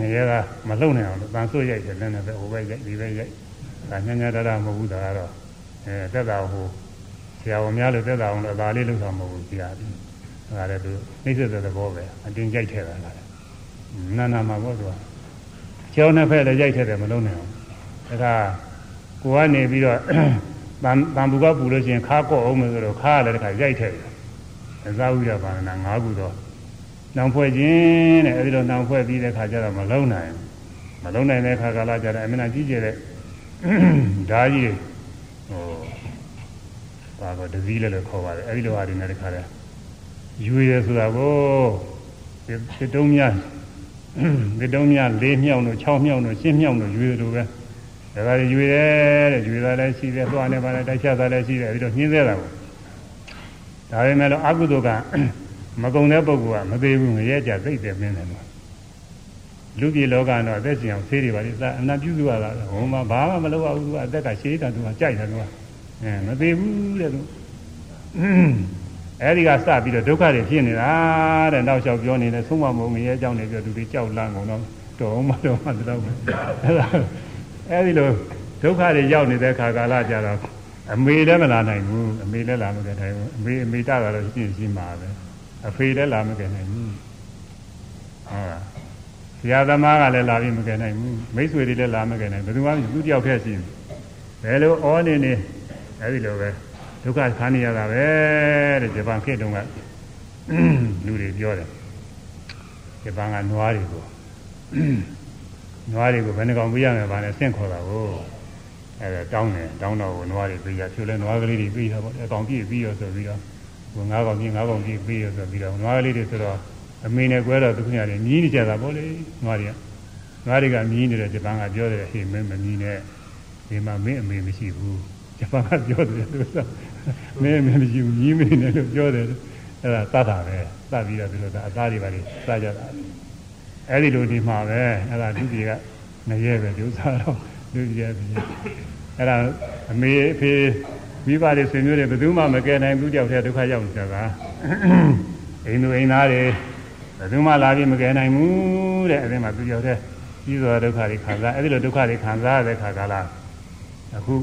ငရဲကမလုံနိုင်အောင်ပန်းဆိုရိုက်တယ်လက်နှစ်ဖက်ဟိုဘက်ရိုက်ဒီဘက်ရိုက်ဒါညညာတရမဟုတ်ဘူးဒါကတော့အဲတက်တာဟိုဆ ရာဝန်များလို့တက်တာအောင်လို့ဒါလေးလုပ်တာမဟုတ်ဘူးဆရာကြီးဒါလည်းသူနှိမ့်ဆက်တဲ့သဘောပဲအတင်းကြိုက်ထဲတာလားနာနာမှာပေါ့သူကကျောင်းနှစ်ဖက်လည်းရိုက်ထဲတယ်မလုံးနိုင်အောင်ဒါကကိုကနေပြီးတော့တန်တန်ဘူးကပူလို့ရှိရင်ခါကော့အောင်မယ်ဆိုတော့ခါရလည်းတခါရိုက်ထဲတယ်အဇာဝိရပါဏနာ၅ခုတော့နောင်ဖွဲ့ခြင်းတဲ့အဲဒီလိုနောင်ဖွဲ့ပြီးတဲ့ခါကျတော့မလုံးနိုင်မလုံးနိုင်တဲ့ခါကာလကျတော့အမှန်ကြီးကျတဲ့ဓာကြီးဟို ဘာကဒဇီးလည်းလို့ခေါ်ပါတယ်အဲဒီလိုဟာတွေနဲ့တခါလဲယူရဆိုတာကိုဒီတုံးများဒီတုံးများ၄မြောက်တို့၆မြောက်တို့၈မြောက်တို့ယူရလို့ပဲဒါကယူရဲတဲ့ယူရလည်းရှိတယ်သွားနေပါလေတိုက်ချတာလည်းရှိတယ်ပြီးတော့ညှင်းသေးတာကိုဒါပေမဲ့လို့အကုသိုလ်ကမကုံတဲ့ပုဂ္ဂိုလ်ကမသေးဘူးငရဲကြသိတယ်မင်းတယ်လို့လူပြည်လောကတော့အသက်ရှင်အောင်ဆေးတွေပါလေအနာပြုစုရတာဟိုမှာဘာမှမလုပ်ရဘူးသူကအသက်ကရှည်တာသူကကြိုက်တယ်သူက အဲမသေးဘူးတဲ့သူအဲဒီကစပြီးတော့ဒုက္ခတွေဖြစ်နေတာတဲ့နောက်လျှောက်ပြောနေတယ်ဆုံးမမုံငရဲအကြောင်းတွေပြောသူတွေကြောက်လန့်ကုန်တော့တော်မှတော့မှတော့ပဲအဲဒါအဲဒီလိုဒုက္ခတွေရောက်နေတဲ့ခါကာလကြတော့အမေလည်းမလာနိုင်ဘူးအမေလည်းလာမခဲ့နိုင်ဘူးအမေအမေတတာတော့ရှင်းရှင်းပါပဲအဖေလည်းလာမခဲ့နိုင်ဘူးဟုတ်လားဆရာသမားကလည်းလာပြီးမခဲ့နိုင်ဘူးမိတ်ဆွေတွေလည်းလာမခဲ့နိုင်ဘယ်သူမှသူတယောက်တည်းရှိတယ်ဘယ်လိုဩနေနေ အဲဒီလိုပဲဒုက္ခခံနေရတာပဲတဲ့ဂျပန်ခေတ်တုန်းကလူတွေပြောတယ်ဂျပန်ကနွားတွေကိုနွားတွေကိုဘယ်နှကောင်ပြရမယ်ဗာလဲဆင့်ခေါ်တာကိုအဲဒါတောင်းတယ်တောင်းတော့ကိုနွားတွေပြရဖြိုလဲနွားကလေးတွေပြီးတော့အကောင်ပြည့်ပြီးရောဆိုပြီးတော့ဟိုငါးကောင်ပြည့်ငါးကောင်ပြည့်ပြီးရောဆိုပြီးတော့နွားကလေးတွေဆိုတော့အမေနဲ့ကွဲတော့သူခင်ရတယ်မြည်နေကြတာပေါ့လေနွားတွေကနွားတွေကမြည်နေတယ်ဂျပန်ကပြောတယ်ဟေးမင်းမမြည်နဲ့ဒီမှာမင်းအမေမရှိဘူး ဂျပန်ကပြောတယ်သူကမင်းမင်းမရှိဘူးညီးမင်းနဲ့လို့ပြောတယ်အဲ့ဒါသတ်တာပဲသတ်ပြီးတော့ဒီလိုသာအသားတွေပါလေစကြတာအဲ့ဒီလိုဒီမှာပဲအဲ့ဒါဒုတိယကငရဲပဲဒီဥစ္စာတော့ဒုတိယပြီအဲ့ဒါအမေအဖေမိဘတွေဆွေမျိုးတွေဘယ်သူမှမကယ်နိုင်ဘူးကြောက်တဲ့ဒုက္ခရောက်နေတာကအိမ်သူအိမ်သားတွေဘယ်သူမှလာပြီးမကယ်နိုင်ဘူးတဲ့အဲ့ဒီမှာသူကြောက်တဲ့ကြီးစွာဒုက္ခတွေခံစားအဲ့ဒီလိုဒုက္ခတွေခံစားရတဲ့ခါကလာအခု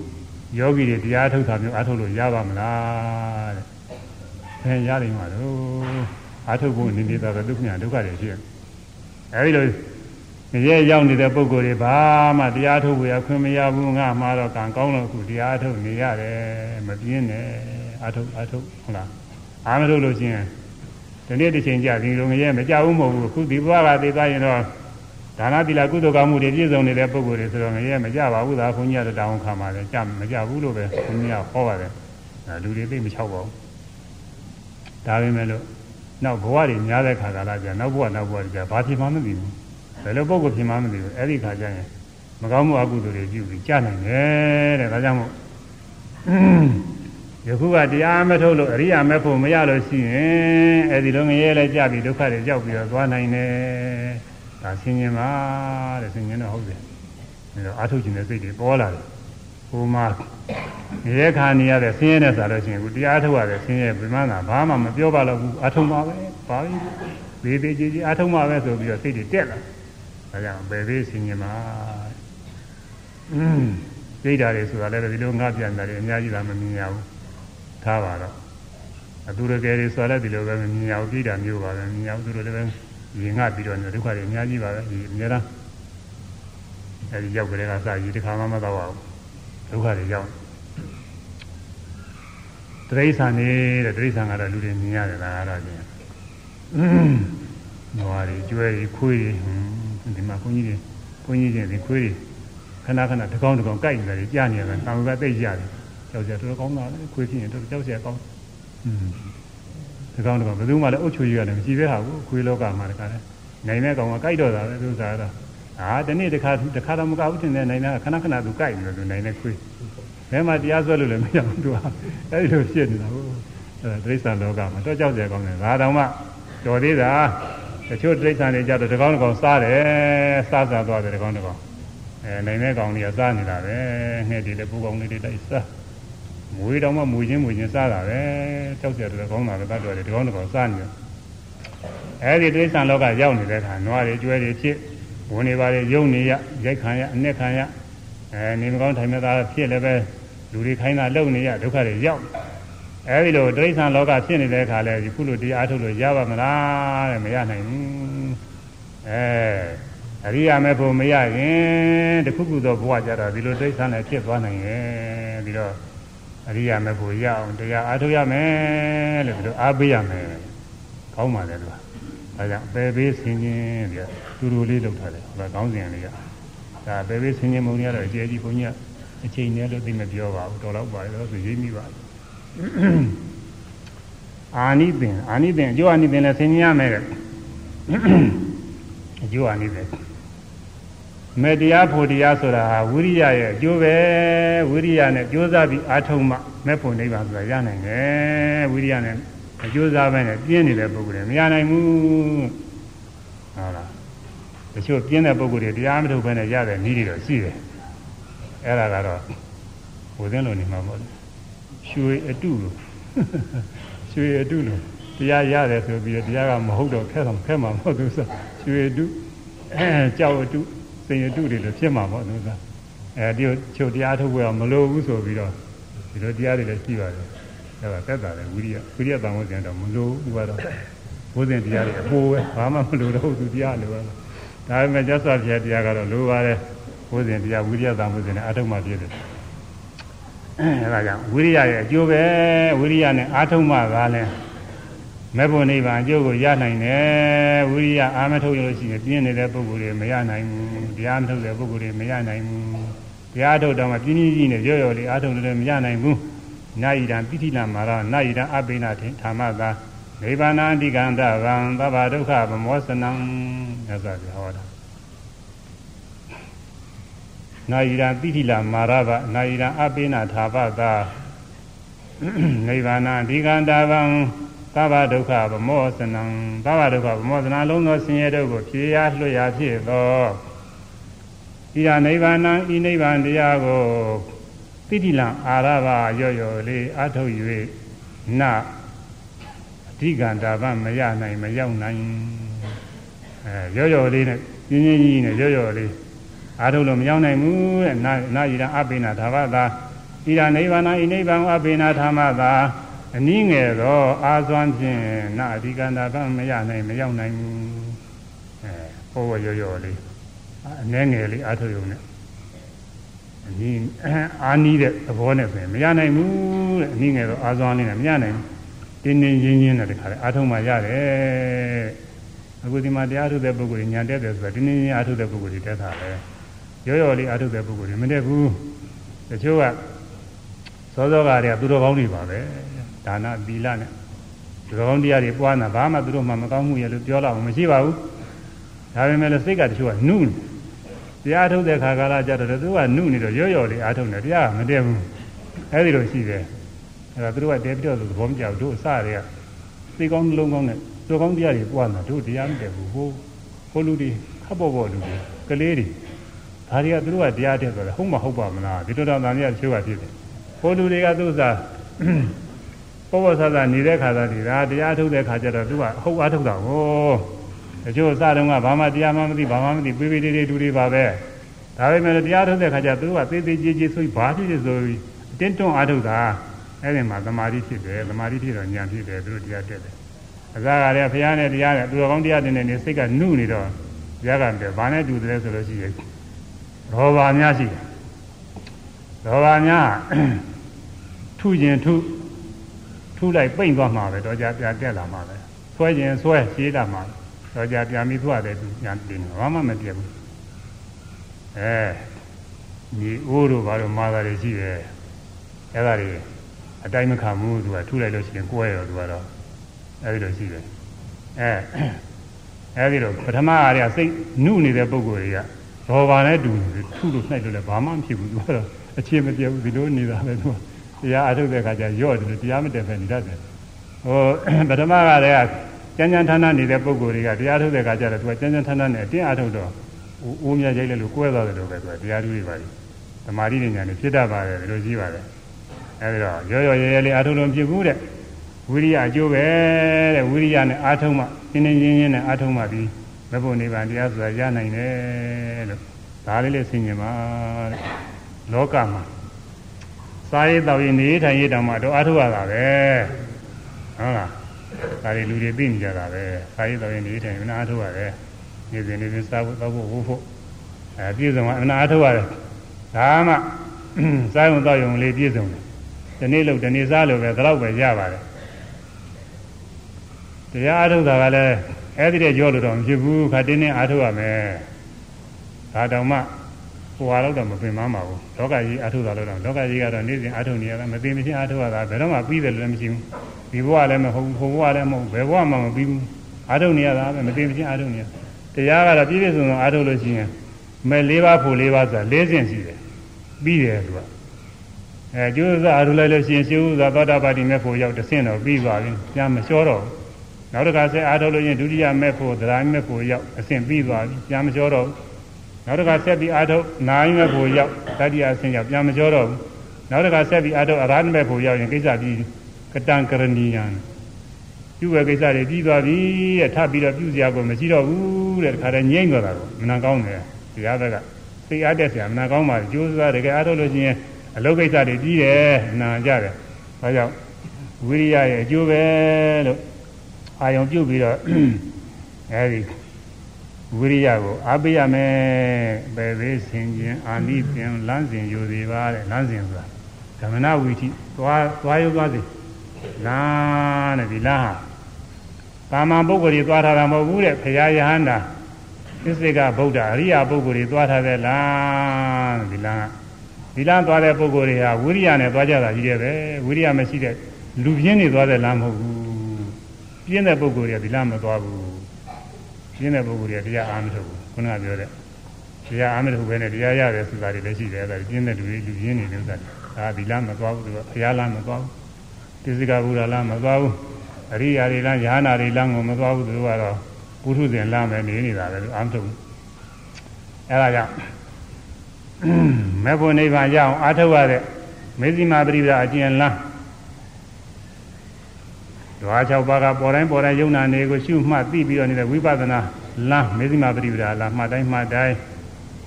ယောဂီတွေတရားထုတ်တာမျိုးအားထုတ်လို့ရပါမလားတဲ့။အဲရနိုင်မှာလို့အားထုတ်ဖို့နေနေတာပဲဒုက္ခညာဒုက္ခတွေဖြစ်။အဲဒီလိုရဲရောက်နေတဲ့ပုံကိုယ်တွေဘာမှတရားထုတ်ဖို့ရခွင့်မရဘူးငါမှာတော့ကံကောင်းလို့အခုတရားထုတ်နေရတယ်မပြင်းနဲ့အားထုတ်အားထုတ်ဟုတ်လား။အားမထုတ်လို့ချင်းဒီနေ့တစ်ချိန်ကြာဒီလိုငရဲမကြဘူးမဟုတ်ဘူးအခုဒီဘဝကသိသွားရင်တော့ ဒါနသီလကုသိုလ်ကောင်းမှုတွေပြည့်စုံနေတဲ့ပုဂ္ဂိုလ်တွေဆိုတော့ငရဲမကြပါဘူးသာခွန်ကြီးကတော့တောင်းခံပါတယ်ကြမကြဘူးလို့ပဲခွန်ကြီးကဟောပါတယ်လူတွေသိမချောက်ပါဘူးဒါပေမဲ့လို့နောက်ဘဝတွေများတဲ့ခါကလာကြနောက်ဘဝနောက်ဘဝတွေကြဘာဖြစ်မှမသိဘူးဘယ်လိုပုဂ္ဂိုလ်ဖြစ်မှမသိဘူးအဲ့ဒီခါကျရင်မကောင်းမှုအကုသိုလ်တွေပြုပြီးကြာနိုင်တယ်တဲ့ဒါကြောင့်မို့ယခုကတရားမထုတ်လို့အရိယာမဖို့မရလို့ရှိရင်အဲ့ဒီလိုငရဲလဲကြပြီးဒုက္ခတွေကြောက်ပြီးတော့သွားနိုင်တယ် ဒါဆင်းရဲပါတဲ့ဆင်းရဲတော့ဟုတ်တယ်အဲတော့အာထုတ်ခြင်းတဲ့စိတ်တွေပေါ်လာတယ်ဟိုမှာရဲခါနေရတဲ့ဆင်းရဲနဲ့ဆိုလို့ရှိရင်ခုတရားထုတ်ရတဲ့ဆင်းရဲပြမနာဘာမှမပြောပါတော့ဘူးအာထုတ်ပါပဲပါပြီသေးသေးကြီးကြီးအာထုတ်ပါပဲဆိုပြီးတော့စိတ်တွေတက်လာဒါကြောင့်ဘယ်သေးဆင်းရဲမှာอืมသိတာတွေဆိုတာလည်းဒီလိုငါပြန်တယ်အများကြီးလာမမြင်ရဘူးထားပါတော့အတူတကယ်တွေဆိုလည်းဒီလိုပဲမမြင်ရဘူးသိတာမျိုးပါပဲမြင်ရဘူးသူတို့လည်း ရင်ငှပြီးတော့ဒုက္ခတွေအများကြီးပါပဲဒီအများလားအဲဒီရောက်ကြတဲ့ကစရည်တစ်ခါမှမတော့ပါဘူးဒုက္ခတွေရောက်တရိษံနေတဲ့တရိษံကတော့လူတွေမြင်ရတယ်လားအဲ့ဒါချင်းနွားတွေကျွဲတွေခွေးတွေဒီမှာခွန်ကြီးတွေခွန်ကြီးတွေဒီခွေးတွေခဏခဏတကောင်းတကောင်းကြိုက်နေတယ်ကြားနေတယ်တောင်ကသိကြတယ်ကြောက်ကြတော်တော်ကောင်းတာခွေးဖြစ်ရင်တော်တော်ကြောက်စရာကောင်းอืม ဒီကောင်တော့ဘယ်သူမှလည်းအုတ်ချူကြီးရတယ်မရှိသေးတာဘူးခွေးလောကမှာတခါလဲနိုင်တဲ့ကောင်ကကြိုက်တော့တာပဲသူစားတော့အာဒီနေ့တခါတခါတော့မကောက်ဘူးတင်တဲ့နိုင်တဲ့ခဏခဏသူကြိုက်နေတယ်သူနိုင်တဲ့ခွေးဘယ်မှာတရားစွဲလို့လည်းမရဘူးသူကအဲဒီလိုဖြစ်နေတာဟုတ်အဲဒိဋ္ဌာလောကမှာတော့ကြောက်ကြကောင်းတယ်ဒါတောင်မှတော်သေးတာတချို့တိရစ္ဆာန်တွေကြတော့တကောင်းတကောင်စားတယ်စားစားသွားတယ်တကောင်းတကောင်အဲနိုင်တဲ့ကောင်တွေကစားနေတာပဲငှက်တွေလည်းပူကောင်လေးတွေလိုက်စား မွေးတော့မှမွေးချင်းမွေးချင်းစားတာပဲကြောက်ကြတယ်ကောင်းတာလည်းတတ်တော်တယ်တကောင်းတကောင်စားနေတယ်အဲဒီတိရစ္ဆာန်လောကရောက်နေတဲ့အခါနွားတွေကျွဲတွေဖြစ်ဝင်နေပါလေယုံနေရရိုက်ခံရအနစ်ခံရအဲနေမကောင်းထိုင်မသားဖြစ်လည်းပဲလူတွေခိုင်းတာလုံနေရဒုက္ခတွေရောက်အဲဒီလိုတိရစ္ဆာန်လောကဖြစ်နေတဲ့အခါလဲဒီခုလိုတရားထုတ်လို့ရပါမလားတဲ့မရနိုင်ဘူးအဲအရိယာမေဖို့မရရင်တခုခုသောဘဝကြတော့ဒီလိုတိရစ္ဆာန်လည်းဖြစ်သွားနိုင်ရဲ့ပြီးတော့ အရိယာမေဖို့ရအောင်တရားအားထုတ်ရမယ်လို့ဒီလိုအားပေးရမယ်ကောင်းပါလေလို့အဲကြောင့်ပယ်ပေးဆင်ခြင်းပြီးတူတူလေးလုပ်ထားတယ်ဟောကောင်းစဉ်လေးကဒါပယ်ပေးဆင်ခြင်းမုံရတော့အကျယ်ကြီးဘုန်းကြီးကအချိန်နဲ့လို့သိမပြောပါဘူးတော်တော့ပါတော့ဆိုရေးမိပါအာနိသင်အာနိသင်အကျိုးအာနိသင်လည်းဆင်ခြင်းရမယ်တဲ့အကျိုးအာနိသင် မေတ္တရားဖို့တရားဆိုတာဟာဝိရိယရဲ့အကျိုးပဲဝိရိယနဲ့ကြိုးစားပြီးအားထုတ်မှမဲ့ဖို့နိဗ္ဗာန်ဆိုတာရနိုင်တယ်ဝိရိယနဲ့အကျိုးစားပဲနဲ့ပြင်းနေတဲ့ပုဂ္ဂိုလ်တွေမရနိုင်ဘူးဟုတ်လားတချို့ပြင်းတဲ့ပုဂ္ဂိုလ်တွေတရားမထုတ်ဘဲနဲ့ရတဲ့နည်းတွေတော့ရှိတယ်အဲ့ဒါကတော့ဟိုသင်းလိုနေမှာပေါ့ရွှေအတုလိုရွှေအတုလိုတရားရတယ်ဆိုပြီးတရားကမဟုတ်တော့ခက်တော့ခက်မှာမဟုတ်သူဆိုရွှေအတုအဲကြောက်အတု စိန်အတုတွေလည်းဖြစ်မှာပေါ့သူကအဲဒီချုပ်တရားထုတ်ဖို့မလိုဘူးဆိုပြီးတော့ဒီလိုတရားတွေလည်းရှိပါတယ်အဲ့ဒါတက်တာလေဝိရိယဝိရိယတန်ဖို့ကျန်တော့မလိုဘူးကတော့ဘုဇင်တရားတွေအပိုးပဲဘာမှမလိုတော့သူတရားလိုပဲဒါပေမဲ့ကျဆာပြတရားကတော့လိုပါတယ်ဘုဇင်တရားဝိရိယတန်ဖို့ကျန်တယ်အထုံးမှပြည့်တယ်အဲဒါကြောင့်ဝိရိယရဲ့အကျိုးပဲဝိရိယနဲ့အာထုံးမှသာလဲ မဲ့ဖို့နိဗ္ဗာန်အကျိုးကိုရနိုင်တယ်ဝိရိယအာမထုတ်ရလို့ရှိရင်ပြင်းနေတဲ့ပုဂ္ဂိုလ်တွေမရနိုင်ဘူးတရားမထုတ်တဲ့ပုဂ္ဂိုလ်တွေမရနိုင်ဘူးတရားထုတ်တော့မှပြင်းပြင်းကြီးနဲ့ရော့ရော့လေးအာထုတ်လို့လည်းမရနိုင်ဘူးနာယိတံပိဋိနာမာရနာယိတံအပိနာထေဓမ္မသာနိဗ္ဗာန်အဓိကံတဗံသဗ္ဗဒုက္ခဗမောစနံမြတ်စွာဘုရားဟောတာနာယိတံပိဋိလာမာရဗနာယိတံအပိနာထာပသာနိဗ္ဗာန်အဓိကံတဗံ သဗ္ဗဒုက္ခဗမောသနံသဗ္ဗဒုက္ခဗမောသနံလုံးသောဆင်းရဲဒုက္ခကိုဖြေရလွတ်ရဖြစ်သောဤရနိဗ္ဗာန်ဤနိဗ္ဗာန်တရားကိုတိတိလံအာရဘရော့ရော့လေးအထုတ်၍နအဓိကန္တာပမရနိုင်မရောက်နိုင်အဲရော့ရော့လေးနဲ့ပြင်းပြင်းကြီးနဲ့ရော့ရော့လေးအထုတ်လို့မရောက်နိုင်ဘူးတဲ့နာနာဤရအပိဏဓာဝတာဤရနိဗ္ဗာန်ဤနိဗ္ဗာန်အပိဏဓမ္မတာ အနည်းငယ်သောအာသွမ်းဖြင့်နာအဓိကံတာဗမရနိုင်မရောက်နိုင်ဘူးအဲဟောရော့ရော့လေးအနည်းငယ်လေးအာထုတ်ရုံနဲ့အနည်းအာနီးတဲ့သဘောနဲ့ဆိုရင်မရနိုင်ဘူးတဲ့အနည်းငယ်တော့အာသွမ်းလေးနဲ့မရနိုင်ဘူးတင်းတင်းရင်းရင်းနဲ့တခါလေအာထုံမှရတယ်အခုဒီမှာတရားထုတဲ့ပုဂ္ဂိုလ်ညာတက်တယ်ဆိုတာတင်းတင်းရင်းအာထုတဲ့ပုဂ္ဂိုလ်တွေတက်တာပဲရောရောလေးအာထုတဲ့ပုဂ္ဂိုလ်တွေမတက်ဘူးတချို့ကစောစောကတည်းကသူတော်ကောင်းတွေပါပဲ ဒါနသီလနဲ့သူတော်ကောင်းတရားတွေပွားတာဘာမှသူတို့မှမကောင်းမှုရလို့ပြောတော့မရှိပါဘူးဒါပေမဲ့လည်းစိတ်ကတချို့ကနုနေတရားထုတ်တဲ့ခါကာလကြတော့သူကနုနေတော့ရော့ရော့လေးအားထုတ်နေတရားမတည့်ဘူးအဲဒီလိုရှိတယ်အဲဒါသူတို့ကတဲပြီးတော့သဘောမကျဘူးတို့အစတွေကသိကောင်းလုံးကောင်းနဲ့သူကောင်းတရားတွေပွားတာတို့တရားမတည့်ဘူးဟိုဟိုလူတွေခပ်ပေါ်ပေါ်လူတွေကလေးတွေဒါတွေကသူတို့ကတရားတည့်ဆိုတော့ဟုတ်မဟုတ်ပါမလားဒီလိုတော့တန်မြတ်ချိုးပါဖြစ်တယ်ဟိုလူတွေကသူ့စား ပေါ်ပေါ်ဆဆနေတဲ့ခါသားတွေဒါတရားထုတ်တဲ့ခါကျတော့သူကဟုတ်အားထုတ်တာဟောတချို့အစတုန်းကဘာမှတရားမှမသိဘာမှမသိပေးပေးလေးလေးတူတွေပါပဲဒါပေမဲ့တရားထုတ်တဲ့ခါကျသူတို့ကသေးသေးကြီးကြီးဆိုဘာဖြစ်ဖြစ်ဆိုပြီးအတင်းတွန်းအားထုတ်တာအဲ့ဒီမှာသမာဓိဖြစ်တယ်သမာဓိဖြစ်တော့ဉာဏ်ဖြစ်တယ်သူတို့တရားတက်တယ်အစကလည်းဘုရားနဲ့တရားနဲ့သူတော်ကောင်းတရားတင်နေနေစိတ်ကနုနေတော့ဘုရားကလည်းဘာနဲ့တူတယ်ဆိုလို့ရှိရင်ရောဘာများရှိတယ်ရောဘာများထုခြင်းထု ထုလိုက်ပိန့်သွားမှာပဲတော့ကြပြတက်လာမှာပဲဆွဲခြင်းဆွဲရှင်းတာမှာတော့ကြာပြန်ပြီးသွားတယ်သူညာတင်တယ်ဘာမှမပြတ်ဘူးအဲညီအိုးတို့ဘာလို့မာတာတွေရှိတယ်အဲ့ဒါတွေအတိုင်းမခံဘူးသူကထုလိုက်လို့ရှိရင်ကိုယ်ရောသူကတော့အဲ့ဒီလိုရှိတယ်အဲအဲ့ဒီလိုပထမအားရစိတ်နုနေတဲ့ပုံကိုယ်တွေကရောဘာနဲ့တူနေထုလို့နှိုက်လို့လည်းဘာမှမဖြစ်ဘူးသူကတော့အခြေမပြတ်ဘူးဒီလိုနေတာပဲသူ တရားအထုတ်တဲ့ခါကျရော့တယ်တရားမတည့်ပဲနေတတ်တယ်ဟိုပထမကတည်းကကြမ်းကြမ်းထမ်းထမ်းနေတဲ့ပုဂ္ဂိုလ်တွေကတရားထုတ်တဲ့အခါကျတော့သူကကြမ်းကြမ်းထမ်းထမ်းနဲ့အတင်းအားထုတ်တော့အိုးမြရိုက်လိုက်လို့ကွဲသွားတယ်လို့ပဲသူကတရားထုတ်ရပါလိမ့်သမာဓိဉာဏ်နဲ့ဖြစ်တတ်ပါတယ်ဒီလိုရှိပါတယ်အဲဒီတော့ရောရောရဲရဲလေးအားထုတ်လို့ဖြစ်ဘူးတဲ့ဝိရိယအကျိုးပဲတဲ့ဝိရိယနဲ့အားထုတ်မှရှင်းရှင်းရင်းရင်းနဲ့အားထုတ်မှပြီးမဖို့နိဗ္ဗာန်တရားဆိုတာရနိုင်တယ်လို့ဒါလေးလေးဆင်ញင်ပါတဲ့လောကမှာ စားရေးတောက်ရေးနေထိုင်ရေးတောင်မှတော့အားထုတ်ရတာပဲဟုတ်လားဒါတွေလူတွေသိနေကြတာပဲစားရေးတောက်ရေးနေထိုင်ရင်အားထုတ်ရတယ်နေစဉ်နေစဉ်စားဖို့တောက်ဖို့ဝုဖို့အဲပြည့်စုံကအနာအားထုတ်ရတယ်ဒါမှစားရုံတောက်ရုံလေးပြည့်စုံတယ်ဒီနေ့လို့ဒီနေ့စားလို့ပဲဒါတော့ပဲရပါတယ်တရားအားထုတ်တာကလည်းအဲ့ဒီတဲ့ကြောလို့တော့မဖြစ်ဘူးခါတင်းတင်းအားထုတ်ရမယ်ဒါတောင်မှ ဟိုဟာတော့တော့မပင်မမှာဘူးလောကကြီးအားထုတ်တာလို့တော့လောကကြီးကတော့နေ့စဉ်အားထုတ်နေရတာမသိမချင်းအားထုတ်ရတာဘယ်တော့မှပြီးတယ်လို့လည်းမရှိဘူးဒီဘဝလည်းမဟုတ်ဘူးဟိုဘဝလည်းမဟုတ်ဘယ်ဘဝမှမပြီးဘူးအားထုတ်နေရတာပဲမသိမချင်းအားထုတ်နေရတရားကတော့ပြည့်ပြည့်စုံစုံအားထုတ်လို့ရှိရင်မဲ့၄ပါးဖို့၄ပါးဆိုတာ၄ဆင့်ရှိတယ်ပြီးတယ်သူကအဲကျိုးစားအားထုတ်လိုက်လို့ရှိရင်ရှင်းဥစွာသောတာပတိမဲ့ဖို့ရောက်တစ်ဆင့်တော့ပြီးသွားပြီပြန်မလျှောတော့ဘူးနောက်တစ်ခါဆက်အားထုတ်လို့ရင်ဒုတိယမဲ့ဖို့သဒ္ဓါမဲ့ဖို့ရောက်အဆင့်ပြီးသွားပြီပြန်မလျှောတော့ဘူး နောက်တစ်ခါဆက်ပြီးအားထုတ်နိုင်မဲ့ဖို့ရောက်တတိယအဆင့်ရောက်ပြန်မလျှောတော့ဘူးနောက်တစ်ခါဆက်ပြီးအားထုတ်အရဟတမဲ့ဖို့ရောက်ရင်ကိစ္စပြီးကတံကရဏီယံပြုဝယ်ကိစ္စတွေပြီးသွားပြီတဲ့ထပ်ပြီးတော့ပြုစရာကိုမရှိတော့ဘူးတဲ့တခါတည်းငြိမ့်သွားတာကိုမနာကောင်းတယ်တရားဘက်ကစိတ်အားတက်စရာမနာကောင်းပါဘူးကြိုးစားတကယ်အားထုတ်လို့ရှိရင်အလုပ်ကိစ္စတွေပြီးတယ်နာကြတယ်ဒါကြောင့်ဝိရိယရဲ့အကျိုးပဲလို့အာယုံပြုတ်ပြီးတော့အဲဒီ ဝိရိယကိုအားပေးရမယ်ပဲသေးဆင်ခြင်းအာနိသင်လမ်းစဉ်ယူစီပါတဲ့လမ်းစဉ်ဆိုတာဓမ္မနာဝီထိသွားသွားရုပ်သွားစီလမ်းတဲ့ဒီလမ်းဟာတာမန်ပုဂ္ဂိုလ်တွေသွားထားတာမဟုတ်ဘူးတဲ့ဘုရားယဟန္တာသစ္စေကဗုဒ္ဓအရိယာပုဂ္ဂိုလ်တွေသွားထားတဲ့လမ်းဒီလမ်းကဒီလမ်းသွားတဲ့ပုဂ္ဂိုလ်တွေဟာဝိရိယနဲ့သွားကြတာကြီးတယ်ပဲဝိရိယမရှိတဲ့လူပြင်းနေသွားတဲ့လမ်းမဟုတ်ဘူးပြင်းတဲ့ပုဂ္ဂိုလ်တွေကဒီလားမသွားဘူး ပြင်းတဲ့ပုဂ္ဂိုလ်တွေကတရားအားမထုတ်ဘူးခုနကပြောတဲ့တရားအားမထုတ်ဘဲနဲ့တရားရတယ်ဆိုတာတွေလည်းရှိတယ်အဲဒါပြင်းတဲ့လူတွေလူပြင်းနေတဲ့ဥစ္စာဒါဒီလားမသွားဘူးသူကဘုရားလားမသွားဘူးတိစိကဘုရားလားမသွားဘူးအရိယာတွေလားယ ahanan တွေလားကိုမသွားဘူးသူကတော့ပုထုဇဉ်လားမယ်နေနေတာပဲအားမထုတ်ဘူးအဲဒါကြောင့်မေဖို့နိဗ္ဗာန်ရအောင်အားထုတ်ရတဲ့မေဇိမာပရိပဒါအကျဉ်းလား ဓဝါ၆ပါးကပေါ်တိုင်းပေါ်တိုင်းယုံနာနေကိုရှုမှတ်သိပြီးတော့နေတဲ့ဝိပဿနာလမ်းမေဇိမာပရိပဒါလမ်းမှတ်တိုင်းမှတ်တိုင်း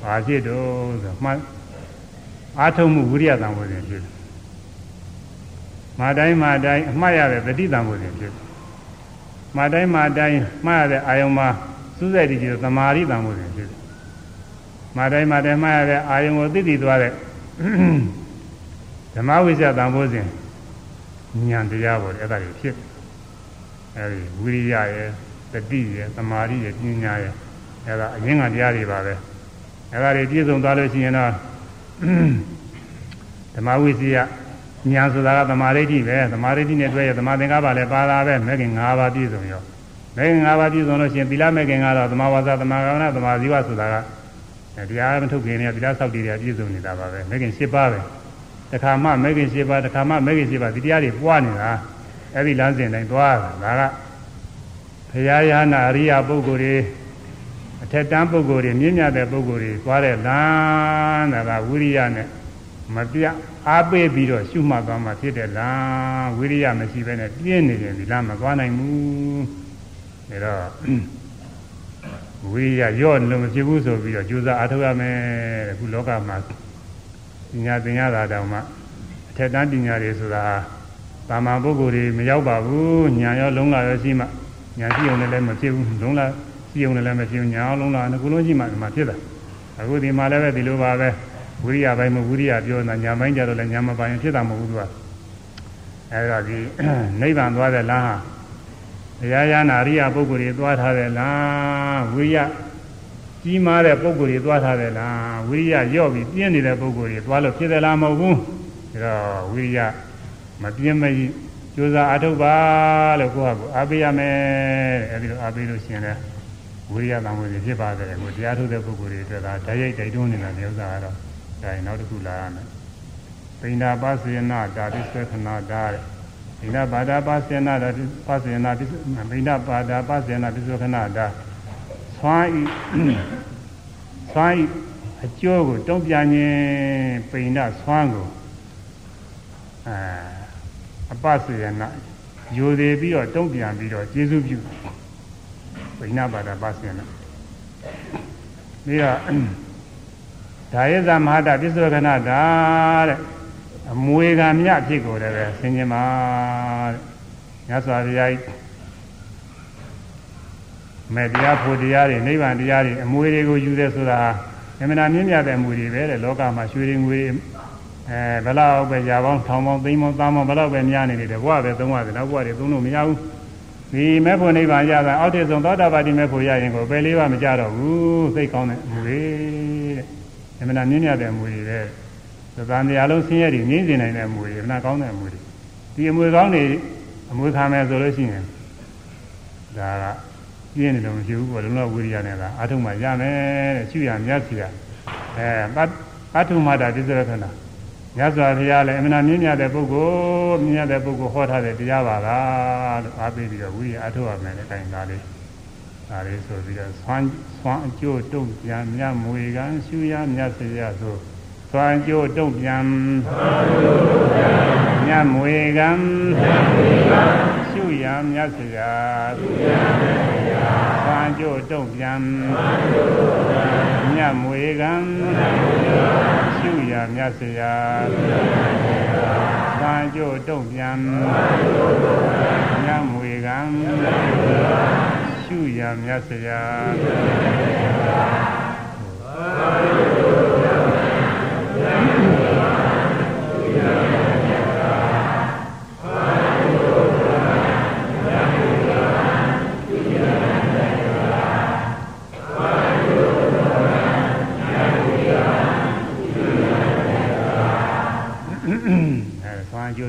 ဘာဖြစ်တော့ဆိုမှတ်အာထုံမှုဝိရိယတံဝေစဉ်ဖြစ်မှတ်တိုင်းမှတ်တိုင်းအမှတ်ရတဲ့တတိတံဝေစဉ်ဖြစ်မှတ်တိုင်းမှတ်တိုင်းမှတ်ရတဲ့အာယုံမှာစူးစိုက်တည်ကြည်သမာဓိတံဝေစဉ်ဖြစ်မှတ်တိုင်းမှတ်တိုင်းမှတ်ရတဲ့အာယုံကိုသိသိသွားတဲ့ဓမ္မဝိဇ္ဇတံဝေစဉ်ဉာဏ်တရားပေါ်အဲ့ဒါတွေဖြစ် အဲဒီဝိရိယရဲ့တတိရဲ့သမာဓိရဲ့ပညာရဲ့အဲဒါအရင်းကတရားတွေပါပဲအဲဒါတွေပြည့်စုံသွားလို့ရှိရင်တော့ဓမ္မဝိစီယညာဆိုတာကသမာဓိဋ္ဌိပဲသမာဓိဋ္ဌိနဲ့တွဲရသမာသင်္ကပ္ပလည်းပါတာပဲမဲခင်၅ပါးပြည့်စုံရောမဲခင်၅ပါးပြည့်စုံလို့ရှိရင်သီလမဲခင်ကတော့သမာဝါစာသမာကမ္မသမာဇီဝဆိုတာကတရားမထုတ်ခင်နဲ့သီလဆောက်တည်တယ်ပြည့်စုံနေတာပါပဲမဲခင်၈ပါးပဲတခါမှမဲခင်၈ပါးတခါမှမဲခင်၈ပါးဒီတရားတွေပွားနေတာ အဲ့ဒီလမ်းစဉ်တိုင်းသွားတာဒါကဘုရားရဟနာအရိယာပုဂ္ဂိုလ်တွေအထက်တန်းပုဂ္ဂိုလ်တွေမြင့်မြတ်တဲ့ပုဂ္ဂိုလ်တွေသွားတဲ့လမ်းဒါကဝိရိယနဲ့မပြအားပေးပြီးတော့ရှုမှတ်သွားမှဖြစ်တဲ့လမ်းဝိရိယမရှိဘဲနဲ့ပြင်းနေရင်ဒီလမ်းမသွားနိုင်ဘူးဒါတော့ဝိရိယရော့လို့မဖြစ်ဘူးဆိုပြီးတော့ကြိုးစားအားထုတ်ရမယ်တဲ့ခုလောကမှာပညာသင်ရတာတောင်မှအထက်တန်းပညာတွေဆိုတာ တာမန်ပုဂ္ဂိုလ်တွေမရောက်ပါဘူးညာရောလုံးလာရောရှိမှညာရှိုံနဲ့လည်းမဖြစ်ဘူးလုံးလာရှိုံနဲ့လည်းမဖြစ်ဘူးညာအောင်လုံးလာငကုလုံးရှိမှဒီမှာဖြစ်တာအခုဒီမှာလည်းပဲဒီလိုပါပဲဝိရိယပိုင်းမဝိရိယပြောနေတာညာပိုင်းကြတော့လည်းညာမပိုင်းဖြစ်တာမဟုတ်ဘူးသူကအဲဒါဒီနိဗ္ဗာန်သွားတဲ့လမ်းဟာတရားရနာရိယပုဂ္ဂိုလ်တွေသွားထားတဲ့လမ်းဝိရိယကြီးမားတဲ့ပုဂ္ဂိုလ်တွေသွားထားတဲ့လမ်းဝိရိယရော့ပြီးပြင်းနေတဲ့ပုဂ္ဂိုလ်တွေသွားလို့ဖြစ်တယ်လားမဟုတ်ဘူးဒါတော့ဝိရိယ မပြင်းမကြီးကြိုးစားအားထုတ်ပါလို့ကိုယ့်ဟာကိုအားပေးရမယ်တဲ့အဲဒီလိုအားပေးလို့ရှိရင်လည်းဝိရိယတံဝေဖြစ်ပါတယ်ကိုတရားထုတ်တဲ့ပုဂ္ဂိုလ်တွေအတွက်ဒါဓာတ်ရိုက်တိုက်တွန်းနေတာမျိုးစားကတော့ဒါရင်နောက်တစ်ခုလာရမယ်ပိန္ဒာပစေနတာတိဆွေခဏတာတဲ့ဗိနာပါဒပါစေနာတာပါစေနာပိဗိနာပါဒပါစေနာပိစုခဏတာသွမ်းဤသွမ်းဤအကျိုးကိုတုံ့ပြန်ခြင်းပိဏသွမ်းကိုအဲ အပစေနာယူသေးပြီးတော့တုံ့ပြန်ပြီးတော့ကျေစုပြုဗိနာပါဒပါစေနာပြီးတော့ဒါယသမဟာတပစ္စုခဏတာတဲ့အမွေကမြဖြစ်ကိုလည်းပဲဆင်ခြင်ပါတဲ့မြတ်စွာဘုရားကြီးမေတရားဖို့တရားတွေနိဗ္ဗာန်တရားတွေအမွေတွေကိုယူတယ်ဆိုတာအမှန်တရားမြင့်မြတ်တဲ့အမွေတွေပဲတဲ့လောကမှာရွှေတွေငွေတွေ အဲဘလောက်ပဲရာပေါင်းထောင်ပေါင်းသိန်းပေါင်းသားပေါင်းဘလောက်ပဲများနေတယ်ဘဝပဲသုံးရတယ်နောက်ဘဝတွေသုံးလို့မရဘူးဒီမေဖို့နိဗ္ဗာန်ရတာအောက်တည်ဆုံးသောတာပတိမေဖို့ရရင်ကိုပဲလေးပါမကြတော့ဘူးသိကောင်းတဲ့အမွေတဲ့အမှန်တရားမြင့်မြတ်တဲ့အမွေတွေပဲသံတရားလုံးဆင်းရဲတွေငြိမ့်စေနိုင်တဲ့အမွေတွေနာကောင်းတဲ့အမွေတွေဒီအမွေကောင်းတွေအမွေခံမယ်ဆိုလို့ရှိရင်ဒါကပြင်းနေလို့မရှိဘူးပေါ့လုံးဝဝိရိယနဲ့ကအထုမှရမယ်တဲ့ရှိရမြတ်စီရအဲအထုမှတာပြစ္ဆရခဏ မြတ်စွာဘုရားလည်းအမှန်မြင့်မြတ်တဲ့ပုဂ္ဂိုလ်မြင့်မြတ်တဲ့ပုဂ္ဂိုလ်ဟောထားတဲ့တရားပါလားလို့အားပေးပြီးတော့ဝိရိယအထုရမယ်တဲ့အဲဒါလေးဒါလေးဆိုပြီးတော့ဆွမ်းဆွမ်းအကျိုးတုံ့ပြန်မြတ်မွေကံရှုရမြတ်စီရဆိုသွမ်းကြိုးတုံ့ပြန်ညမွေကံရှုရမြတ်စရာသွမ်းကြိုးတုံ့ပြန် ညမွေကံရှုရမြတ်စရာသွမ်းကြိုးတုံ့ပြန်ညမွေကံရှုရမြတ်စရာကျိုး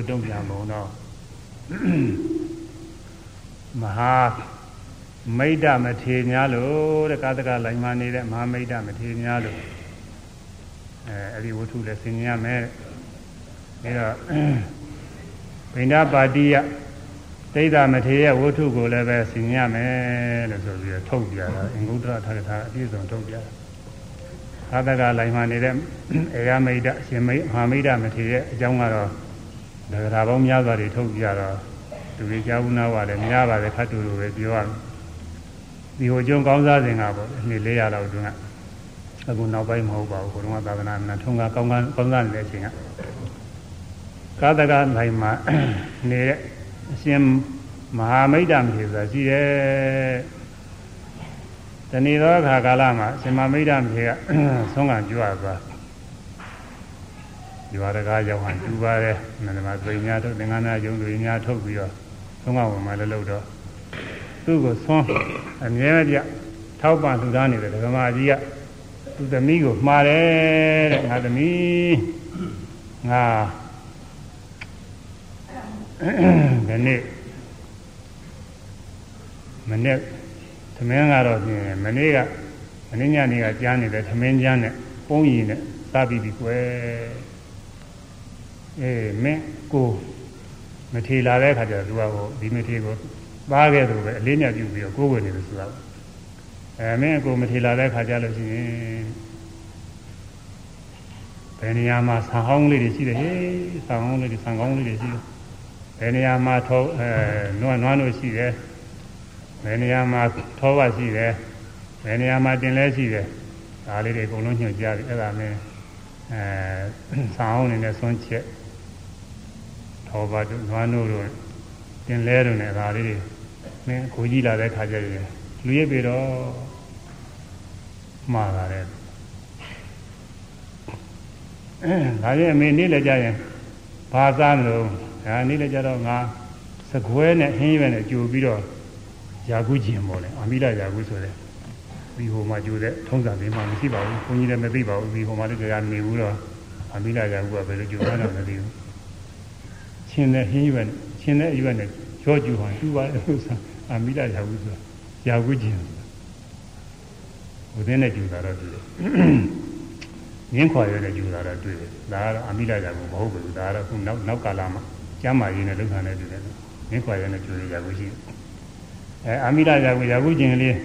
တုံ့ပြန်ပုံတော့မဟာမိတ်တမထေများလို့တဲ့ကာသကလိုင်းမနေတဲ့မဟာမိတ်တမထေများလို့အဲအဲ့ဒီဝတ္ထုလည်းဆင်ញရမယ်အဲတော့ဗိန္ဒပါတိယသိဒ္ဓမထေရဲ့ဝတ္ထုကိုလည်းပဲဆင်ញရမယ်လို့ဆိုပြီးထုတ်ပြတာအင်္ဂုတ္တရထကထာအပြည့်စုံထုတ်ပြတာကာသကလိုင်းမနေတဲ့အေယမိတ်တရှင်မိတ်မဟာမိတ်တမထေရဲ့အကြောင်းကတော့ ဒါကြတာပေါင်းများစွာတွေထုတ်ပြတော့သူတွေကြားဘူးနာပါလေများပါလေခတ်တူလိုပဲပြောရမယ်ဒီဟိုကျုံကောင်းစားစဉ်ကပေါ့နှစ်400လောက်တွင်းကအခုနောက်ပိုင်းမဟုတ်ပါဘူးကိုတော့သာသနာ့နာထုံးကကောင်းကောင်းကောင်းစားနေတဲ့အချိန်ကကာသကနိုင်မှာနေတဲ့အရှင်မဟာမိတ်တမေဆိုတာရှိတယ်တဏီသောအခါကာလမှာအရှင်မမိတ်တမေကဆုံးကကြွသွား ဒီဝါဒကားရောက်ဟန်ကျူပါတယ်နန္ဒမသိညာထုတ်သင်္ကန်းနာယုံတွေညာထုတ်ပြီးတော့သုံးကဝင်မှလည်းလို့တော့သူ့ကိုဆွမ်းအမြဲပြထောက်ပံ့လှူဒါန်းနေတဲ့ဓမ္မကြီးကသူ့သမီးကိုမှားတယ်တဲ့ငါသမီးငါဒီနေ့မနေ့သမင်းကတော့ပြင်မနေ့ကမနေ့ညနေကကြားနေတဲ့သမင်းကျန်းနဲ့ပုံးရည်နဲ့စားပြီးပြီကွယ် အေးမင်းကိုမထေလာတဲ့အခါကျတော့သူကဟိုဒီမထေကိုသားခဲ့သူပဲအလေးမြတ်ပြုပြီးတော့ကိုယ်ဝင်နေလို့ဆိုတာအဲမင်းကိုမထေလာတဲ့အခါကျလို့ရှိရင်ဘယ်နေရာမှာဆံဟောင်းလေးတွေရှိတယ်ဟေးဆံဟောင်းလေးတွေဆံကောင်းလေးတွေရှိတယ်ဘယ်နေရာမှာထောအဲနွားနွားတို့ရှိတယ်ဘယ်နေရာမှာထောဝရှိတယ်ဘယ်နေရာမှာတင်လဲရှိတယ်ဒါလေးတွေအကုန်လုံးညွှန်ကြားတယ်အဲ့ဒါမင်းအဲဆံဟောင်းနေနဲ့ဆွန့်ချက် ထောပါတို့နွားတို့တို့တင်လဲတို့နဲ့ဒါလေးတွေမင်းကိုကြီးလာတဲ့ခါကျရင်လူရစ်ပြီတော့မှားတာတဲ့အဲဒါရဲ့အမေနေ့လည်းကြရင်ဘာစားမလို့ဒါနေ့လည်းကြတော့ငါစကွဲနဲ့ဟင်းရွက်နဲ့ကြိုပြီးတော့ယာကုကျင်ပေါ်လေအမိလာယာကုဆိုတဲ့ဒီဟိုမှာကြိုတဲ့ထုံးစံလေးမှမရှိပါဘူးဘုန်းကြီးလည်းမသိပါဘူးဒီဟိုမှာလည်းကြာနေဘူးတော့အမိလာယာကုကဘယ်လိုကြိုမှန်းတော့မသိဘူး ချင်းတဲ့ဟင်းရွက်ချင်းတဲ့အရွက်နဲ့ရောကျူဟန်ကျူပါလေဥစ္စာအမိလာယာကုဆိုတာယာကုကျင်ဟိုတဲ့နဲ့ကျူတာတော့တွေ့တယ်ငင်းခွာရတဲ့ကျူတာတော့တွေ့တယ်ဒါကတော့အမိလာယာကုမဟုတ်ဘူးဒါကတော့ခုနောက်နောက်ကာလမှာကျမ်းမာရေးနဲ့လုံခံတဲ့တူတယ်မင်းခွာရတဲ့ကျိုးရရာကိုရှိအဲအာမိဒရာကိုရာကိုကျင်လေး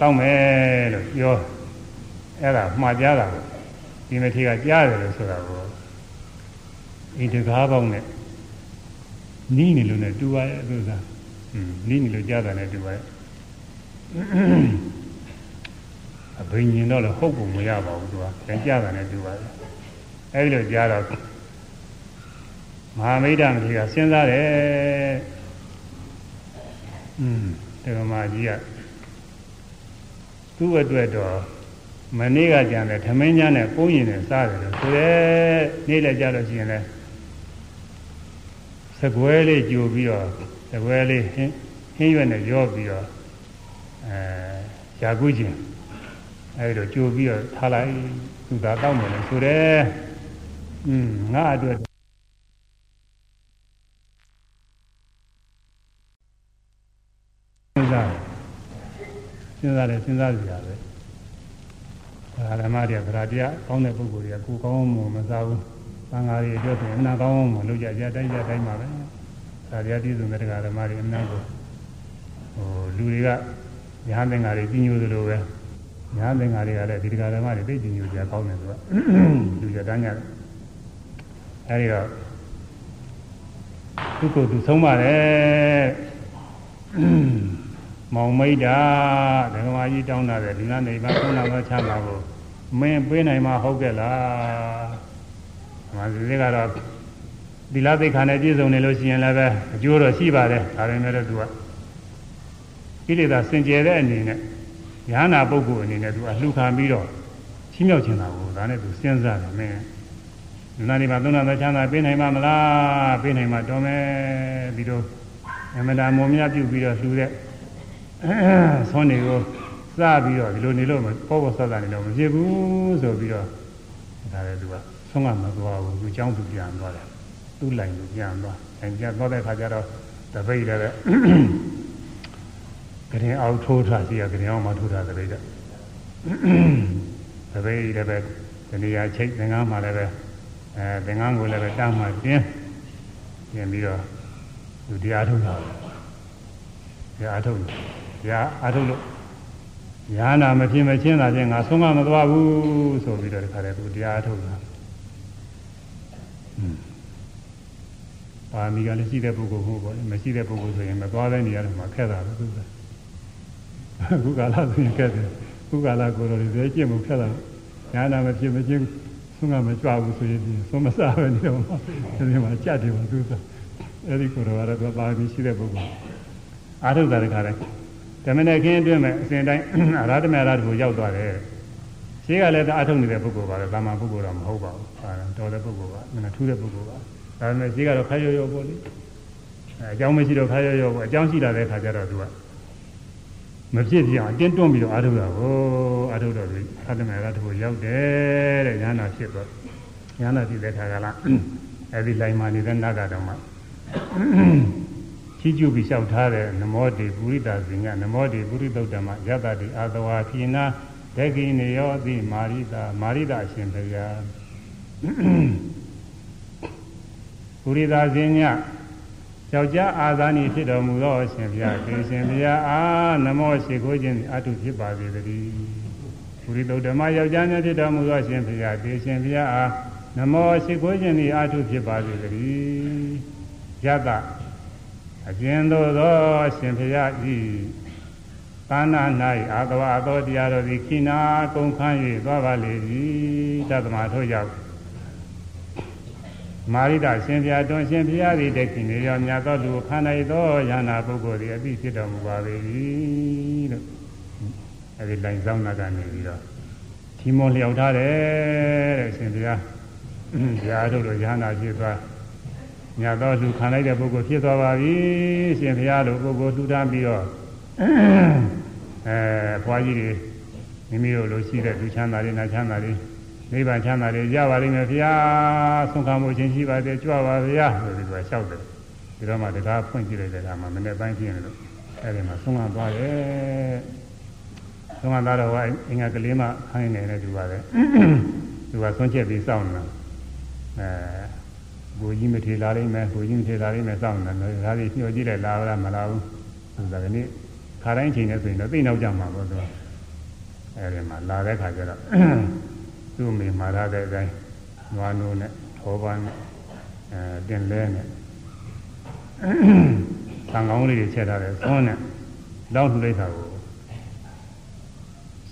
တောင်းမယ်လို့ပြောအဲ့ဒါမှားကြတာကိုဒီမထေကကြားတယ်လို့ဆိုတာကိုဒီတကားပေါင်းနဲ့ နီးနေလို့နဲ့တူပါရဲ့ဥစ္စာနီးနေလို့ကြားတာနဲ့တူပါရဲ့အဘိညာဉ်တော့လည်းဟုတ်ပုံမရပါဘူးသူကလည်းကြားတာနဲ့တူပါရဲ့အဲဒီလိုကြားတော့မဟာမိတ်တမကြီးကစဉ်းစားတယ်อืมတေမကြီးကသူ့အတွက်တော့မနေ့ကကြံတယ်ထမင်းညနဲ့ပုံရင်နဲ့စားတယ်လို့ဆိုတယ်နေ့လည်းကြတော့ရှိရင်လည်း စကွဲလေးကြိုပြီးတော့စကွဲလေးဟင်းဟင်းရွက်နဲ့ရောပြီးတော့အဲရာကုချင်းအဲဒီတော့ကြိုပြီးတော့ထားလိုက်သူသာတောက်မယ်လို့ဆိုရဲอืมငါအတွက်စဉ်းစားစဉ်းစားတယ်စဉ်းစားကြရပဲဒါဓမ္မတွေကဗရာတရားကောင်းတဲ့ပုဂ္ဂိုလ်တွေကကိုကောင်းမှမစားဘူး သံဃာတွေအတွက်ဆိုအနာကောင်းမှလုပ်ကြကြတိုင်းကြတိုင်းပါပဲဒါတရားပြည့်စုံတဲ့ဓမ္မတွေအနာကိုဟိုလူတွေကညာသင်္ဃာတွေကြီးညိုသလိုပဲညာသင်္ဃာတွေကလည်းဒီဓမ္မတွေသိကြီးညိုကြကောင်းတယ်သူကလူကြတန်းကြတယ်အဲဒီတော့သူကိုယ်သူဆုံးပါတယ်မောင်မိတ်တာဓမ္မကြီးတောင်းတာတဲ့ဒီနာနေပါခုနကချမ်းသာကိုမင်းပေးနိုင်မှာဟုတ်ကဲ့လားဓ မ္မစီကတော့ဒီလားသိခါနဲ့ပြည့်စုံနေလို့ရှိရင်လည်းပဲအကျိုးတော့ရှိပါတယ်ဒါပေမဲ့တော့သူကကိလေသာစင်ကြယ်တဲ့အနေနဲ့ဉာဏ်နာပုဂ္ဂိုလ်အနေနဲ့သူအလှခံပြီးတော့ချင်းမြောက်ချင်တာကိုဒါနဲ့သူစဉ်းစားတယ်မင်းဒီနာနေပါသုံးနာသောချမ်းသာပေးနိုင်မှာမလားပေးနိုင်မှာတော်မယ်ပြီးတော့အမတာမုံမြပြုပြီးတော့လှူတဲ့ဆွမ်းနေကိုစပြီးတော့ဒီလိုနေလို့ပေါ့ပေါ့ဆက်ဆက်နေတော့မဖြစ်ဘူးဆိုပြီးတော့ဒါလည်းသူက ဆုံးမမသွားဘူးသူเจ้าသူပြန်သွားတယ်သူ့လိုင်ကိုပြန်သွားအဲပြန်သွားတဲ့ခါကျတော့တပိတ်လည်းကရင်အောက်ထိုးထားစီကကရင်အောက်မှာထိုးထားတပိတ်ကတပိတ်လည်းပဲဒီနေရာချိတ်သင်္ကန်းမှာလည်းပဲအဲသင်္ကန်းကိုလည်းပဲတမ်းမှတင်းပြင်ပြီးတော့သူတရားထုတ်တာတရားထုတ်တယ်တရားအားထုတ်လို့ညာနာမဖြစ်မချင်းတာချင်းငါဆုံးမမသွားဘူးဆိုပြီးတော့ဒီခါတည်းသူတရားအားထုတ်တာ ပါမီကလည်းရှိတဲ့ပုဂ္ဂိုလ်ဟုတ်ပါလေမရှိတဲ့ပုဂ္ဂိုလ်ဆိုရင်မသွားတဲ့နေရာတွေမှာခက်တာပဲသူကအခုကာလဆိုရင်ခက်တယ်အခုကာလကိုယ်တော်တွေကျင့်မှုခက်တာညာနာမဖြစ်မချင်းဆုံးမမကြွဘူးဆိုရင်ဆုံးမစားပဲနေတော့ဒီမှာကြက်တယ်ပါသူကအဲ့ဒီကိုယ်တော်ကတော့ပါမီရှိတဲ့ပုဂ္ဂိုလ်အားထုတ်တာတခါတည်းဓမ္မနဲ့ခင်းအတွင်းမဲ့အစဉ်တိုင်းအရာဓမ္မရာကိုရောက်သွားတယ်ရှိကလည်းအထုတ်နေတဲ့ပုဂ္ဂိုလ်ပါလေတာမန်ပုဂ္ဂိုလ်တော့မဟုတ်ပါဘူး ဟာတော်တဲ့ပုဂ္ဂိုလ်ပါနည်းထူးတဲ့ပုဂ္ဂိုလ်ပါဒါပေမဲ့ရှိကတော့ခါရောရောပေါ့လေအဲအကြောင်းမရှိတော့ခါရောရောပေါ့အကြောင်းရှိလာတဲ့ခါကျတော့သူကမဖြစ်ပြအောင်တင်းတွန်းပြီးတော့အာထုတ်တာကိုအာထုတ်တော့ဒီအတ္တမေရတ္တကိုရောက်တယ်တဲ့ညာနာဖြစ်တော့ညာနာဖြစ်တဲ့ခါကလားအဲဒီလိုင်းမာနေတဲ့နတ်ကတော့မှချီးကျူးပြီးလျှောက်ထားတဲ့နမောတိပုရိသဇင်ကနမောတိပုရိသုတ်တမယတတိအာသဝါခိနာဒဂိနေယောတိမာရိတာမာရိတာအရှင်ဘုရား ပုရိသဇင်ညယောက်ျားအာသာနိဖြစ်တော်မူသောအရှင်ဘုရားဒေရှင်ဘုရားအာနမောရှိခိုးခြင်းအတုဖြစ်ပါစေတည်းပုရိသုတ်တမယောက်ျားများဖြစ်တော်မူသောအရှင်ဘုရားဒေရှင်ဘုရားအာနမောရှိခိုးခြင်းသည်အတုဖြစ်ပါစေတည်းယတအကျဉ်သို့သောရှင်ဖရာဤသာနာ၌အာသဝအသောတရားတော်သည်ခိနာကုန်ခန်း၍သွားပါလေ၏တသမထို့ကြောင့် မာရိတာရှင်ဖရာတွင်ရှင်ဖရာသည်တခိနေရောမြတ်သောလူခန္ဓာ၏သောယန္နာပုဂ္ဂိုလ်သည်အသိဖြစ်တော်မူပါပေ၏လို့အဲဒီလိုင်းဆောင်နာကနေပြီးတော့ထီမောလျောက်ထားတယ်တဲ့ရှင်ဖရာဘုရားတို့လိုယန္နာဖြစ်သွားညတော့လူခံလိုက်တဲ့ပုဂ္ဂိုလ်ဖြစ်သွားပါပြီရှင်ဘုရားလိုပုဂ္ဂိုလ်ထူထားပြီးတော့အဲဘွားကြီးတွေမိမိတို့လိုရှိတဲ့လူချမ်းသာတွေနာချမ်းသာတွေ နိဗ္ဗာန်ချမ်းသာတွေရပါလိမ့်မယ်ဘုရားဆုံးခံမှုချင်းရှိပါသေးကြွပါဗျာဆိုပြီးတော့လျှောက်တယ်ဒီတော့မှတကားဖွင့်ကြည့်လိုက်တဲ့အခါမှာမနေ့ပိုင်းပြင်းလို့အဲဒီမှာဆုံးခံသွားတယ်ဆုံးခံသွားတော့အင်္ဂါကလေးမှခိုင်းနေတယ်သူပါပဲသူကဆွန့်ချက်ပြီးစောင့်နေတာအဲကိုကြီးမထေလာလိမ့်မယ်ကိုကြီးမထေလာလိမ့်မယ်စောင့်နေတယ်ဒါကြီးညှို့ကြည့်လိုက်လာလားမလာဘူးဆိုတာကနေ့ခါတိုင်းချိန်နဲ့ဆိုရင်တော့သိနောက်ကြမှာပေါ့သူအဲဒီမှာလာတဲ့ခါကျတော့ သူ့မိမှာထားတဲ့အတိုင်းနွားနိုးနဲ့ထောပန်းနဲ့အဲတင်လဲနဲ့သံကောင်းလေးတွေချက်ထားတယ်သွန်းနဲ့လောက်လှိတာကို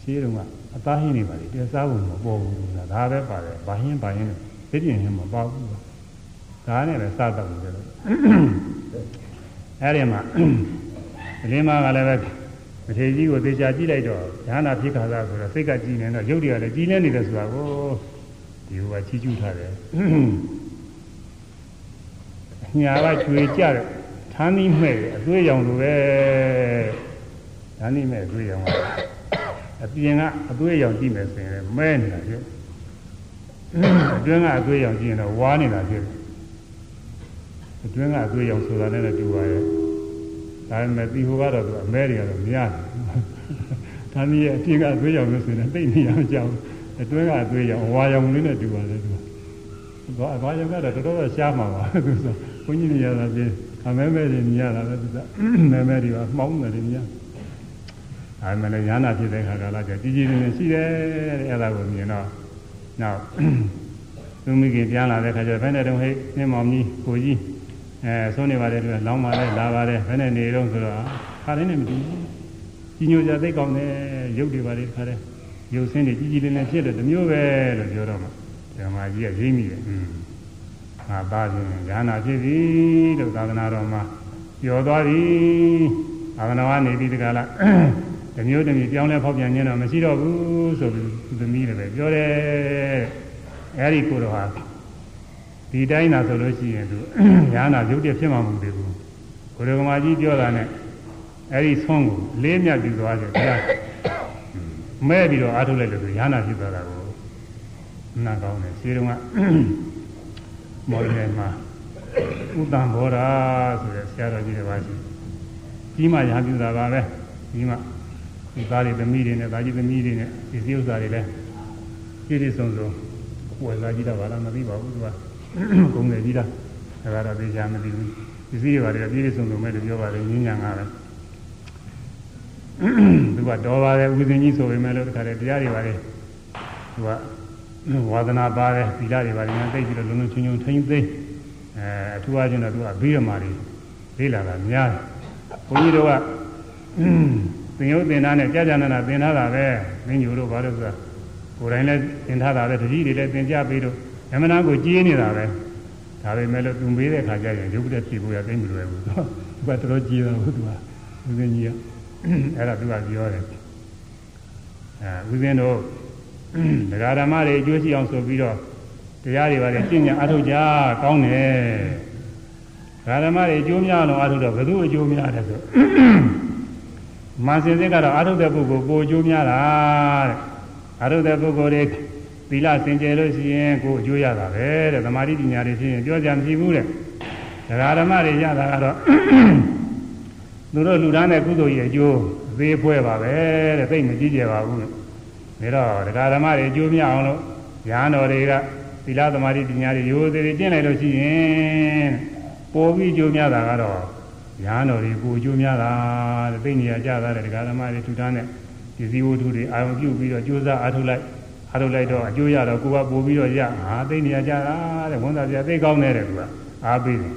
ရှိတော့ကအသားဟင်းနေပါလေတရားစားဖို့မပေါ်ဘူးဆိုတာဒါပဲပါတယ်ဘာဟင်းဘာဟင်းသိပြင်းဟင်းမပေါ့ဘူးဒါနဲ့လည်းစားတော့တယ်လို့အဲဒီမှာအလင်းမကလည်းပဲ မထေကြီးကိုသေချာကြည့်လိုက်တော့ဉာဏဖြစ်ခါသာဆိုတော့စိတ်ကကြည်နေတော့ရုပ်တွေကလည်းကြည်နေနေတယ်ဆိုတာကိုဒီဟိုကချီးကျူးထားတယ်ညာကချွေကြတယ်ထမ်းပြီးမဲ့အသွေးရောင်လိုပဲထမ်းပြီးမဲ့အသွေးရောင်ကအပြင်ကအသွေးရောင်ကြည့်မယ်ဆိုရင်မဲနေတာဖြစ်အတွင်းကအသွေးရောင်ကြည့်ရင်တော့ဝါနေတာဖြစ်အတွင်းကအသွေးရောင်ဆိုတာနဲ့တူပါရဲ့ ဒါပေမဲ့ဒီဟိုကတော့သူအမဲတွေကတော့မရတယ်။ဒါနည်းအပြင်ကအသွေးရောင်လို့ဆိုရင်သိနေရမကြောက်။အတွင်းကအသွေးရောင်ဝါရောင်လေးနဲ့တူပါတယ်သူက။ဘာဘာရောင်ကတော့တော်တော်ရှားမှာပါသူဆို။ဘုန်းကြီးတွေရတာပြင်အမဲမဲတွေမြင်ရတာပဲသူက။မဲမဲတွေကမှောင်းတယ်တွေမြင်။ဒါပေမဲ့လည်းညာနာဖြစ်တဲ့ခါကလာကျကြီးကြီးလေးလေးရှိတယ်တဲ့အဲ့ဒါကိုမြင်တော့နောက်သူမိခင်ပြန်လာတဲ့ခါကျဘယ်နဲ့တုန်းဟဲ့နှင်းမောင်ကြီးကိုကြီး အဲဆုံးနေပါတယ်သူကလောင်းပါတယ်လာပါတယ်ဘယ်နဲ့နေတော့ဆိုတော့ခါတိုင်းနဲ့မတူဘူးကြီးညိုကြသိကောင်းတယ်ရုပ်တွေပါလေခါတိုင်းရုပ်ဆင်းတွေကြီးကြီးလေးလေးဖြစ်တယ်တမျိုးပဲလို့ပြောတော့မှဓမ္မကြီးကရိမ့်မိတယ်อืมငါသားချင်းဉာဏဖြစ်ပြီလို့သာသနာတော်မှာပြောသွားပြီသာသနာ့ကနေပြီးဒီကလာတမျိုးတမျိုးပြောင်းလဲဖောက်ပြန်ခြင်းတော့မရှိတော့ဘူးဆိုပြီးသမီးလည်းပဲပြောတယ်အဲဒီကိုတော့ဟာ ဒီတိုင်းသာဆိုလို့ရှိရင်သူညာနာရုပ်တည်းဖြစ်မှာမဟုတ်သေးဘူးဘုရားကမာကြီးပြောတာနဲ့အဲဒီဆုံးကိုလေးမြတ်ပြီးသွားတယ်ဗျာမဲပြီးတော့အားထုတ်လိုက်လို့သူညာနာဖြစ်သွားတာကိုနာကောင်းတယ်ခြေတုံးကမော်လယ်မှာဥတ္တံဘောဓာဆိုတဲ့ဆရာတော်ကြီးတွေပါရှိကြီးမှညာပြတာပါပဲကြီးမှဒီသားတွေသမီးတွေနဲ့ဒါကြီးသမီးတွေနဲ့ဒီစည်းဥစ္စာတွေလည်းပြည့်ပြည့်စုံစုံဝယ်လာကြည့်တော့ဘာလားမသိပါဘူးသူက ကုန်းတယ်ကြီးလားဒါကတော့သိချာမသိဘူးဒီစည်းတွေပါတယ်ပြည့်ပြည့်စုံစုံမဲ့လို့ပြောပါတယ်ညဉ့်ညံကားပဲသူကတော့ပါတယ်ဥစဉ်ကြီးဆိုပေမဲ့လို့တခါတည်းတရားတွေပါတယ်သူကဝါသနာပါတယ်သီလတွေပါတယ်ညာသိပြီးတော့လုံးလုံးချင်းချင်းထိမ့်သိအဲအထူးအားဖြင့်တော့သူကဘိရမာတွေလေးလာတာများတယ်ဘုန်းကြီးတို့ကသင်ယုတ်သင်သားနဲ့ကြာကြာနာနာသင်ထားတာပဲမင်းညိုတို့ဘာလို့ဆိုတာကိုယ်တိုင်လည်းသင်ထားတာပဲတတိတွေလည်းသင်ကြပြီးတော့ အမှန်တကိုကြီးနေတာပဲဒါပေမဲ့လို့သူမေးတဲ့ခါကျရင်ရုပ်တဲ့ဖြစ်ဖို့ရသိမလွယ်ဘူးသူကတော်တော်ကြီးတာဟုတ်သူကဦးဇင်းကြီးကအဲ့ဒါသူကပြောတယ်အဲဦးဇင်းတို့တရားဓမ္မတွေအကျိုးရှိအောင်ဆိုပြီးတော့တရားတွေပါတယ်ရှင်းညာအထုတ်ကြကောင်းတယ်တရားဓမ္မတွေအကျိုးများအောင်အထုတ်တော့ဘယ်သူအကျိုးများတယ်ဆိုမာစင်စစ်ကတော့အထုတ်တဲ့ပုဂ္ဂိုလ်ကိုအကျိုးများတာတဲ့အထုတ်တဲ့ပုဂ္ဂိုလ်တွေ သီလစင်ကြယ်လို့ရှိရင်ကိုအကျိုးရတာပဲတဲ့သမာဓိပညာတွေဖြစ်ရင်ပြောကြမရှိဘူးတဲ့တရားဓမ္မတွေရတာကတော့သူတို့လူသားနဲ့ကုသိုလ်ရဲ့အကျိုးသေးဖွဲပါပဲတဲ့သိမကြည့်ကြပါဘူးဒါတော့တရားဓမ္မတွေအကျိုးမြအောင်လို့ညာတော်တွေကသီလသမာဓိပညာတွေရိုးသေးသေးကျင့်လိုက်လို့ရှိရင်ပိုပြီးအကျိုးများတာကတော့ညာတော်တွေကိုအကျိုးများတာတဲ့သိနေရကြတာတဲ့တရားဓမ္မတွေထူထားတဲ့ဒီစည်းဝတ္ထုတွေအာရုံပြုပြီးတော့ကြိုးစားအားထုတ်လိုက် အားထုတ်လိုက်တော့အကျိုးရတော့ကိုကပို့ပြီးတော့ရဟာသိနေရကြတာတဲ့ဝန်သားပြသိကောင်းတယ်တဲ့ကွာအားပေးတယ်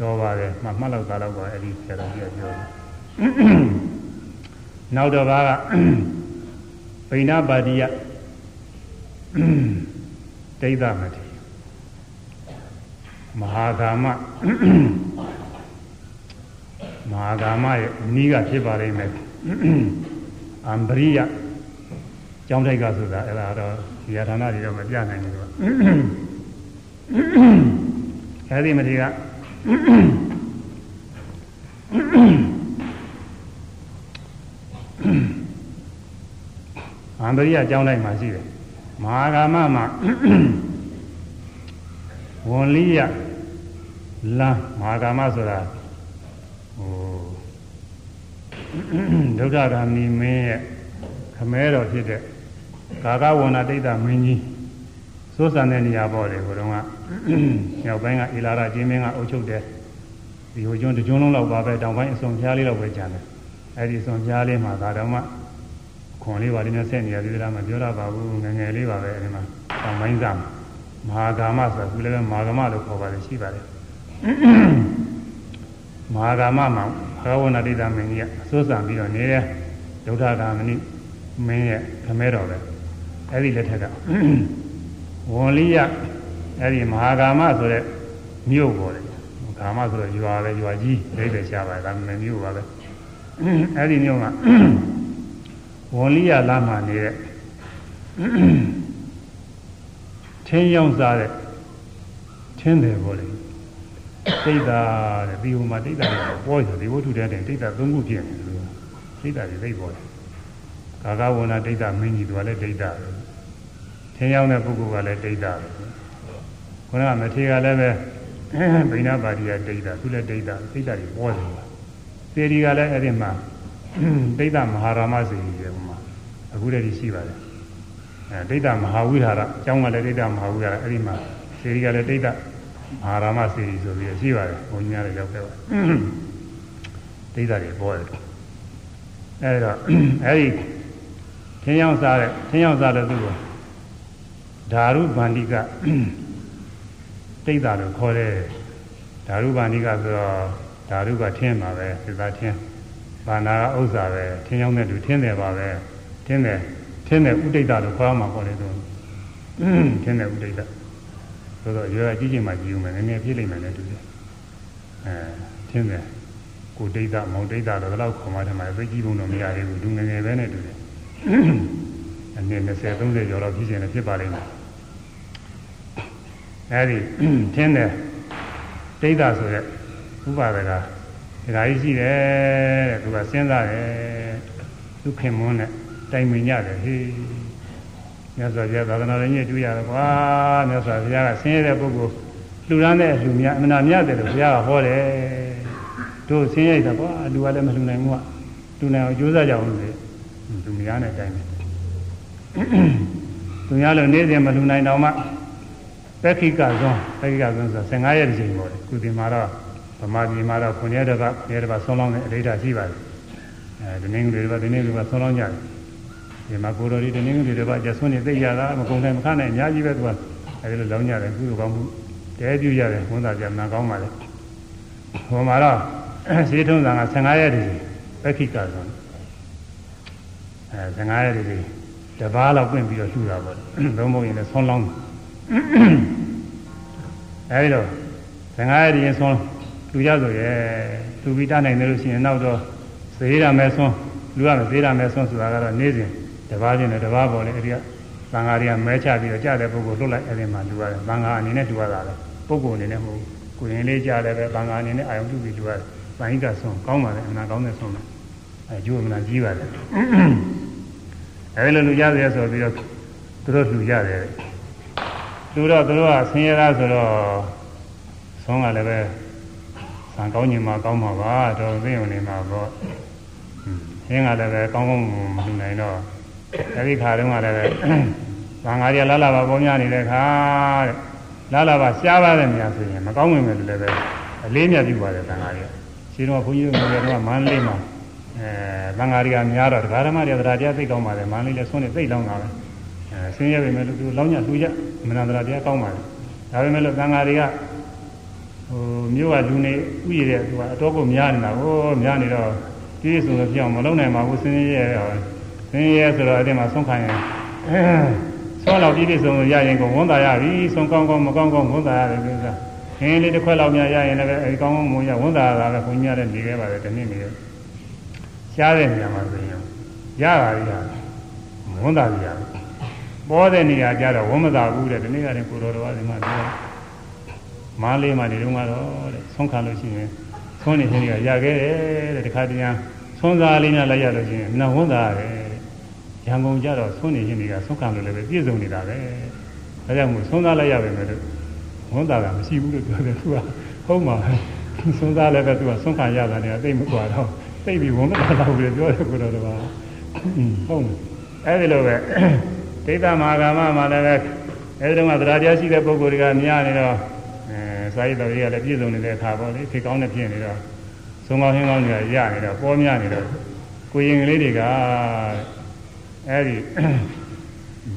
တော်ပါတယ်မှမှတ်လောက်သားတော့ပါအဲ့ဒီဆရာတော်ကြီးကပြောတယ်နောက်တော့ဘာကပိဏပါတိယဒိဋ္ဌမတိမဟာကာမမဟာကာမရဲ့အနည်းကဖြစ်ပါလိမ့်မယ်အံပရိယ ကျောင်းတိုက်ကဆိုတာအဲ့ဒါတော့ဒီဌာနတွေတော့မပြနိုင်ဘူးကွာအဲ့ဒီမတိကအံပရိယကျောင်းတိုက်မှာရှိတယ်မဟာကာမမှာဝန်လိယလမ်းမဟာကာမဆိုတာဟိုဒုက္ခဂ ामि မင်းရဲ့ခမဲတော်ဖြစ်တဲ့ ဂါဂဝဏတိတ်တာမင်းကြီးစိုးစံတဲ့နေရာပေါ့လေဘုတော်ကမြောက်ပိုင်းကအေလာရကျင်းမင်းကအုပ်ချုပ်တယ်ဒီဟိုကျွန်းတကျွန်းလုံးလောက်ပါပဲတောင်ပိုင်းအစုံဖျားလေးလောက်ပဲကျန်တယ်အဲ့ဒီအစုံဖျားလေးမှာဒါတော့မှခွန်လေးပါလေးနဲ့ဆက်နေရသေးတယ်မပြောရပါဘူးငငယ်လေးပါပဲအဲဒီမှာတောင်ပိုင်းကမဟာကာမဆိုတာခုလည်းပဲမဟာကာမလို့ခေါ်ပါတယ်ရှိပါတယ်မဟာကာမမှာဘဂဝနာတိတမင်းကြီးကအစိုးစံပြီးတော့နေတဲ့ဒုဋ္ဌဂာမဏိမင်းရဲ့ခမဲတော်ပဲ အဲ့ဒီလက်ထက်ကဝန်လိယအဲ့ဒီမဟာကာမဆိုတဲ့မြို့ပေါ်တယ်ကာမဆိုတော့ရွာပဲရွာကြီးဒိဋ္ဌိရှားပါဒါမှမမြို့ပါပဲအဲ့ဒီမြို့ကဝန်လိယလာမှနေတဲ့ထင်းရောင်းစားတဲ့ထင်းတယ်ပေါ်လေတိတ်တာတဲ့ဒီဟိုမှာတိတ်တာတွေပေါ်ရဒီဝတ္ထုတဲ့တိတ်တာသုံးခုပြည့်နေတယ်တိတ်တာတွေသိပေါ်တယ်ကာကဝနာတိတ်တာမင်းကြီးသူကလည်းတိတ်တာပဲ ထင်းရောင်းတဲ့ပုဂ္ဂိုလ်ကလည်းတိတ်တာပဲခုနကမထေရကလည်းပဲဗိနာပါတိယဒိဋ္ဌသူလည်းဒိဋ္ဌဒိဋ္ဌတွေပေါ်တယ်ပါသေဒီကလည်းအဲ့ဒီမှာဒိဋ္ဌမဟာရမစေကြီးတယ်မှာအခုတည်းရှိပါတယ်အဲဒိဋ္ဌမဟာဝိဟာရအကြောင်းကလည်းဒိဋ္ဌမဟာဝိဟာရအဲ့ဒီမှာသေဒီကလည်းဒိဋ္ဌမဟာရမစေကြီးဆိုပြီးရှိပါတယ်ဘုံညာလည်းရောက်ခဲ့ပါဒိဋ္ဌတွေပေါ်တယ်အဲ့တော့အဲ့ဒီသင်ရောက်စားတဲ့သင်ရောက်စားတဲ့သူက ဓာရုဗန္တိကတိတ်တာလို့ခေါ်တယ်ဓာရုဗန္ဒီကဆိုတော့ဓာရုကထင်းပါပဲသစ္စာထင်းဘာနာကဥစ္စာပဲထင်းရောက်တဲ့လူထင်းတယ်ပါပဲထင်းတယ်ထင်းတယ်ဥဒိတ်တာလို့ခေါ်မှာပေါ့လေသူထင်းတယ်ဥဒိတ်တာဆိုတော့ရွယ်ကြီးချင်းမှကြည့်ဦးမယ်နည်းနည်းပြည့်လိမ့်မယ်လေတူတယ်အဲထင်းတယ်ကိုဒိတ်တာမောင်ဒိတ်တာတော့ဒီလောက်ခေါ်မှတယ်မှာသိကြည့်ဖို့တော့မရသေးဘူးလူငယ်ငယ်ပဲနဲ့တူတယ်အနည်း20 30ကျော်တော့ဖြစ်ရင်လည်းဖြစ်ပါလိမ့်မယ် အဲဒီထင်းတယ်ဒိဋ္ဌဆိုရက်ဥပါဒကဒါကြီးရှိတယ်တဲ့သူကစဉ်းစားတယ်သူခင်မွန်းနဲ့တိုင်ပင်ကြတယ်ဟေးမြတ်စွာဘုရားသာသနာတော်ကြီးတွေ့ရတယ်ကွာမြတ်စွာဘုရားကဆင်းရဲတဲ့ပုဂ္ဂိုလ်လှူဒန်းတဲ့လူများအမနာမြတ်တယ်လို့ဘုရားကဟောတယ်တို့ဆင်းရဲတာကွာလူကလည်းမလှူနိုင်ဘူးကလူနိုင်အောင်ကြိုးစားကြအောင်လေသူများနဲ့တိုင်တယ်သူများလို့နေ့စဉ်မလှူနိုင်တော့မှ ပက္ခိကဇွန်ပက္ခိကဇွန်ဆို15ရက်တစ်ချိန်ပေါ့လေကုသင်မှာတော့ဗမာပြည်မှာတော့9ရက်တစ်ပတ်9ရက်တစ်ပတ်ဆုံးလောင်းတဲ့အဋ္ဌာရှိပါတယ်အဲဒီနေ့ကလေးတစ်ပတ်ဒီနေ့ကလေးတစ်ပတ်ဆုံးလောင်းကြတယ်ဒီမှာကိုတော်ဒီနေ့ကလေးတစ်ပတ်ကျဆွန်းနေသိရတာမကုန်တိုင်းမခနိုင်အများကြီးပဲသူကအဲဒီလိုလောင်းကြတယ်ကုသိုလ်ကောင်းမှုတဲပြရတယ်ဝန်သာကြမှန်ကောင်းပါလေဟိုမှာတော့ဈေးထုံးဆောင်က15ရက်တည်းပက္ခိကဇွန်အဲ15ရက်တည်းတပားလောက်ပြင်ပြီးတော့လှူတာပေါ့လုံးမဟုတ်ရင်လည်းဆုံးလောင်း အဲဒီတော့15ရက်တည်းဆုံးလူရဆိုရဲသူပြီးတနိုင်တယ်လို့ရှိရင်နောက်တော့သေရမယ်ဆုံးလူရမယ်သေရမယ်ဆုံးဆိုတာကတော့နေ့စဉ်တပားချင်းနဲ့တပားပေါ်လေအဲဒီကသံဃာတွေကမဲချပြီးတော့ကြားတဲ့ပုဂ္ဂိုလ်လွတ်လိုက်အဲဒီမှာလူရတယ်သံဃာအနေနဲ့လူရတာလေပုဂ္ဂိုလ်အနေနဲ့မဟုတ်ကိုရင်လေးကြားတယ်ပဲသံဃာအနေနဲ့အာယုံပြုပြီးလူရတယ်ဗိုင်းကဆုံးကောင်းပါလေအနာကောင်းတဲ့ဆုံးတယ်အဲကျိုးမနာကြီးပါလေအဲဒီလိုလူရတယ်ဆိုပြီးတော့သူတို့လူရတယ် လူတော့သူတို့ကဆင်းရဲသားဆိုတော့ဆုံးကလည်းပဲဆံကောင်းညင်မှာကောင်းမှာပါတော့သိုံနေမှာပေါ့ဟင်းကလည်းပဲကောင်းကောင်းမလူနိုင်တော့အဲဒီခါတုန်းကလည်းပဲသံဃာရလာလာပါပေါများနေတဲ့ခါတဲ့လာလာပါရှားပါတဲ့နေရာဆိုရင်မကောင်းဝင်မယ်လို့လည်းပဲအလေးမြတ်ပြုပါတယ်သံဃာရရှိတော့ဘုန်းကြီးတို့ကတော့မန္တလေးမှာအဲသံဃာရကများတော့ဒကာဓမ္မတွေတရားတရားသိကောင်းပါတယ်မန္တလေးလည်းဆွနေသိလောင်းတာပဲအဲ ဆင်းရဲပေမဲ့လို့သူလောင်းညလှူကြမနန္တရာတရားကောင်းပါတယ်ဒါပေမဲ့လို့သံဃာတွေကဟိုမြို့ကလူနေဥရတဲ့သူကအတော့ကိုများနေတာဟိုများနေတော့ဒီဆိုတော့ပြောင်းမလုံးနိုင်ပါဘူးဆင်းရဲရောဆင်းရဲဆိုတော့အဲ့ဒီမှာဆုံးခံရင်အဲဆုံးတော့ပြည့်ပြည့်စုံရရင်ကိုဝန်တာရပြီဆုံးကောင်းကောင်းမကောင်းကောင်းဝန်တာရတယ်ကိစ္စခင်းလေးတစ်ခွက်လောက်များရရင်လည်းအဲဒီကောင်းကောင်းမွန်ရဝန်တာရတာပဲခွန်ကြီးရတဲ့နေခဲ့ပါတယ်တနည်းနေတယ်ရှားတဲ့နေရာမှာဆိုရင်ရတာရဝန်တာရ ပေါ်တဲ့နေရာကြတော့ဝန်မသာဘူးတဲ့ဒီနေ့ကလည်းကိုတော်တော်ကဒီမှာပြောမားလေးမှဒီတုန်းကတော့တဲ့ဆုံးခံလို့ရှိရင်ဆုံးနေခြင်းတွေကရခဲ့တယ်တဲ့တခါတည်းဆုံးစားလေးများလိုက်ရလို့ရှိရင်မနာဝန်တာရတယ်ရန်ကုန်ကြတော့ဆုံးနေခြင်းတွေကဆုံးခံလို့လည်းပဲပြည့်စုံနေတာပဲဒါကြောင့်မို့ဆုံးသားလိုက်ရပါမယ်လို့ဝန်တာကမရှိဘူးလို့ပြောတယ်သူကဟုတ်မှာဆုံးသားလည်းပဲသူကဆုံးခံရတာနဲ့တိတ်မကွာတော့တိတ်ပြီးဝန်မတာတော့ဘူးပြောတယ်ကိုတော့တပါဟုတ်မယ်အဲ့ဒီလိုပဲ ဒိဋ္ဌမဟာကာမမှာလည်းပဲအဲဒီတော့ကသရာတရားရှိတဲ့ပုဂ္ဂိုလ်တွေကများနေတော့အဲစာရေးတော်တွေကလည်းပြည့်စုံနေတဲ့အခါပေါ့လေဖြစ်ကောင်းတဲ့ဖြစ်နေတော့သုံးကောင်းဟင်းကောင်းတွေကရနေတော့ပေါ်များနေတော့ကိုရင်ကလေးတွေကအဲဒီ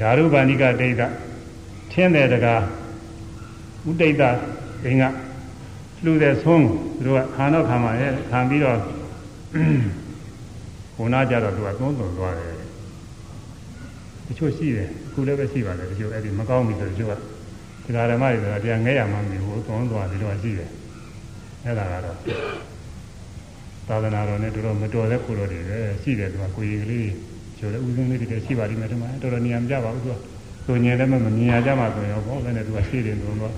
ဓာရုဗန္ဓိကဒိဋ္ဌထင်းတဲ့တကားဥဒိဋ္ဌဒိင်ကလှူတဲ့ဆုံးသူတို့ကခါတော့ခံပါရဲ့ခံပြီးတော့ဘုနာကြတော့သူကသုံးသွန်သွားတယ် တချို့ရှိတယ်အခုလည်းပဲရှိပါတယ်တချို့အဲ့ဒီမကောင်းပြီဆိုတချို့ကတရားဓမ္မတွေဆိုတာတရားငဲရမှမပြီးဘူးသုံးသွားပြီးတော့ရှိတယ်အဲ့ဒါကတော့သာသနာတော်နဲ့တော်တော်မတော်တဲ့ကိုတော်တွေပဲရှိတယ်သူကကိုကြီးကလေးကျိုးလည်းဥစဉ်လေးတွေရှိပါလိမ့်မယ်ဒီမှာတော်တော်နေရာမကြပါဘူးသူကသူညင်လည်းမမြင်ရကြမှာဆိုရင်ဘောလည်းနဲ့သူကရှိတယ်သုံးတော့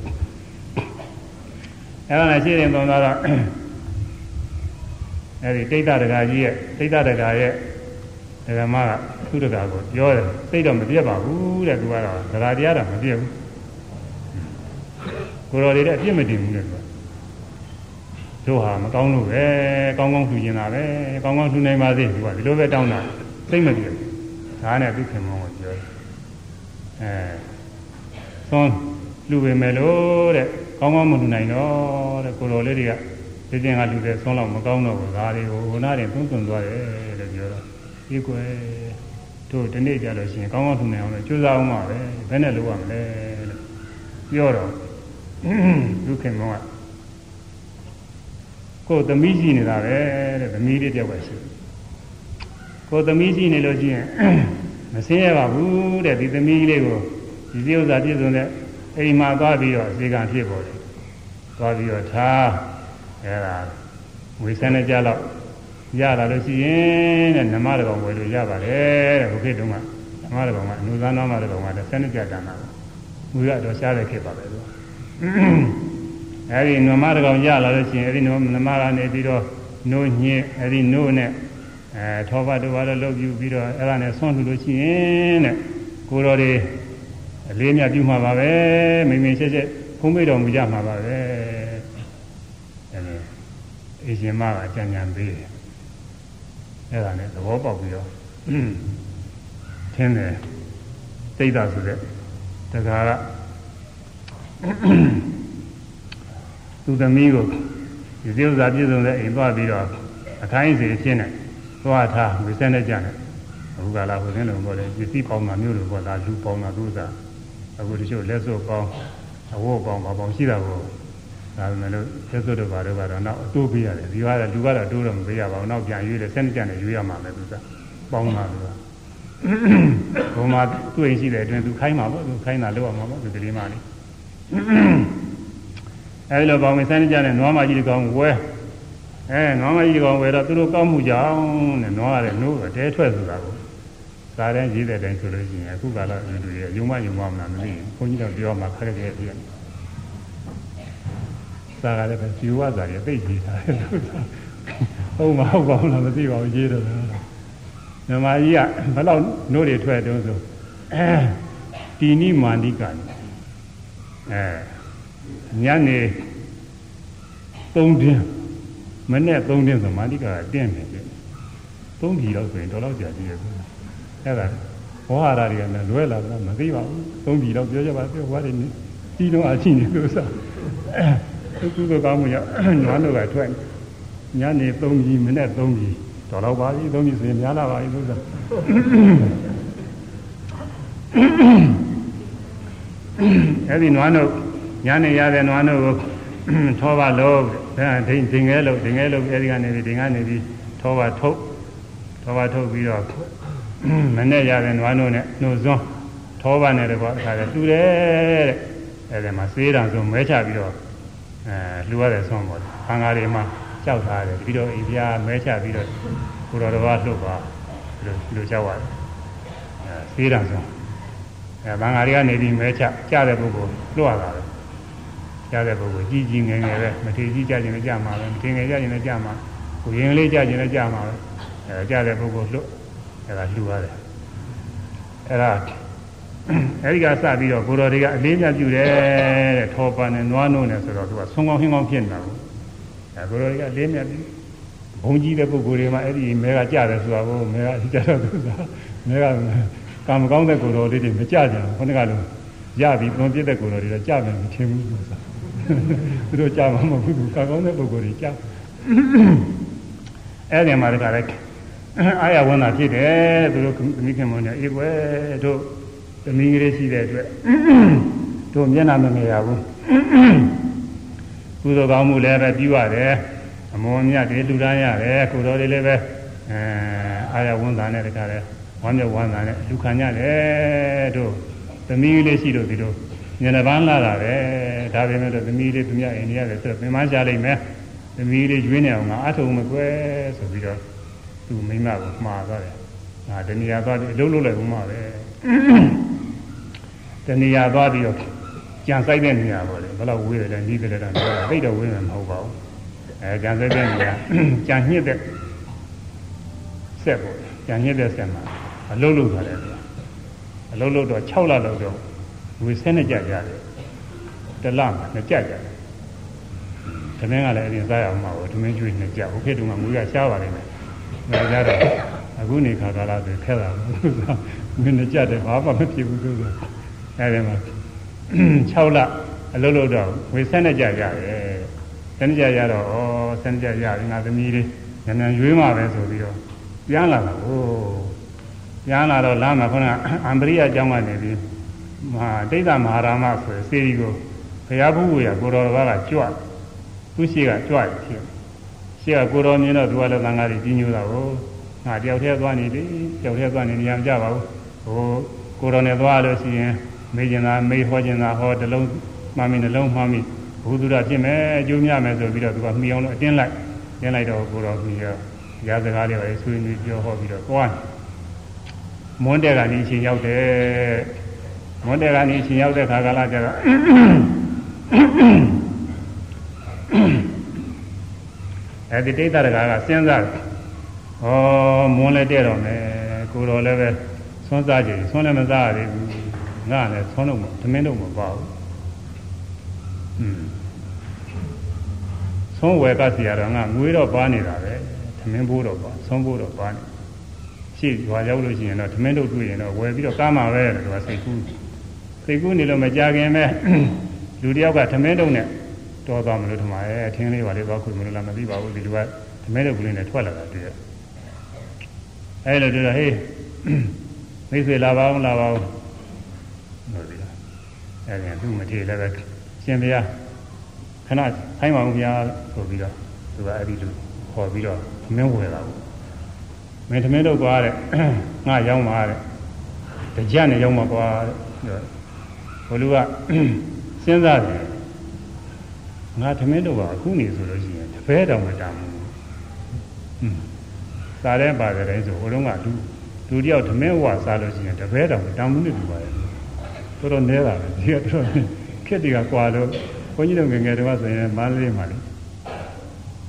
အဲ့ဒါနဲ့ရှိတယ်သုံးတော့အဲ့ဒီတိဋ္ဌတကာကြီးရဲ့တိဋ္ဌတကာရဲ့ဒဂမက သူတကာကိုပြောတယ်စိတ်တော့မပြတ်ပါဘူးတဲ့သူကတော့ဒဂတရားတော့မပြတ်ဘူးကိုတော်တွေတဲ့အပြစ်မတင်ဘူးတဲ့သူကတို့ဟာမကောင်းလို့ပဲကောင်းကောင်းထူကျင်တာပဲကောင်းကောင်းထူနိုင်ပါစေသူကဒီလိုပဲတောင်းတာစိတ်မပြတ်ဘူးဒါနဲ့သူခင်မောကိုပြောတယ်အဲသွန်းလူပဲမယ်လို့တဲ့ကောင်းကောင်းမထူနိုင်တော့တဲ့ကိုတော်လေးတွေကဒီပြင်ကလူတွေဆုံးတော့မကောင်းတော့ဘူးဒါတွေကိုဟိုနားတင်သွန်းသွန်းသွားတယ်လို့ပြောတော့ဒီကွယ် တို့ဒီနေ့ကြလို့ရှိရင်ကောင်းကောင်းထူနိုင်အောင်လို့ကြိုးစားအောင်ပါပဲဘယ်နဲ့လုပ်ရမလဲလို့ပြောတော့ဒုခင်မောကကိုယ်သမီးရှိနေတာပဲတဲ့သမီးလေးတယောက်ပဲရှိကိုယ်သမီးရှိနေလို့ရှိရင်မဆင်းရပါဘူးတဲ့ဒီသမီးလေးကိုဒီစည်းဥစ္စာပြည့်စုံတဲ့အိမ်မှာသွားပြီးတော့ဈေကံဖြစ်ပေါ်တယ်သွားပြီးတော့ထားအဲဒါဝေဆန်းနေကြတော့ ရလာလို့ရှိရင်တဲ့နမတကောင်ဝယ်လို့ရပါတယ်တဲ့ဘုခေတုံးကနမတကောင်ကအနုသနာမတကောင်ကလည်းဆန်းနေကြတန်တာငွေရတော့ရှားတဲ့ခေတ်ပါပဲသူအဲဒီနမတကောင်ရလာလို့ရှိရင်အဲဒီနမကနေပြီးတော့နိုးညင်းအဲဒီနိုးနဲ့အဲထောပါတို့ဘာလို့လုပ်ပြပြီးတော့အဲ့ဒါနဲ့ဆွန့်လှလို့ရှိရင်တဲ့ကိုတော်တွေအလေးမြတ်ပြုမှာပါပဲမိမိရှက်ရှက်ဖုံးမိတော်မူကြမှာပါပဲအဲအေရှင်မကကြံကြံပေးတယ် အဲ့ဒါနဲ့သဘောပေါက်ပြီးတော့ထင်းတယ်သိတာဆိုတဲ့တခါကသူသမီးကိုဒီစည်းဥစ္စာပြည့်စုံတဲ့အိမ်သွားပြီးတော့အထိုင်းစီဖြစ်နေသွားထားဝိစက်နဲ့ကြတယ်အခုကလာဝိစက်လုံးပေါ်တယ်ပစ္စည်းပေါင်းတာမျိုးလိုပေါ်တာလူပေါင်းတာသူကအခုတချို့လက်စွပ်ပေါင်းအဝတ်ပေါင်းဘာပေါင်းရှိတာကို ဒါပေမဲ့လို့လက်စွပ်တို့ဘာတို့ကတော့နောက်အတိုးပေးရတယ်ဒီကတော့လူကတော့တိုးတော့မပေးရပါဘူးနောက်ပြန်ရွေးတယ်စက်နဲ့ကြတယ်ရွေးရမှာလေသူကပေါင်းတာလို့ဘုံမှာတွေ့ရှိတဲ့အတွင်းသူခိုင်းမှာပေါ့သူခိုင်းတာလောက်အောင်မှာပေါ့သူကလေးမလေးအဲဒီလိုပေါင်းမစမ်းကြတဲ့နွားမကြီးတကောင်ဝဲအဲနွားမကြီးကောင်ဝယ်တော့သူတို့ကောက်မှုကြောင်းတဲ့နွားရတယ်နိုးတဲထွက်ဆိုတာကိုစာတန်းရေးတဲ့တိုင်းဆိုလို့ရှိရင်အခုကလာလူတွေရုံမယုံမမလားမသိဘူးခွန်ကြီးတော့ပြောမှခက်ခဲပြည့် စာကလည်းပဲဇီဝစာတွေသိကြီးတာဟုတ်မဟုတ်ပါဘူးလားမသိပါဘူးရေးတယ်မြမကြီးကဘယ်တော့နို့တွေထွက်တုံးဆိုအဲတီနိမာနိကအဲညနေ၃တင်းမနဲ့၃တင်းဆိုမာတိကတင်းနေတယ်၃ပြည်တော့ဆိုရင်တော်တော့ကြာကြည့်ရဘူးအဲ့ဒါဘောဟာရတွေကလည်းလွဲလာတာမသိပါဘူး၃ပြည်တော့ပြောကြပါပြောဟောတယ်ဒီတော့အချင်းနေလို့ ဆိုသူသူကကောင်းမှုရနွားတို့ကထွက်ညနေ၃ပြည်မနဲ့၃ပြည်တော်တော့ပါပြီ၃ပြည်ဆိုရင်များလာပါပြီလို့ဆိုအဲ့ဒီနွားတို့ညနေရတဲ့နွားတို့ကိုထောပါလို့အဲဒိန်ဒိန်ငဲလို့ဒိန်ငဲလို့အဲဒီကနေပြီးဒိန်ကနေပြီးထောပါထုတ်ထောပါထုတ်ပြီးတော့မနဲ့ရတဲ့နွားနို့နဲ့နှုတ်စွန်းထောပါနဲ့တကွာအခါကျတူတယ်တဲ့အဲဒီမှာစေးတံဆိုမဲချပြီးတော့ အဲလှူရတဲ့ဆွမ်းပေါ့ခန်းကားတွေမှာကြောက်ထားတယ်ပြီးတော့အိပြားမဲချပြီးတော့ကိုတော်တော်လှုပ်ပါလို့လို့ကြောက်ရတယ်အဲစေးတံဆိုအဲဘင်္ဂါတွေကနေပြီးမဲချကြတဲ့ပုဂ္ဂိုလ်လွှတ်ရတာပဲရတဲ့ပုဂ္ဂိုလ်ကြီးကြီးငယ်ငယ်ပဲမထေကြီးကြခြင်းလည်းကြမှာပဲမထေငယ်ကြခြင်းလည်းကြမှာကိုရင်လေးကြခြင်းလည်းကြမှာပဲအဲကြတဲ့ပုဂ္ဂိုလ်လွတ်အဲဒါလှူရတယ်အဲဒါ အဲဒီကစပြီးတော့ကိုတော်တွေကအလေးမြတ်ပြုတယ်တဲ့ထောပန်နဲ့နွားနိုးနဲ့ဆိုတော့သူကဆုံးကောင်းဟင်းကောင်းဖြစ်နေတာကိုအဲကိုတော်တွေကအလေးမြတ်ပြုဘုံကြီးတဲ့ပုဂ္ဂိုလ်တွေမှာအဲ့ဒီမဲကကြတယ်ဆိုတာကိုမဲကကြတော့သူကမဲကကံမကောင်းတဲ့ကိုတော်လေးတွေမကြကြဘူးခုနကလိုရပြီသွန်ပြတဲ့ကိုယ်တော်တွေတော့ကြမယ်မထင်ဘူးဆိုတာသူတို့ကြမှာမဟုတ်ဘူးကောင်းကောင်းတဲ့ပုဂ္ဂိုလ်တွေကြအဲ့ဒီမှာတခါလဲအာရဝန်တာဖြစ်တယ်သူတို့သမီးခင်မွန်နေအေးွယ်တို့ သမီးကလေးရှိတဲ့အတွက်တို့မျက်နှာမငယ်ရဘူးကုသိုလ်ကောင်းမှုလည်းပဲပြုရတယ်အမောမြတ်တွေလူတန်းရတယ်ကိုတော်တွေလည်းပဲအဲအာရဝန်တာနဲ့တခါလဲဝမ်းမြောက်ဝမ်းသာနဲ့လူခံရတယ်တို့သမီးလေးရှိလို့ဒီလိုညနေပန်းလာတာပဲဒါပေမဲ့တော့သမီးလေးသူများအိန္ဒိယလည်းဆိုတော့ပြန်မကြလိမ့်မယ်သမီးလေးရွေးနေအောင်ငါအထုံမကွယ်ဆိုပြီးတော့သူမိမကိုမှားသွားတယ်ငါတဏှာသွားပြီးအလုပ်လုပ်လိုက်ဦးမှာပဲ တဏှာသွားပြီးတော့ကြံဆိုင်တဲ့နေရာပေါ့လေဘယ်တော့ဝေးတယ်နီးတယ်တော့သိတော့ဝေးမှာမဟုတ်ပါဘူးအဲကြံဆိုင်တဲ့နေရာကြံညှစ်တဲ့ဆက်ပေါ့ကြံညှစ်တဲ့ဆက်မှာအလုပ်လုပ်ထားတယ်ဗျာအလုပ်လုပ်တော့6လလောက်တော့ဝေဆဲနဲ့ကြကြတယ်တလမှာနှစ်ကြကြတယ်တမင်းကလည်းအရင်စားရအောင်မှာပေါ့တမင်းကျွေးနှစ်ကြဟိုခေတ်တုန်းကငွေကရှားပါလိမ့်မယ်ဒါကြတော့အခုနေခါကာလဆိုခက်တာဘူးငွေနှစ်ကြတယ်ဘာမှမဖြစ်ဘူးသူက အဲဒီမှာ6လအလုပ်လုပ်တော့ဝေဆဲနဲ့ကြကြတယ်ဆဲနဲ့ကြရတော့ဩဆဲနဲ့ကြရရင်ငါသမီးလေးညံညံရွေးမှာပဲဆိုပြီးတော့ပြန်လာတာဟိုရဟန်းလာတော့လမ်းမှာခုနကအံပရိယအကြောင်းကနေပြီးမဟာဒိဋ္ဌမဟာရမဆိုစေရီကိုဘုရားဘုရားကိုတော်တော်ကကြွသူရှိကကြွရဖြစ်ရှိကကိုတော်မြင်တော့သူကလည်းသံဃာတွေကြီးညိုတာကိုငါတယောက်တည်းသွားနေပြီတယောက်တည်းသွားနေနေရမကြပါဘူးဟိုကိုတော်နဲ့သွားလို့ရှိရင် မေးကျင်တာမေးဟောကျင်တာဟောတလုံးမှမိနှလုံးမှမိဘုသူရဖြစ်မယ်အကျိုးများမယ်ဆိုပြီးတော့သူကမှီအောင်လို့အတင်းလိုက်တင်းလိုက်တော့ကိုတော်ပြီးတော့ရာစကားတွေပဲဆွေးနွေးပြောဟောပြီးတော့သွားမွန်းတဲ့ကနေအချိန်ရောက်တယ်မွန်းတဲ့ကနေအချိန်ရောက်တဲ့ခါကလာကျတော့အဲဒီတိတ်တရကာကစဉ်းစားတယ်ဩမွန်းလည်းတဲ့တော့မယ်ကိုတော်လည်းပဲဆွမ်းစားကြည့်ဆွမ်းလည်းမစားရသေးဘူး ငါလည်းဆွမ်းတော့မသမင်းတော့မပါဘူးอืมဆုံးဝယ်ကစီရတော့ငါငွေတော့ပါနေတာပဲသမင်းဘိုးတော့ပါဆုံးဘိုးတော့ပါနေရှိရွာရောက်လို့ရှိရင်တော့သမင်းတို့တွေ့ရင်တော့ဝယ်ပြီးတော့ကားမှာပဲလို့ကစိတ်ကူးစိတ်ကူးနေလို့မကြခင်ပဲလူတယောက်ကသမင်းတုံးနဲ့တော်သွားမလို့ထမရဲ့အထင်းလေးပါလေသွားခွေမလို့လားမသိပါဘူးဒီလူကသမင်းတုံးကလေးနဲ့ထွက်လာတာတွေ့ရအဲလိုတွေ့တော့ဟေးမိတ်ဆွေလာပါအောင်လာပါအောင် လို့ဒီလားအဲဒီသူ့မထေလည်းပဲရှင်ဘုရားခဏထိုင်းပါဦးဘုရားဆိုပြီးတော့သူကအဲ့ဒီလိုခေါ်ပြီးတော့သမင်းဝယ်တာပေါ့မင်းသမင်းတို့ကွာတဲ့ငါရောက်မှာတဲ့တကြနဲ့ရောက်မှာကွာတဲ့ဘိုလ်လူကစဉ်းစားတယ်ငါသမင်းတို့ကအခုနေဆိုလို့ရှိရင်တပည့်တော်မတမ်းဘူးอืมစားတဲ့ပါတယ်တိုင်းဆိုဟိုတုန်းကလူလူတယောက်သမင်းဝါစားလို့ရှိရင်တပည့်တော်မတမ်းဘူးနေတူပါရဲ့ တော်တော်နဲတာပဲဒီကတော့ခက်တီကကွာလို့ဘုန်းကြီးတို့ငယ်ငယ်တုန်းကဆိုရင်မန္တလေးမှာလေ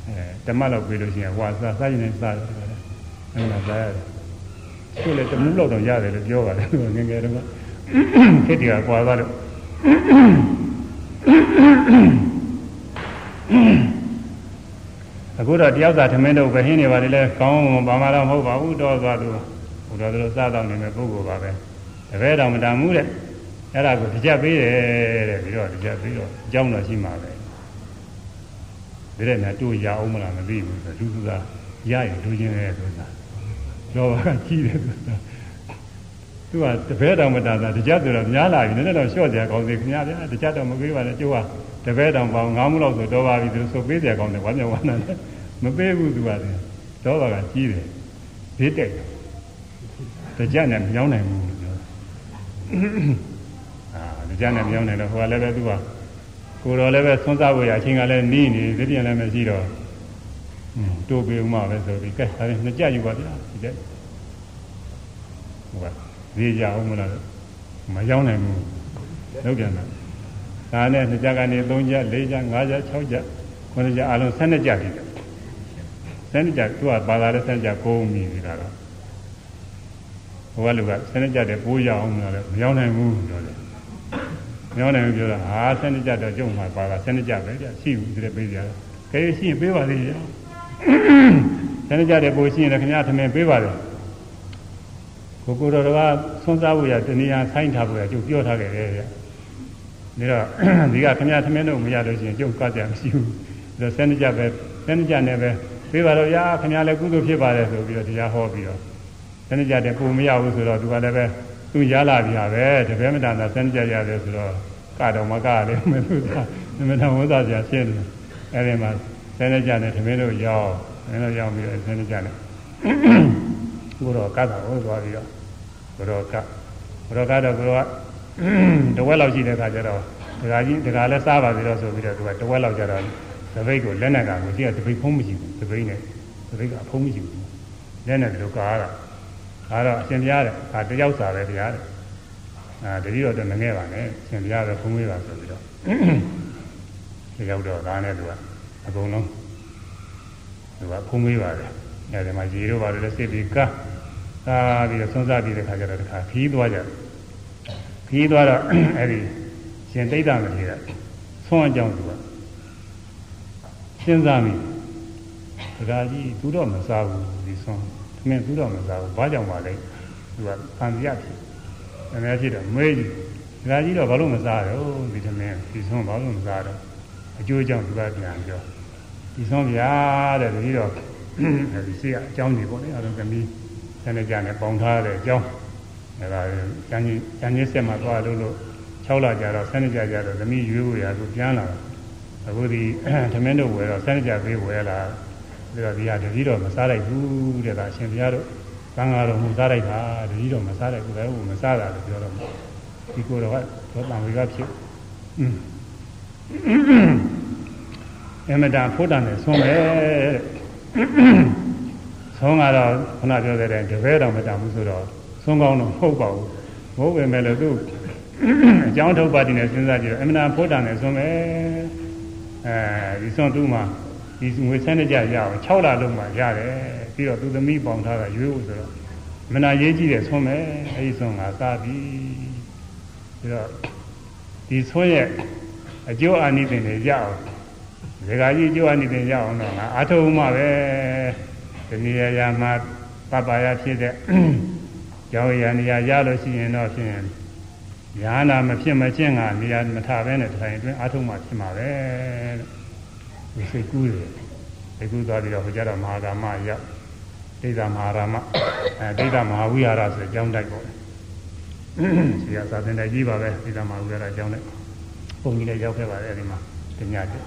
အဲဓမ္မလောက်ပြေးလို့ရှိရင်ဝါစားစားရင်လည်းစားတယ်အဲ့ဒါစားရတယ်သူလည်းတမှုလောက်တော့ရတယ်လို့ပြောပါတယ်ငယ်ငယ်တုန်းကခက်တီကကွာသွားလို့အခုတော့တယောက်သာထမင်းတို့ပဲဟင်းနေပါလေလဲကောင်းဘာမှတော့မဟုတ်ပါဘူးတော့သွားသူဘုရားတို့စားတော့နေမဲ့ပုဂ္ဂိုလ်ပါပဲတပည့်တော်မတန်ဘူးတဲ့ အဲ့ဒါကိုတကြပေးတယ်တဲ့ပြီးတော့တကြပြီးတော့အကြောင်းတော့ရှိမှာပဲဒီတဲ့နဲ့တို့ရအောင်မလားမသိဘူးဆိုသူကရရင်လူချင်းရဲ့ဆိုတာလောဘကကြီးတယ်ဆိုတာသူကတပည့်တော်မတန်တာတကြဆိုတော့များလာပြီနည်းနည်းတော့လျှော့ကြကောင်းစေခင်ဗျာဗျာတကြတော့မပေးပါနဲ့ကျိုးကတပည့်တော်ပေါင်းငါးမှုလောက်ဆိုတော့ပါပြီသူဆိုပေးကြကောင်းတယ်ဝမ်းမြောက်ဝမ်းသာတယ်မပေးဘူးသူကလည်းတော့ကကြီးတယ်ဘေးတက်တကြနဲ့မရောက်နိုင်ဘူးလို့ပြော အာတကြနဲ့မရောက်နိုင်တော့ဟိုကလည်းပဲသူကကိုတော်လည်းပဲဆွမ်းစားဖို့ရအချိန်ကလည်းနီးနေသိပြန်လည်းမရှိတော့တိုးပေးဦးမှာပဲဆိုပြီးကဲဒါနဲ့နှစ်ကြယူပါဗျာဒီတဲ့ဟိုကဈေးကြအောင်မလားမရောက်နိုင်ဘူးလောက်ပြန်တာဒါနဲ့နှစ်ကြကနေ3ကြ4ကြ5ကြ6ကြ9ကြအလုံး12ကြပြီ12ကြသူကပါလာတဲ့12ကြကိုးမိနေတာတော့ဟိုကလူက12ကြတဲ့ပိုးရအောင်မလားမရောက်နိုင်ဘူးပြောတယ် မရောက်နိုင်ဘူးပြောတာဟာ12ကြတော့ကျုံမှာပါလာ12ကြပဲကြရှိဘူးဒီလိုပေးကြတယ်ခဲရှိရင်ပေးပါသေးတယ်12ကြတဲ့ပိုးရှိရင်လည်းခင်ဗျားသမင်ပေးပါတယ်ကိုကိုတော်ကဆွမ်းစားဖို့ရတနည်းအားဆိုင်းထားဖို့ရကျုပ်ပြောထားခဲ့တယ်ဗျဒါတော့ဒီကခင်ဗျားသမင်းတို့မရလို့ရှိရင်ကျုပ်ကကြမရှိဘူးဒါစနေကြပဲစနေကြနဲ့ပဲပြေးပါတော့ရာခင်ဗျားလည်းကုသိုလ်ဖြစ်ပါတယ်ဆိုပြီးတော့တရားဟောပြီးတော့စနေကြတဲ့ပုံမရဘူးဆိုတော့သူကလည်းပဲ သူရလာပြီဟာပဲတပည့်မတန်တာစနေကြရတယ်ဆိုတော့ကတော့မကလည်းမသူကမတန်ဝဇ္ဇာပြဖြစ်တယ်အဲဒီမှာစနေကြနဲ့သမင်းတို့ရောက်သမင်းတို့ရောက်ပြီးတော့စနေကြနဲ့ကိုတော့ကတ်တာဟောသွားပြီးတော့ကိုတော့ကကိုတော့ကတော့ကိုတော့တဝက်လောက်ရှိတဲ့ခါကျတော့ဒကာကြီးဒကာလည်းစားပါသေးတော့ဆိုပြီးတော့သူကတဝက်လောက်ကျတော့တပိတ်ကိုလက်နဲ့ကကိုရှိကတပိတ်ဖုံးမရှိဘူးတပိတ်နဲ့တပိတ်ကဖုံးမရှိဘူးလက်နဲ့ဒီလိုကားတာ ကားတော့အရှင်ပြားတဲ့ဒါတယောက်စားပဲတရားတဲ့အာတတိတော့တော့မငဲပါနဲ့အရှင်ပြားပဲဖုံးမေးပါဆိုပြီးတော့တယောက်တော့ဒါနဲ့သူကအကုန်လုံးသူကဖုံးမေးပါတယ်အဲဒီမှာရေတို့ပါလို့လည်းစစ်ပြီးကားကားပြီးတော့ဆွမ်းစားပြီးတဲ့ခါကျတော့တခါခီးသွားကြတယ်ခီးသွားတော့အဲဒီရှင်တိတ်တာမထေရဆွမ်းအကြောင်းသူကစဉ်းစားမိဒကာကြီးသူတော့မစားဘူးဒီဆွမ်းသ မင်းသူတော့မစားဘူးဘာကြောင့်ပါလဲသူကခံရဖြစ်အများဖြစ်တော့မေးကြည့်ဒကာကြီးတော့ဘာလို့မစားတော့ဒီသမင်းဒီဆွမ်းဘာလို့မစားတော့အကျိုးကြောင့်သူကပြန်ပြောဒီဆွမ်းဗျာတဲ့တတိတော့အဲဒီစီကအကြောင်းကြီးပေါ့လေအဲဒါကမီးဆန်းနေကြနဲ့ပေါင်ထားတဲ့အကြောင်းအဲဒါကျန်ကြီးကျန်ကြီးဆက်မှာသွားလို့လို့6လကြာတော့ဆန်းနေကြကြတော့သမီးရွေးဖို့ရသူပြန်လာအခုဒီသမင်းတို့ဝယ်တော့ဆန်းနေကြပေးဝယ်လာ ဒါတော့ဒီဟာတတိတော့မစားလိုက်ဘူးတဲ့ဒါအရှင်ဘုရားတို့သံဃာတော်မူစားလိုက်တာတတိတော့မစားလိုက်ဘူးလည်းမစားတာလို့ပြောတော့ဒီကိုတော့တော့တံဝေကဖြစ်อืมအမတာဖို့တန်နဲ့ဆုံးမယ်ဆုံးကတော့ခုနပြောတဲ့တပည့်တော်မတန်ဘူးဆိုတော့ဆုံးကောင်းတော့မဟုတ်ပါဘူးမဟုတ်ပေမဲ့လည်းသူအကြောင်းထုတ်ပါတည်နေစဉ်းစားကြည့်တော့အမနာဖို့တန်နဲ့ဆုံးမယ်အဲဒီဆုံးသူ့မှာ ဒီငွေဆန်းကြရအောင်6လလုံးမှရတယ်ပြီးတော့သူသမီးပေါင်ထားတာရွေးဖို့ဆိုတော့မနာရေးကြည့်တယ်ဆုံးမယ်အဲဒီဆုံးကစားပြီပြီးတော့ဒီဆုံးရဲ့အကျိုးအာနိသင်တွေရအောင်ဒကာကြီးအကျိုးအာနိသင်ရအောင်တော့ငါအာထုံမှပဲဒီနေရာမှာပပယာဖြစ်တဲ့ကြောင်းရနေရာရလို့ရှိရင်တော့ဖြင့်ညာနာမဖြစ်မချင်းကနေရာမထဘဲနဲ့တိုင်အတွင်းအာထုံမှဖြစ်မှာပဲ ဒီစိတ်ကူးတယ်စိတ်ကူးသွားပြီးတော့ဟိုကြတော့မဟာကာမရောက်ဒိဋ္ဌမဟာရမအဲဒိဋ္ဌမဟာဝိဟာရဆိုအကြောင်းတိုက်ပေါ့ဆရာသာသင်တိုက်ကြီးပါပဲဒိဋ္ဌမဟာဝိဟာရအကြောင်းတိုက်ပုံကြီးလည်းရောက်ခဲ့ပါတယ်အဲဒီမှာတညတဲ့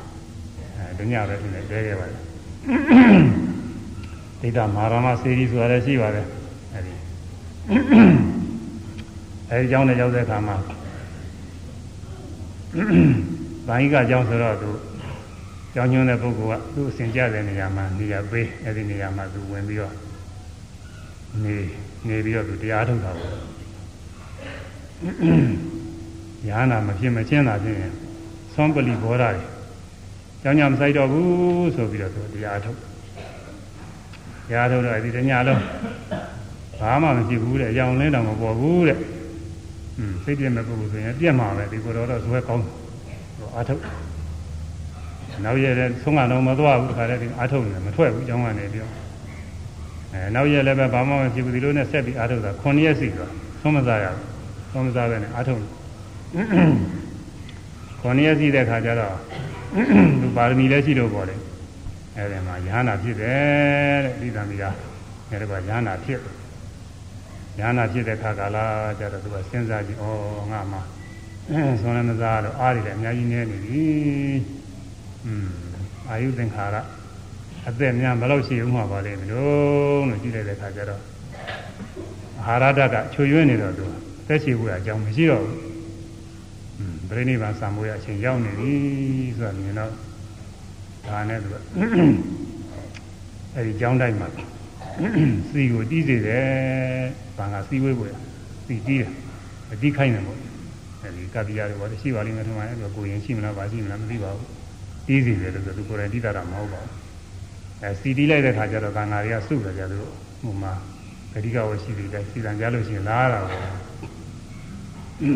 အဲတညပဲဒီနေ့တဲခဲ့ပါတယ်ဒိဋ္ဌမဟာရမစေရီဆိုတာလည်းရှိပါတယ်အဲဒီအဲဒီကြောင်းနဲ့ရောက်တဲ့အခါမှာဗာဟိကအကြောင်းဆိုတော့သူ ကြောင်းညွှန်းတဲ့ပုဂ္ဂိုလ်ကသူ့အစဉ်ကြတဲ့နေရာမှာနေရာပေးအဲဒီနေရာမှာသူဝင်ပြီးတော့နေနေပြီးတော့သူတရားထုတ်တာပေါ့ညာနာမဖြစ်မချင်းတာဖြင့်သွန်ပလီဘောဓာတွေကြောင်းညမဆိုင်တော့ဘူးဆိုပြီးတော့သူတရားထုတ်တရားထုတ်တော့ဒီတညလုံးဘာမှမဖြစ်ဘူးတဲ့အကြောင်းလင်းတော့မပေါ်ဘူးတဲ့อืมစိတ်ပြည့်မဲ့ပုဂ္ဂိုလ်ဆိုရင်ပြက်မှာပဲဒီကိုယ်တော်တော့ဇွဲကောင်းတယ်အာထုတ် နောက်ရက်လည်းဆုံးကတော့မသွားဘူးခါတည်းဒီအာထုတ်နေမထွက်ဘူးအကြောင်းကနေပြောအဲနောက်ရက်လည်းပဲဘာမှမဖြစ်ဘူးဒီလိုနဲ့ဆက်ပြီးအာထုတ်တာ9ရက်စီတော့ဆုံးမစားရဘူးဆုံးမစားပဲနဲ့အာထုတ်9ရက်စီတဲ့ခါကျတော့သူပါရမီလည်းရှိတော့ပေါ့လေအဲဒီမှာယ ahanan ဖြစ်တယ်တဲ့ဒီသံမိကအဲဒီကယ ahanan ဖြစ်ယ ahanan ဖြစ်တဲ့ခါကာလကျတော့သူကစဉ်းစားကြည့်ဩငါမှဆုံးလည်းမစားတော့အားရလည်းအများကြီးနေနေပြီอืม အာယုသင်္ခါရအသက်များဘယ်လောက်ရှိဦးမှာပါလိမ့်မလို့လို့ကြည့်လိုက်တဲ့ခါကျတော့အာဟာရဓာတ်ကချွေရွင်းနေတော့သူသက်ရှိဖို့အကြောင်းမရှိတော့ဘူးอืมပြိဋိဘံစံမွေးအချိန်ရောက်နေပြီဆိုတာမြင်တော့ဒါနဲ့သူကအဲဒီကြောင်းတိုင်းမှာစီကိုတီးစေတယ်ဘာကစီဝေးပေါ်စီတီးတယ်အတီးခိုင်းတယ်ပေါ့အဲဒီကပ္ပိယတွေဘာလို့ရှိပါလိမ့်မယ်ထင်ပါတယ်ကိုရင်ရှိမလားဘာရှိမလားမသိပါဘူး တီးစီတယ်လို့ဆိုသူကိုယ်တိုင်တီးတာမဟုတ်ပါဘူးအဲစီတီးလိုက်တဲ့ခါကျတော့သံဃာတွေကစုတယ်ကြသူဟိုမှာဂတိကဝရှိပြီးတိုင်းစီတံကြလို့ရှိရင်လားတာပေါ့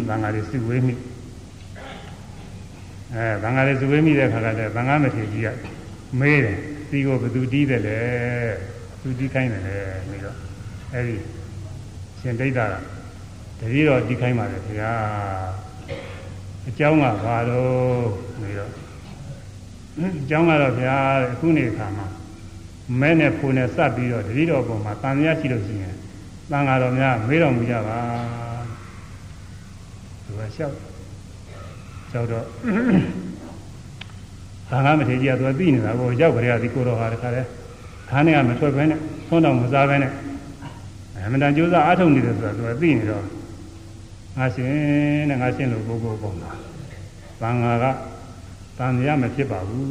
သံဃာတွေစုဝေးမိအဲသံဃာတွေစုဝေးမိတဲ့ခါကတည်းကသံဃာမထေရကြီးကမေးတယ်စီကိုဘယ်သူတီးတယ်လဲသူတီးခိုင်းတယ်လေပြီးတော့အဲဒီရှင်ဒိဋ္ဌာကတတိတော်တီးခိုင်းပါလေခင်ဗျာဘအကြောင်းကဘာတော့ပြီးတော့ အကြောင်းကတော့ဗျာတဲ့အခုနေခါမှာမဲနဲ့ဖူနဲ့စပ်ပြီးတော့တတိတော်ပုံမှာတန်မြတ်ရှိလို့ရှိရင်တန်ဃာတော်များမေးတော်မူကြပါသူကလျှောက်လျှောက်တော့ဘာငါမထေကြီးကသူကသိနေတာကိုရောက်ကြရသည်ကိုတော်ဟာတခါလဲခါနဲ့ကမထွက်ဘဲနဲ့သွန်းတော်မစားဘဲနဲ့အမှန်တန်ကြိုးစားအားထုတ်နေတယ်ဆိုတာသူကသိနေတော့ငါရှင်တဲ့ငါရှင်လို့ကိုကိုပုံတာသံဃာက တန်ရမဖြစ်ပါဘူး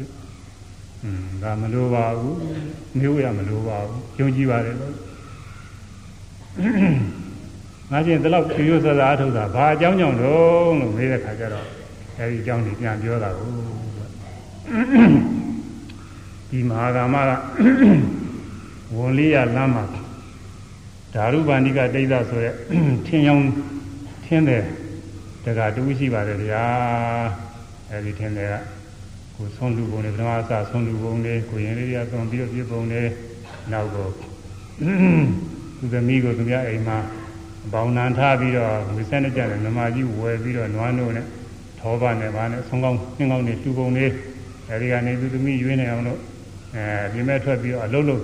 တဲ့။อืมဒါမလိုပါဘူး။မျိုးရမလိုပါဘူး။ယုံကြည်ပါတယ်လို့ငါချင်းဒီလောက်ဖြူရစစအားထုတ်တာဘာအကြောင်းကြောင့်တော့လို့မေးတဲ့ခါကျတော့အဲဒီအကြောင်းကိုပြန်ပြောတာကိုဒီမဟာကာမကဝန်လေးရလမ်းမှာဓာရုပန္နိကတိဋ္ဌဆိုရက်ထင်းရောင်ထင်းတယ်တကတူးရှိပါတယ်ဗျာ အဲဒီထင်းတယ်ကကိုဆုံးလူပုံတွေပထမအစဆုံးလူပုံတွေကိုရင်လေးရသွန်ပြီးတော့ပြပုံတွေနောက်တော့သူသမီးကိုသူများအိမ်မှာဘောင်နံထားပြီးတော့ဝိဆန်းကြတယ်နမကြီးဝယ်ပြီးတော့နွားနို့နဲ့ထောပါနဲ့ဗာနဲ့ဆုံးကောင်းနှင်းကောင်းတွေတူပုံတွေအဲဒီကနေသူသမီးရွေးနေအောင်လို့အဲပြင်မဲ့ထွက်ပြီးတော့အလုံးလုံး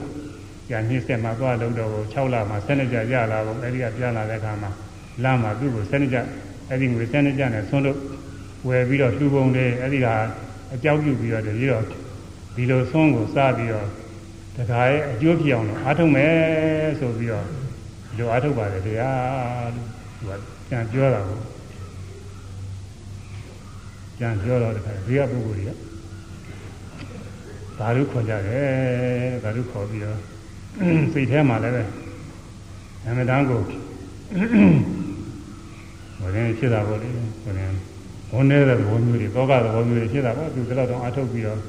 ကြာညှစ်ဆက်မှာသွားလို့တော့6လမှာ7နှစ်ကြာရလာပုံအဲဒီကပြန်လာတဲ့အခါမှာလမ်းမှာသူ့ကို7နှစ်ကြာအဲဒီငွေ7နှစ်ကြာနဲ့ဆုံးလို့ ဝယ်ပြီးတော့တူပုံတွေအဲဒီကအကြောက်ပြုပြီးတော့တည်းတော့ဒီလိုဆုံးကိုစားပြီးတော့တခါရဲ့အကျိုးဖြစ်အောင်လို့အားထုတ်မယ်ဆိုပြီးတော့ဒီလိုအားထုတ်ပါတယ်တရားလို့သူကကြံပြောတာကိုကြံပြောတော့တခါဒီကပုဂ္ဂိုလ်ကြီးကဓာတုခေါ်ကြတယ်ဓာတုခေါ်ပြီးတော့စိတ်ထဲမှာလည်းပဲအမှန်တန်ကိုဘယ်နဲ့ဖြစ်တာပေါ့လေဘယ်နဲ့ ဝန်နေတဲ့သဘောမျိုးတွေတောကသဘောမျိုးတွေဖြစ်တာပေါ့သူကတော့တော့အထုတ်ပြီးတော့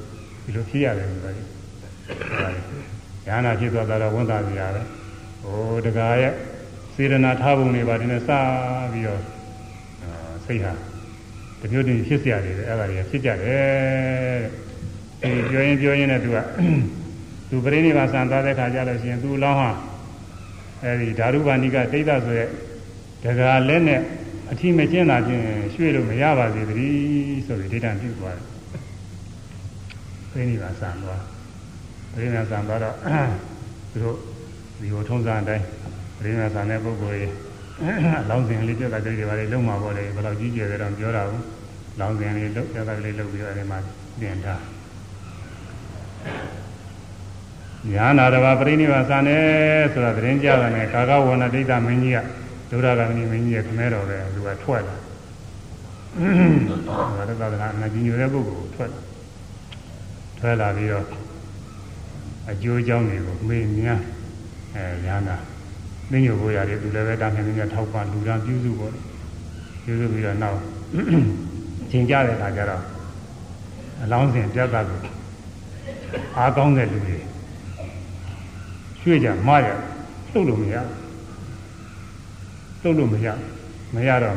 ဒီလိုဖြစ်ရတယ်ဆိုတာလေ။ညာနာဖြစ်သွားတာတော့ဝန်တာပြရတယ်။ဟိုတကားရဲ့စေရနာထားပုံတွေပါဒီနဲ့စပြီးတော့စိတ်ဟာတမျိုးတည်းဖြစ်เสียတယ်အဲ့ဒါတွေဖြစ်ကြတယ်။ဒီပြောရင်ပြောရင်လည်းသူကသူပရိနိဗ္ဗာန်ဆံသားတဲ့ခါကျလို့ရှိရင်သူ့လောင်းဟာအဲဒီဓာရုပါဏိကတိဋ္ဌဆိုတဲ့ဒကာလက်နဲ့ အထီးမကျင်းတာချင်းရွှေ့လို့မရပါစေတည်းဆိုပြီးဒိဋ္ဌံပြုသွားတယ်။ပရိနိဗ္ဗာန်ဆံသွားပရိနိဗ္ဗာန်ဆံသွားတော့သူတို့ဒီကိုထုံးစံအတိုင်းပရိနိဗ္ဗာန်ဆံတဲ့ပုဂ္ဂိုလ်ကြီးအလောင်းစဉ်လေးပြတ်တာကြိတ်တွေပါလေလုံးမှာပေါ့လေဘယ်တော့ကြီးကျယ်တယ်တော့ပြောတာဘူး။လောင်းစဉ်လေးလုံးပြတ်တာလေးလုံးပြီးတော့အဲဒီမှာပြင်ထားညာနာတဘာပရိနိဗ္ဗာန်ဆံတယ်ဆိုတာသတင်းကြတာနဲ့ကာကဝဏဒိဋ္ဌမင်းကြီးက ဒုရဂမဏိမင်းကြီးရဲ့ခမဲတော်ပဲသူကထွက်လာဘာလို့သာသနာအနာကြီးညိုတဲ့ပုဂ္ဂိုလ်ထွက်လာထွက်လာပြီးတော့အကျိုးအကြောင်းတွေကိုမေးမြန်းအဲညာနာမင်းညိုကိုရတယ်သူလည်းပဲတာခင်မင်းကထောက်ပံ့လူရန်ပြုစုပေါ့ပြုစုပြီးတော့နောက်ချိန်ကြတဲ့အခါကျတော့အလောင်းစဉ်ပြတ်တာကိုအားကောင်းတဲ့လူတွေရွှေ့ကြမရလှုပ်လို့မရ လှုပ်လို့မရမရတော့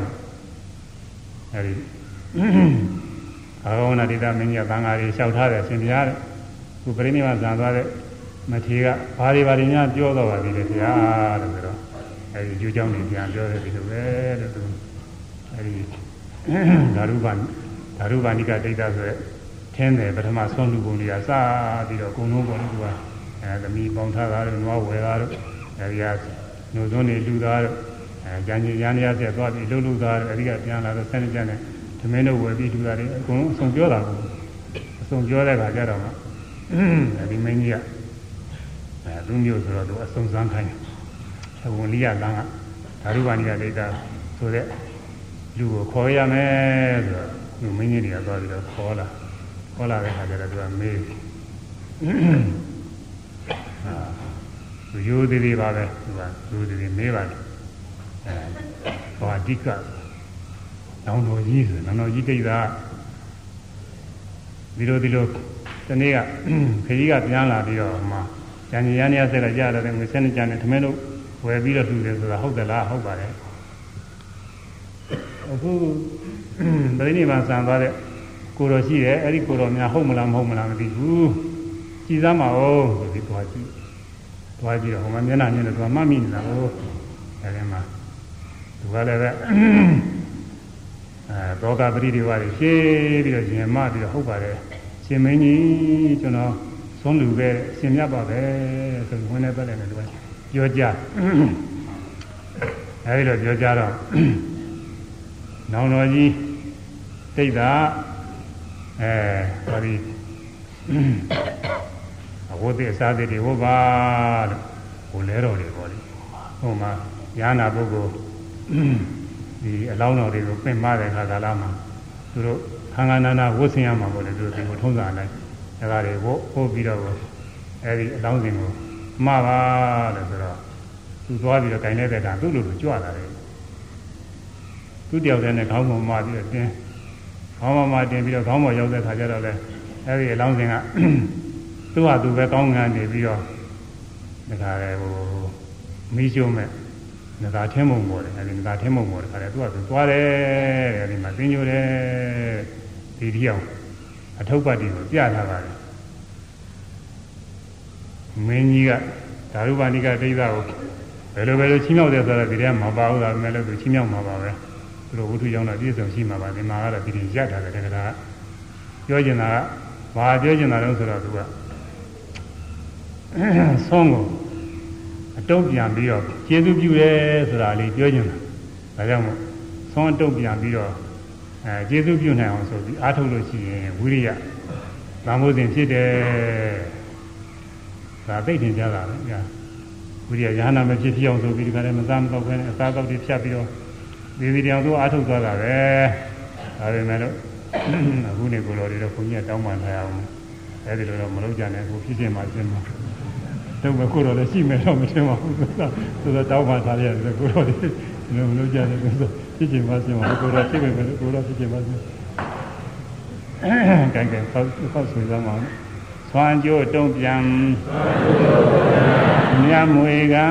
အဲဒီအာဂဝနာဒိတာမင်းကြီးကသံဃာတွေလျှောက်ထားတယ်ရှင်ဘုရားတဲ့ခုပြိဋိနိဗ္ဗာန်ဇံသွားတဲ့မထေရကဘာတွေဘာတွေများပြောတော့ပါပြီလေဘုရားလို့ပြောတော့အဲဒီယူเจ้าနေပြန်ပြောတယ်ဒီလိုပဲလို့သူအဲဒီဓာရုပန်ဓာရုပန်နိကဒိတာဆိုရဲထင်းတယ်ပထမဆုံးလူပုံတွေကစပြီးတော့အကုန်လုံးပေါ်လို့သူကအဲသမီးပေါင်းထားတာတို့နွားဝယ်တာတို့အဲဒီကညိုစွန်းနေလူသားတို့အဲ ကြံကြီးရန်ရဆက်သွားပြီးလှုပ်လှုပ်သားတို့အဲဒီကပြန်လာတော့ဆန်းကြတဲ့သမင်းတို့ဝယ်ပြီးလူသားတွေအကုန်လုံးအဆုံးပြောတာကိုအဆုံးပြောတဲ့ခါကျတော့အဲဒီမင်းကြီးကအဲသူမျိုးဆိုတော့သူအဆုံးစမ်းခိုင်းအဝန်လေးရလမ်းကဓာရုပါဏိကဒိဋ္ဌဆိုတဲ့လူကိုခေါ်ရမယ်ဆိုတော့လူမင်းကြီးတွေကသွားပြီးတော့ခေါ်လာခေါ်လာတဲ့ခါကျတော့သူကမေးအာရိုးသေးသေးပါပဲသူကရိုးသေးသေးမေးပါတယ် အဲဘာတိကနောင်တော်ကြီးဆိုနောင်တော်ကြီးတိတ်တာဒီလိုဒီလိုတနေ့ကခကြီးကပြန်လာပြီးတော့မှကျန်ကြီးရန်ရဆက်ကကြားလာတယ်ငွေဆက်နေကြတယ်ထမင်းတို့ဝယ်ပြီးတော့လှူတယ်ဆိုတာဟုတ်သလားဟုတ်ပါတယ်အခုပရိနိဗ္ဗာန်ဆံသွားတဲ့ကိုတော်ရှိတယ်အဲ့ဒီကိုတော်များဟုတ်မလားမဟုတ်မလားမသိဘူးကြည်စမ်းပါဦးဆိုပြီးသွားကြည့်သွားကြည့်တော့ဟိုမှာမျက်နှာညင်းတော့သူကမှတ်မိနေတာကိုအဲဒီမှာ သူကလည်းပဲအအဲဒေါကပရိဒီဝါတွေရှင်းပြီးတော့ရင်မပြီးတော့ဟုတ်ပါတယ်ရှင်မင်းကြီးကျွန်တော်ဆုံးလူပဲရှင်မြတ်ပါပဲဆိုပြီးဝင်နေပတ်တယ်လို့ပြောကြအဲဒီလိုပြောကြတော့နောင်တော်ကြီးတိတ်တာအဲဟောဒီအဝတ်တွေအစားတွေဝတ်ပါလို့ဟိုလဲတော်တွေပေါ့လေဟိုမှာညာနာပုဂ္ဂိုလ် ဒီအလောင်းတော်တွေကိုပင်မတဲ့ခါကာလမှာသူတို့ခန္ဓာနာနာဝတ်ဆင်ရမှာပေါ့လေသူတို့ဒီကိုထုံးစံလိုက်ဒါကြတွေဝတ်ပို့ပြီးတော့အဲဒီအလောင်းစဉ်ကိုမှားပါလို့ဆိုတော့သူသွားပြီးတော့ဂိုင်နေတဲ့ကံသူ့လိုလိုကြွလာတယ်သူတယောက်တည်းနဲ့ခေါင်းပေါ်မှာပြီးတော့တင်းခေါင်းပေါ်မှာတင်ပြီးတော့ခေါင်းပေါ်ရောက်တဲ့ခါကျတော့လေအဲဒီအလောင်းစဉ်ကသူ့ဟာသူပဲကောင်းငန်းနေပြီးတော့ဒါကြတယ်ဟိုမီးရှိုးမဲ့ ငါထင်းမုံပေါ်တယ်အဲဒီငါထင်းမုံပေါ်တယ်ခါတယ်သူကသူသွားတယ်အဲဒီမှာသင်ညိုတယ်ဒီဒီအောင်အထုပ်ပတ်တီကိုပြထားပါတယ်မင်းကြီးကဒါရုပဏိကဒိဋ္ဌကိုဘယ်လိုပဲလို့ချင်းမြောက်တယ်ဆိုတော့ဒီထဲမှာမပါဘူးဒါပေမဲ့လို့သူချင်းမြောက်မှာပါပဲသူတို့ဝိထုရောက်တော့ပြည့်စုံရှိမှာပါဒီမှာကတော့ဒီရင်ရထားတယ်တကယ်ဒါပြောချင်တာကဘာပြောချင်တာလဲဆိုတော့သူကဆုံးကို အတုံးပြန်ပြီးတော့ကျေးဇူးပြုတယ်ဆိုတာလေးပြောချင်တာဒါကြောင့်မို့ဆုံးအတုံးပြန်ပြီးတော့အဲကျေးဇူးပြုနိုင်အောင်ဆိုပြီးအားထုတ်လို့ရှိရင်ဝိရိယသံဃောစဉ်ဖြစ်တယ်ဒါသိတင်ကြတာပဲညာဝိရိယရဟနာမဖြစ်ဖြစ်အောင်ဆိုပြီးဒီကနေ့မသားမတော့ဘဲနဲ့အသာတော့တွေဖြတ်ပြီးတော့ဒီဒီတောင်သူအားထုတ်သွားတာပဲဒါပေမဲ့လို့အခုနေကိုယ်တော်တွေတော့ခွန်ကြီးတောင်းပန်ထားအောင်အဲဒီလိုတော့မလုပ်ကြနဲ့အခုဖြစ်ဖြစ်မှရှင်းမှာ တော့မကိုယ်တော်လည်းရှိမယ်တော့မရှင်းပါဘူးဆိုတော့တောင်းပန်ထားရတယ်ကိုယ်တော်တွေလည်းမလုပ်ကြနဲ့ဆိုတော့ဖြစ်ဖြစ်မှရှင်းပါကိုယ်တော်ဖြစ်မယ်ကိုယ်တော်ဖြစ်ဖြစ်မှရှင်းအဲကဲကဲဖောက်ဖောက်ဆွေးသားမှာသွမ်းကြိုးတုံးပြန်မြတ်မွေကံ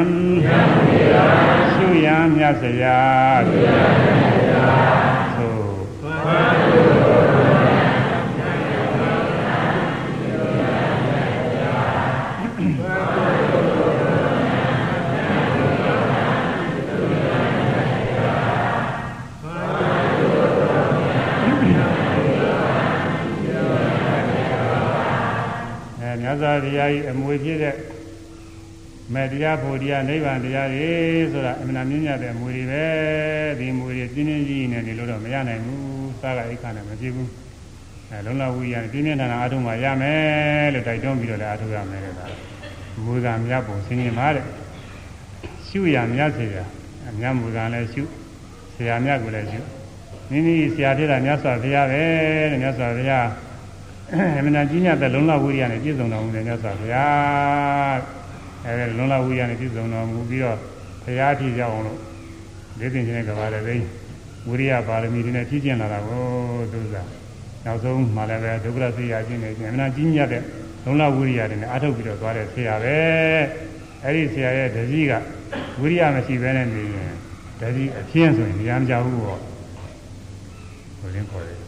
ရှုရံမြတ်စရာရှုရံမြတ် တ်စွာဘုရားကြီးအမွေပြည့်တဲ့မေတ္တရားဖို့တရားနိဗ္ဗာန်တရားတွေဆိုတာအမှန်တမ်းမြတ်တဲ့အမွေတွေပဲဒီအမွေတွေပြင်းပြင်းကြီးနေနေလို့တော့မရနိုင်ဘူးစားကအိတ်ခါနဲ့မပြည့်ဘူးအဲလုံလဝိရပြင်းပြင်းထန်ထန်အားထုတ်မှရမယ်လို့တိုက်တွန်းပြီးတော့လည်းအားထုတ်ရမယ်တဲ့ဒါမွေကမြတ်ပုံဆင်းရဲမှာတဲ့ရှုရမြတ်စေရအမြတ်မူကလည်းရှုဆရာမြတ်ကိုလည်းရှုမိမိဆရာဖြစ်တာမြတ်စွာဘုရားပဲတဲ့မြတ်စွာဘုရား အမှန်တန်ကြီးညတဲ့လုံလဝိရိယနဲ့ပြည့်စုံတော်မူတဲ့မြတ်စွာဘုရားအဲလုံလဝိရိယနဲ့ပြည့်စုံတော်မူပြီးတော့ဘုရားဖြစ်ကြအောင်လို့လေးသိင်ခြင်းနဲ့ကဘာလဲသိဝိရိယပါရမီတွေနဲ့ဖြည့်ကျင်လာတာကိုသူကနောက်ဆုံးမှလည်းပဲဒုက္ခရသိရခြင်းနဲ့အမှန်တန်ကြီးညတဲ့လုံလဝိရိယတွေနဲ့အထုတ်ပြီးတော့သွားတဲ့ဆရာပဲအဲ့ဒီဆရာရဲ့တတိကဝိရိယမရှိဘဲနဲ့နေရင်တတိအပြင်းဆိုရင်ဉာဏ်မကြဘူးပေါ့ဘယ်လင်းခေါ်တယ်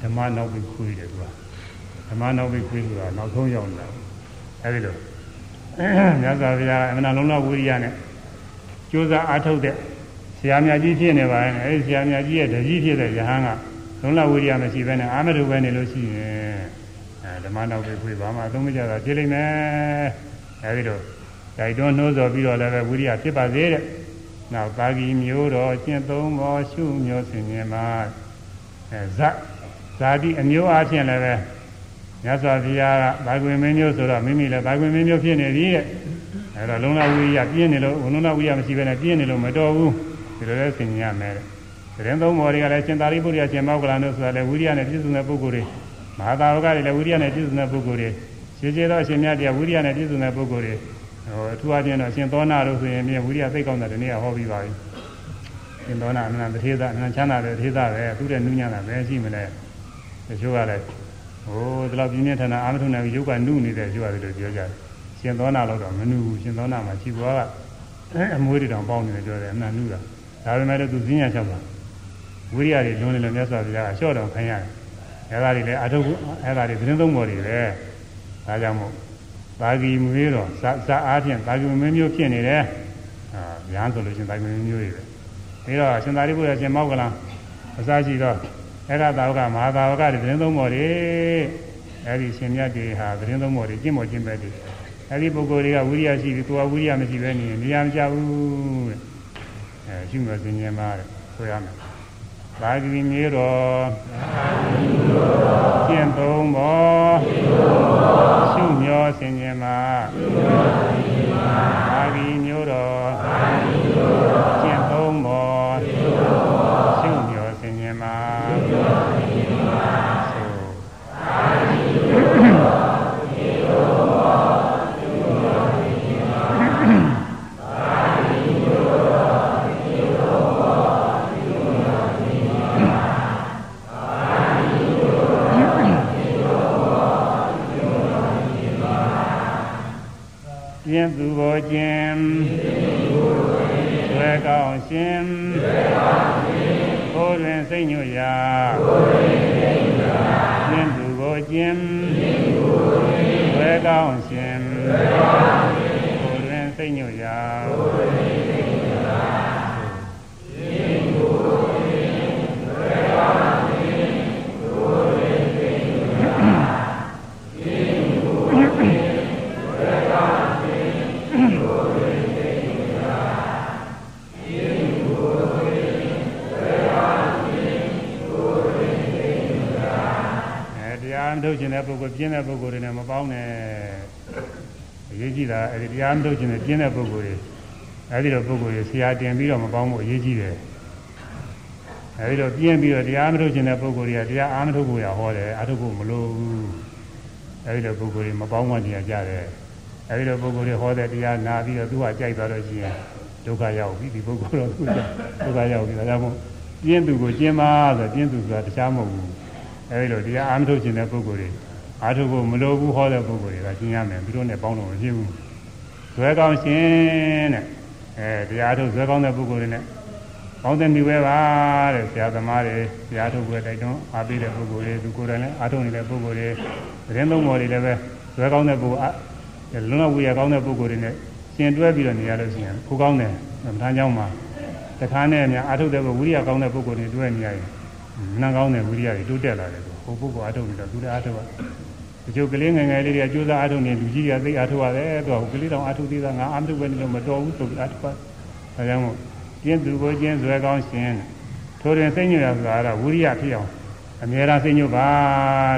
ဓမ္မနောက်ပြီးခွေးတယ်သူက ဓမ္မနောက်ပြီးခွေးဆိုတာနောက်ဆုံးရောက်နေတာအဲဒီလိုမြတ်စွာဘုရားအမှန်လုံးလုံးဝိရိယနဲ့ကြိုးစားအားထုတ်တဲ့ဆရာမြတ်ကြီးဖြစ်နေပါရဲ့အဲဒီဆရာမြတ်ကြီးရဲ့တကြီးဖြစ်တဲ့ယဟန်ကလုံးလုံးဝိရိယမရှိဘဲနဲ့အာမထုပဲနေလို့ရှိရင်အဲဓမ္မနောက်ပြီးခွေးဘာမှအသုံးမကျတာဖြစ်လိမ့်မယ်အဲဒီလိုတိုက်တွန်းနှိုးဆော်ပြီးတော့လည်းပဲဝိရိယဖြစ်ပါစေတဲ့နောက်ပါဠိမျိုးတော်ကျင့်သုံးပေါ်ရှုမျိုးဆင်မြင်မှာအဲဇဇာတိအမျိုးအားဖြင့်လည်းပဲ မြတ်စွာဘုရားကဘာကွေမင်းမျိုးဆိုတော့မိမိလည်းဘာကွေမင်းမျိုးဖြစ်နေပြီတဲ့အဲတော့လုံလဝိရိယပြင်းနေလို့လုံလဝိရိယမရှိဘဲနဲ့ပြင်းနေလို့မတော်ဘူးဒီလိုလဲဆင်ញရမယ်တဲ့သတင်းသုံးပေါ်တွေကလည်းရှင်သာရိပုတ္တရာရှင်မောက္ကလန်တို့ဆိုတာလည်းဝိရိယနဲ့ပြည့်စုံတဲ့ပုဂ္ဂိုလ်တွေမဟာသာဝကတွေလည်းဝိရိယနဲ့ပြည့်စုံတဲ့ပုဂ္ဂိုလ်တွေရှင်ကျေသောအရှင်မြတ်တရားဝိရိယနဲ့ပြည့်စုံတဲ့ပုဂ္ဂိုလ်တွေဟိုအထူးအချင်းတော့ရှင်သောနာတို့ဆိုရင်မြဝိရိယသိကောင်းတဲ့ဒီနေ့ဟောပြီးပါပြီရှင်သောနာအနန္တထေသအနန္တချမ်းသာတဲ့ထေသပဲသူတဲ့နုညံ့တာပဲရှိမလဲတချို့ကလည်း ဟိုဒီလောက်ပြင်းပြင်းထန်ထန်အာမထုံနိုင်ရုပ်ကနုနေတဲ့ကျိုးရတယ်လို့ပြောကြတယ်ရှင်သောနာတော့မနုဘူးရှင်သောနာမှာခြိပွားကအမွေးတွေတောင်ပေါင်းနေတယ်ပြောတယ်အမှန်နုတာဒါပေမဲ့လည်းသူဈဉ္ညာလျှောက်တာဝိရိယတွေလုံးနေလို့မြတ်စွာဘုရားကလျှော့တော်ခံရတယ်အဲဒါတွေလည်းအထုပ်အဲဒါတွေသတင်းသုံးပေါ်တွေပဲဒါကြောင့်မို့သာဂီမွေးတော်ဇဇအားဖြင့်သာဂီမင်းမျိုးဖြစ်နေတယ်အာညာဆိုလို့ရှင်သာဂီမင်းမျိုးတွေပဲပြီးတော့ရှင်သာရိပုတ္တရာရှင်မောက္ကလံအစရှိတော့ အဲ့ဒါသာဝကမဟာသာဝကတွေသတင်းသုံးပေါ်တွေအဲ့ဒီရှင်မြတ်တွေဟာသတင်းသုံးပေါ်တွေကျင့်ပေါ်ကျင့်ပဲတွေအဲ့ဒီပုဂ္ဂိုလ်တွေကဝိရိယရှိပြီးသူကဝိရိယမရှိပဲနေနေရာမကျဘူးတဲ့အဲရှိမှစင်ញင်ပါတဲ့ဆိုရမယ်သာဂိမြေတော်ကျင့်သုံးပေါ်ရှုမျောစင်ញင်ပါ င့်သူဘောကျင့်ဆွဲကောင်းရှင်ဘိုးတွင်စိတ်ညွတ်ရာကျင့်သူဘောကျင့်ဆွဲကောင်းရှင်ဘိုးတွင်စိတ်ညွတ်ရာ တရားမထုတ်ခြင်းတဲ့ပုဂ္ဂိုလ်ပြင်းတဲ့ပုဂ္ဂိုလ်တွေနဲ့မပေါင်းနဲ့အရေးကြီးတာအဲဒီတရားမထုတ်ခြင်းနဲ့ပြင်းတဲ့ပုဂ္ဂိုလ်တွေအဲဒီတော့ပုဂ္ဂိုလ်တွေဆရာတင်ပြီးတော့မပေါင်းဖို့အရေးကြီးတယ်အဲဒီတော့ပြင်းပြီးတော့တရားမထုတ်ခြင်းတဲ့ပုဂ္ဂိုလ်တွေကတရားအားမထုတ်ဖို့ရဟောတယ်အားထုတ်ဖို့မလိုဘူးအဲဒီတော့ပုဂ္ဂိုလ်တွေမပေါင်းမှတရားကြတယ်အဲဒီတော့ပုဂ္ဂိုလ်တွေဟောတဲ့တရားနာပြီးတော့သူကကြိုက်သွားတော့ရှိရင်ဒုက္ခရောက်ပြီဒီပုဂ္ဂိုလ်တော့သူကဒုက္ခရောက်ပြီဒါကြောင့်မို့ပြင်းသူကိုကျင်းပါဆိုပြင်းသူဆိုတာတရားမဟုတ်ဘူးအဲဒီလိုတရားအားမထုတ်ခြင်းတဲ့ပုဂ္ဂိုလ်တွေ အာထုဖို့မလိုဘူးဟောတဲ့ပုဂ္ဂိုလ်တွေကရှင်းရမယ်သူတို့နဲ့ပေါင်းလို့မရှိဘူးဇွဲကောင်းရှင်တဲ့အဲတရားထုတ်ဇွဲကောင်းတဲ့ပုဂ္ဂိုလ်တွေနဲ့ပေါင်းသမိပဲပါတဲ့ဆရာသမားတွေတရားထုတ်ပွဲတိုက်တွန်းအားပေးတဲ့ပုဂ္ဂိုလ်တွေသူကိုယ်တိုင်လည်းအားထုတ်နေတဲ့ပုဂ္ဂိုလ်တွေသတင်းသုံးပေါ်တွေလည်းပဲဇွဲကောင်းတဲ့ပုဂ္ဂိုလ်အလုံးဝဝေရကောင်းတဲ့ပုဂ္ဂိုလ်တွေနဲ့ရှင်တွဲပြီးတော့နေရလို့ရှိရင်ခိုးကောင်းတယ်မထမ်းကြောင်းမှာတခါနဲ့အများအားထုတ်တဲ့ပုဂ္ဂိုလ်ဝိရိယကောင်းတဲ့ပုဂ္ဂိုလ်တွေတွဲနေရရင်နှံကောင်းတဲ့ဝိရိယတွေတိုးတက်လာတယ်ဟိုပုဂ္ဂိုလ်အားထုတ်နေတော့သူလည်းအားထုတ်ပါ တချို့ကလေးငယ်ငယ်လေးတွေကကြိုးစားအထုတ်နေလူကြီးတွေကသိအထုတ်ရတယ်သူကကလေးတောင်အထုတ်သေးတာငါအမထုတ်ပဲနေလို့မတော်ဘူးဆိုပြီးအထုတ်ပါဒါကြောင့်မို့ကျင်းသူကိုကျင်းဇွဲကောင်းရှင်ထိုတွင်စိတ်ညွတ်ရဆိုတာကဝိရိယဖြစ်အောင်အမြဲတမ်းစိတ်ညွတ်ပါ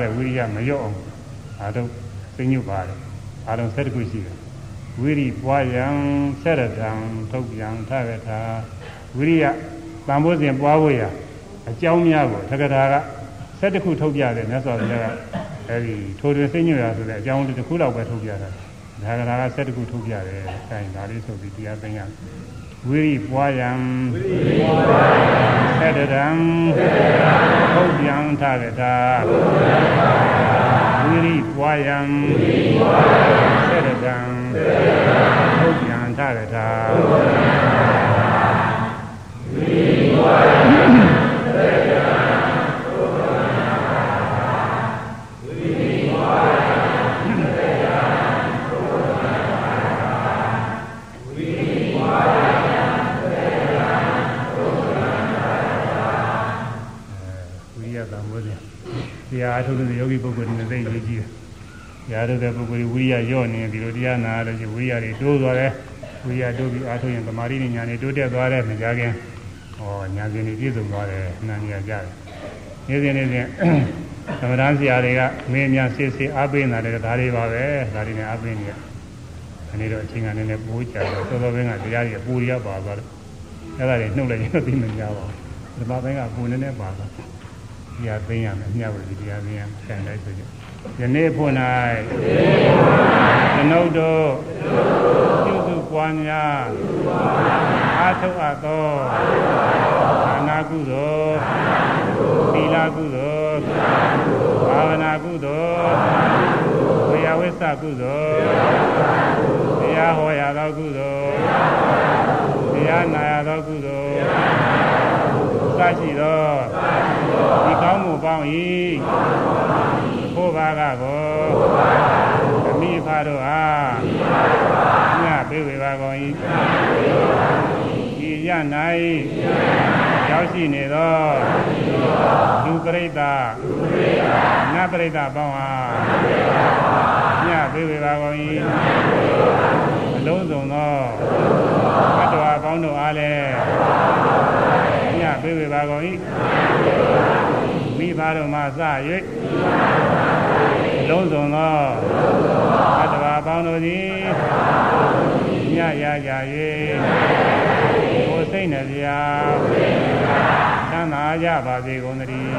တဲ့ဝိရိယမလျော့အောင်အထုတ်စိတ်ညွတ်ပါတယ်အားလုံး၁၁ခုရှိတယ်ဝိရိပွားယံဆက်ရတံထုတ်ပြန်ထရထာဝိရိယတန်ဖိုးစဉ်ပွားဖို့ရာအကြောင်းများကိုသက္ကထာကဆက်တစ်ခုထုတ်ပြတယ်မြတ်စွာဘုရားက အဲဒီထိုတွင်စိတ်ညွတ်ရဆိုတဲ့အကြောင်းလေးတစ်ခုလောက်ပဲထုတ်ပြတာသက္ကထာကဆက်တစ်ခုထုတ်ပြတယ်အဲဒါလေးဆိုပြီးတရားသိညာဝိရိပွားယံဝိရိပွားယံဆက်တရံထုတ်ပြန်ထကထာဝိရိပွားယံဝိရိပွားယံဆက်တရံထုတ်ပြန်ထကထာဝိရိပွားယံ တရားအထုတ်တဲ့ယောဂီပုဂ္ဂိုလ်တွေနဲ့သိရေးကြည့်တယ်။တရားထုတ်တဲ့ပုဂ္ဂိုလ်တွေဝိရိယရော့နေဒီလိုတရားနာရလို့ရှိဝိရိယတွေတိုးသွားတယ်။ဝိရိယတိုးပြီးအားထုတ်ရင်သမာဓိနဲ့ဉာဏ်တွေတိုးတက်သွားတယ်မကြခင်။ဟောဉာဏ်ရှင်တွေပြည့်စုံသွားတယ်နာနေရကြတယ်။နေ့စဉ်နေ့စဉ်သမထဆရာတွေကမင်းများစစ်စစ်အားပေးနေတာလည်းဒါတွေပါပဲ။ဒါတွေနဲ့အားပေးနေရ။အနေတော့အချိန်ကနည်းနည်းပိုးကြတော့သောသောဘင်းကတရားကြီးပူရပါသွားတယ်။အဲ့ဒါတွေနှုတ်လိုက်ရင်သိမကြပါဘူး။ဓမ္မဘင်းကပူနေနေပါသွားတယ်။ တရားသိရမယ်မျှဝေတရားသိရမယ်ဆန်လိုက်ဆိုကြယနေ့ဖို့၌ကျွန်ုပ်တို့ပြုစုပွားများအာထုအပ်သောဌာနကုသိုလ်သီလကုသိုလ်ဘာဝနာကုသိုလ်ဝေယဝိသကုသိုလ်တရားဟောရသောကုသိုလ်တရားနာရသောကုသိုလ်စရှိသော ဒီကောင်းမှုပေါင်း၏ဖို့ဘာကကိုအမိဖတို့အားညပေးဝေပါကုန်၏ရ၌ရောက်ရှိနေသောလူပရိသတ်နတ်ပရိသတ်ပေါင်းဟာညပေးဝေပါကုန်၏အလုံးစုံသောဘတ်တော်ပေါင်းတို့အားလည်းည ပေးဝေပါကုန်၏မိဘတို့မှစ၍လုံးစုံသောဘတ်တော်ပေါင်းတို့သည်ညရကြ၍ကိုယ်စိတ်နှပြသမ်းသာကြပါစေကုန်သတည်း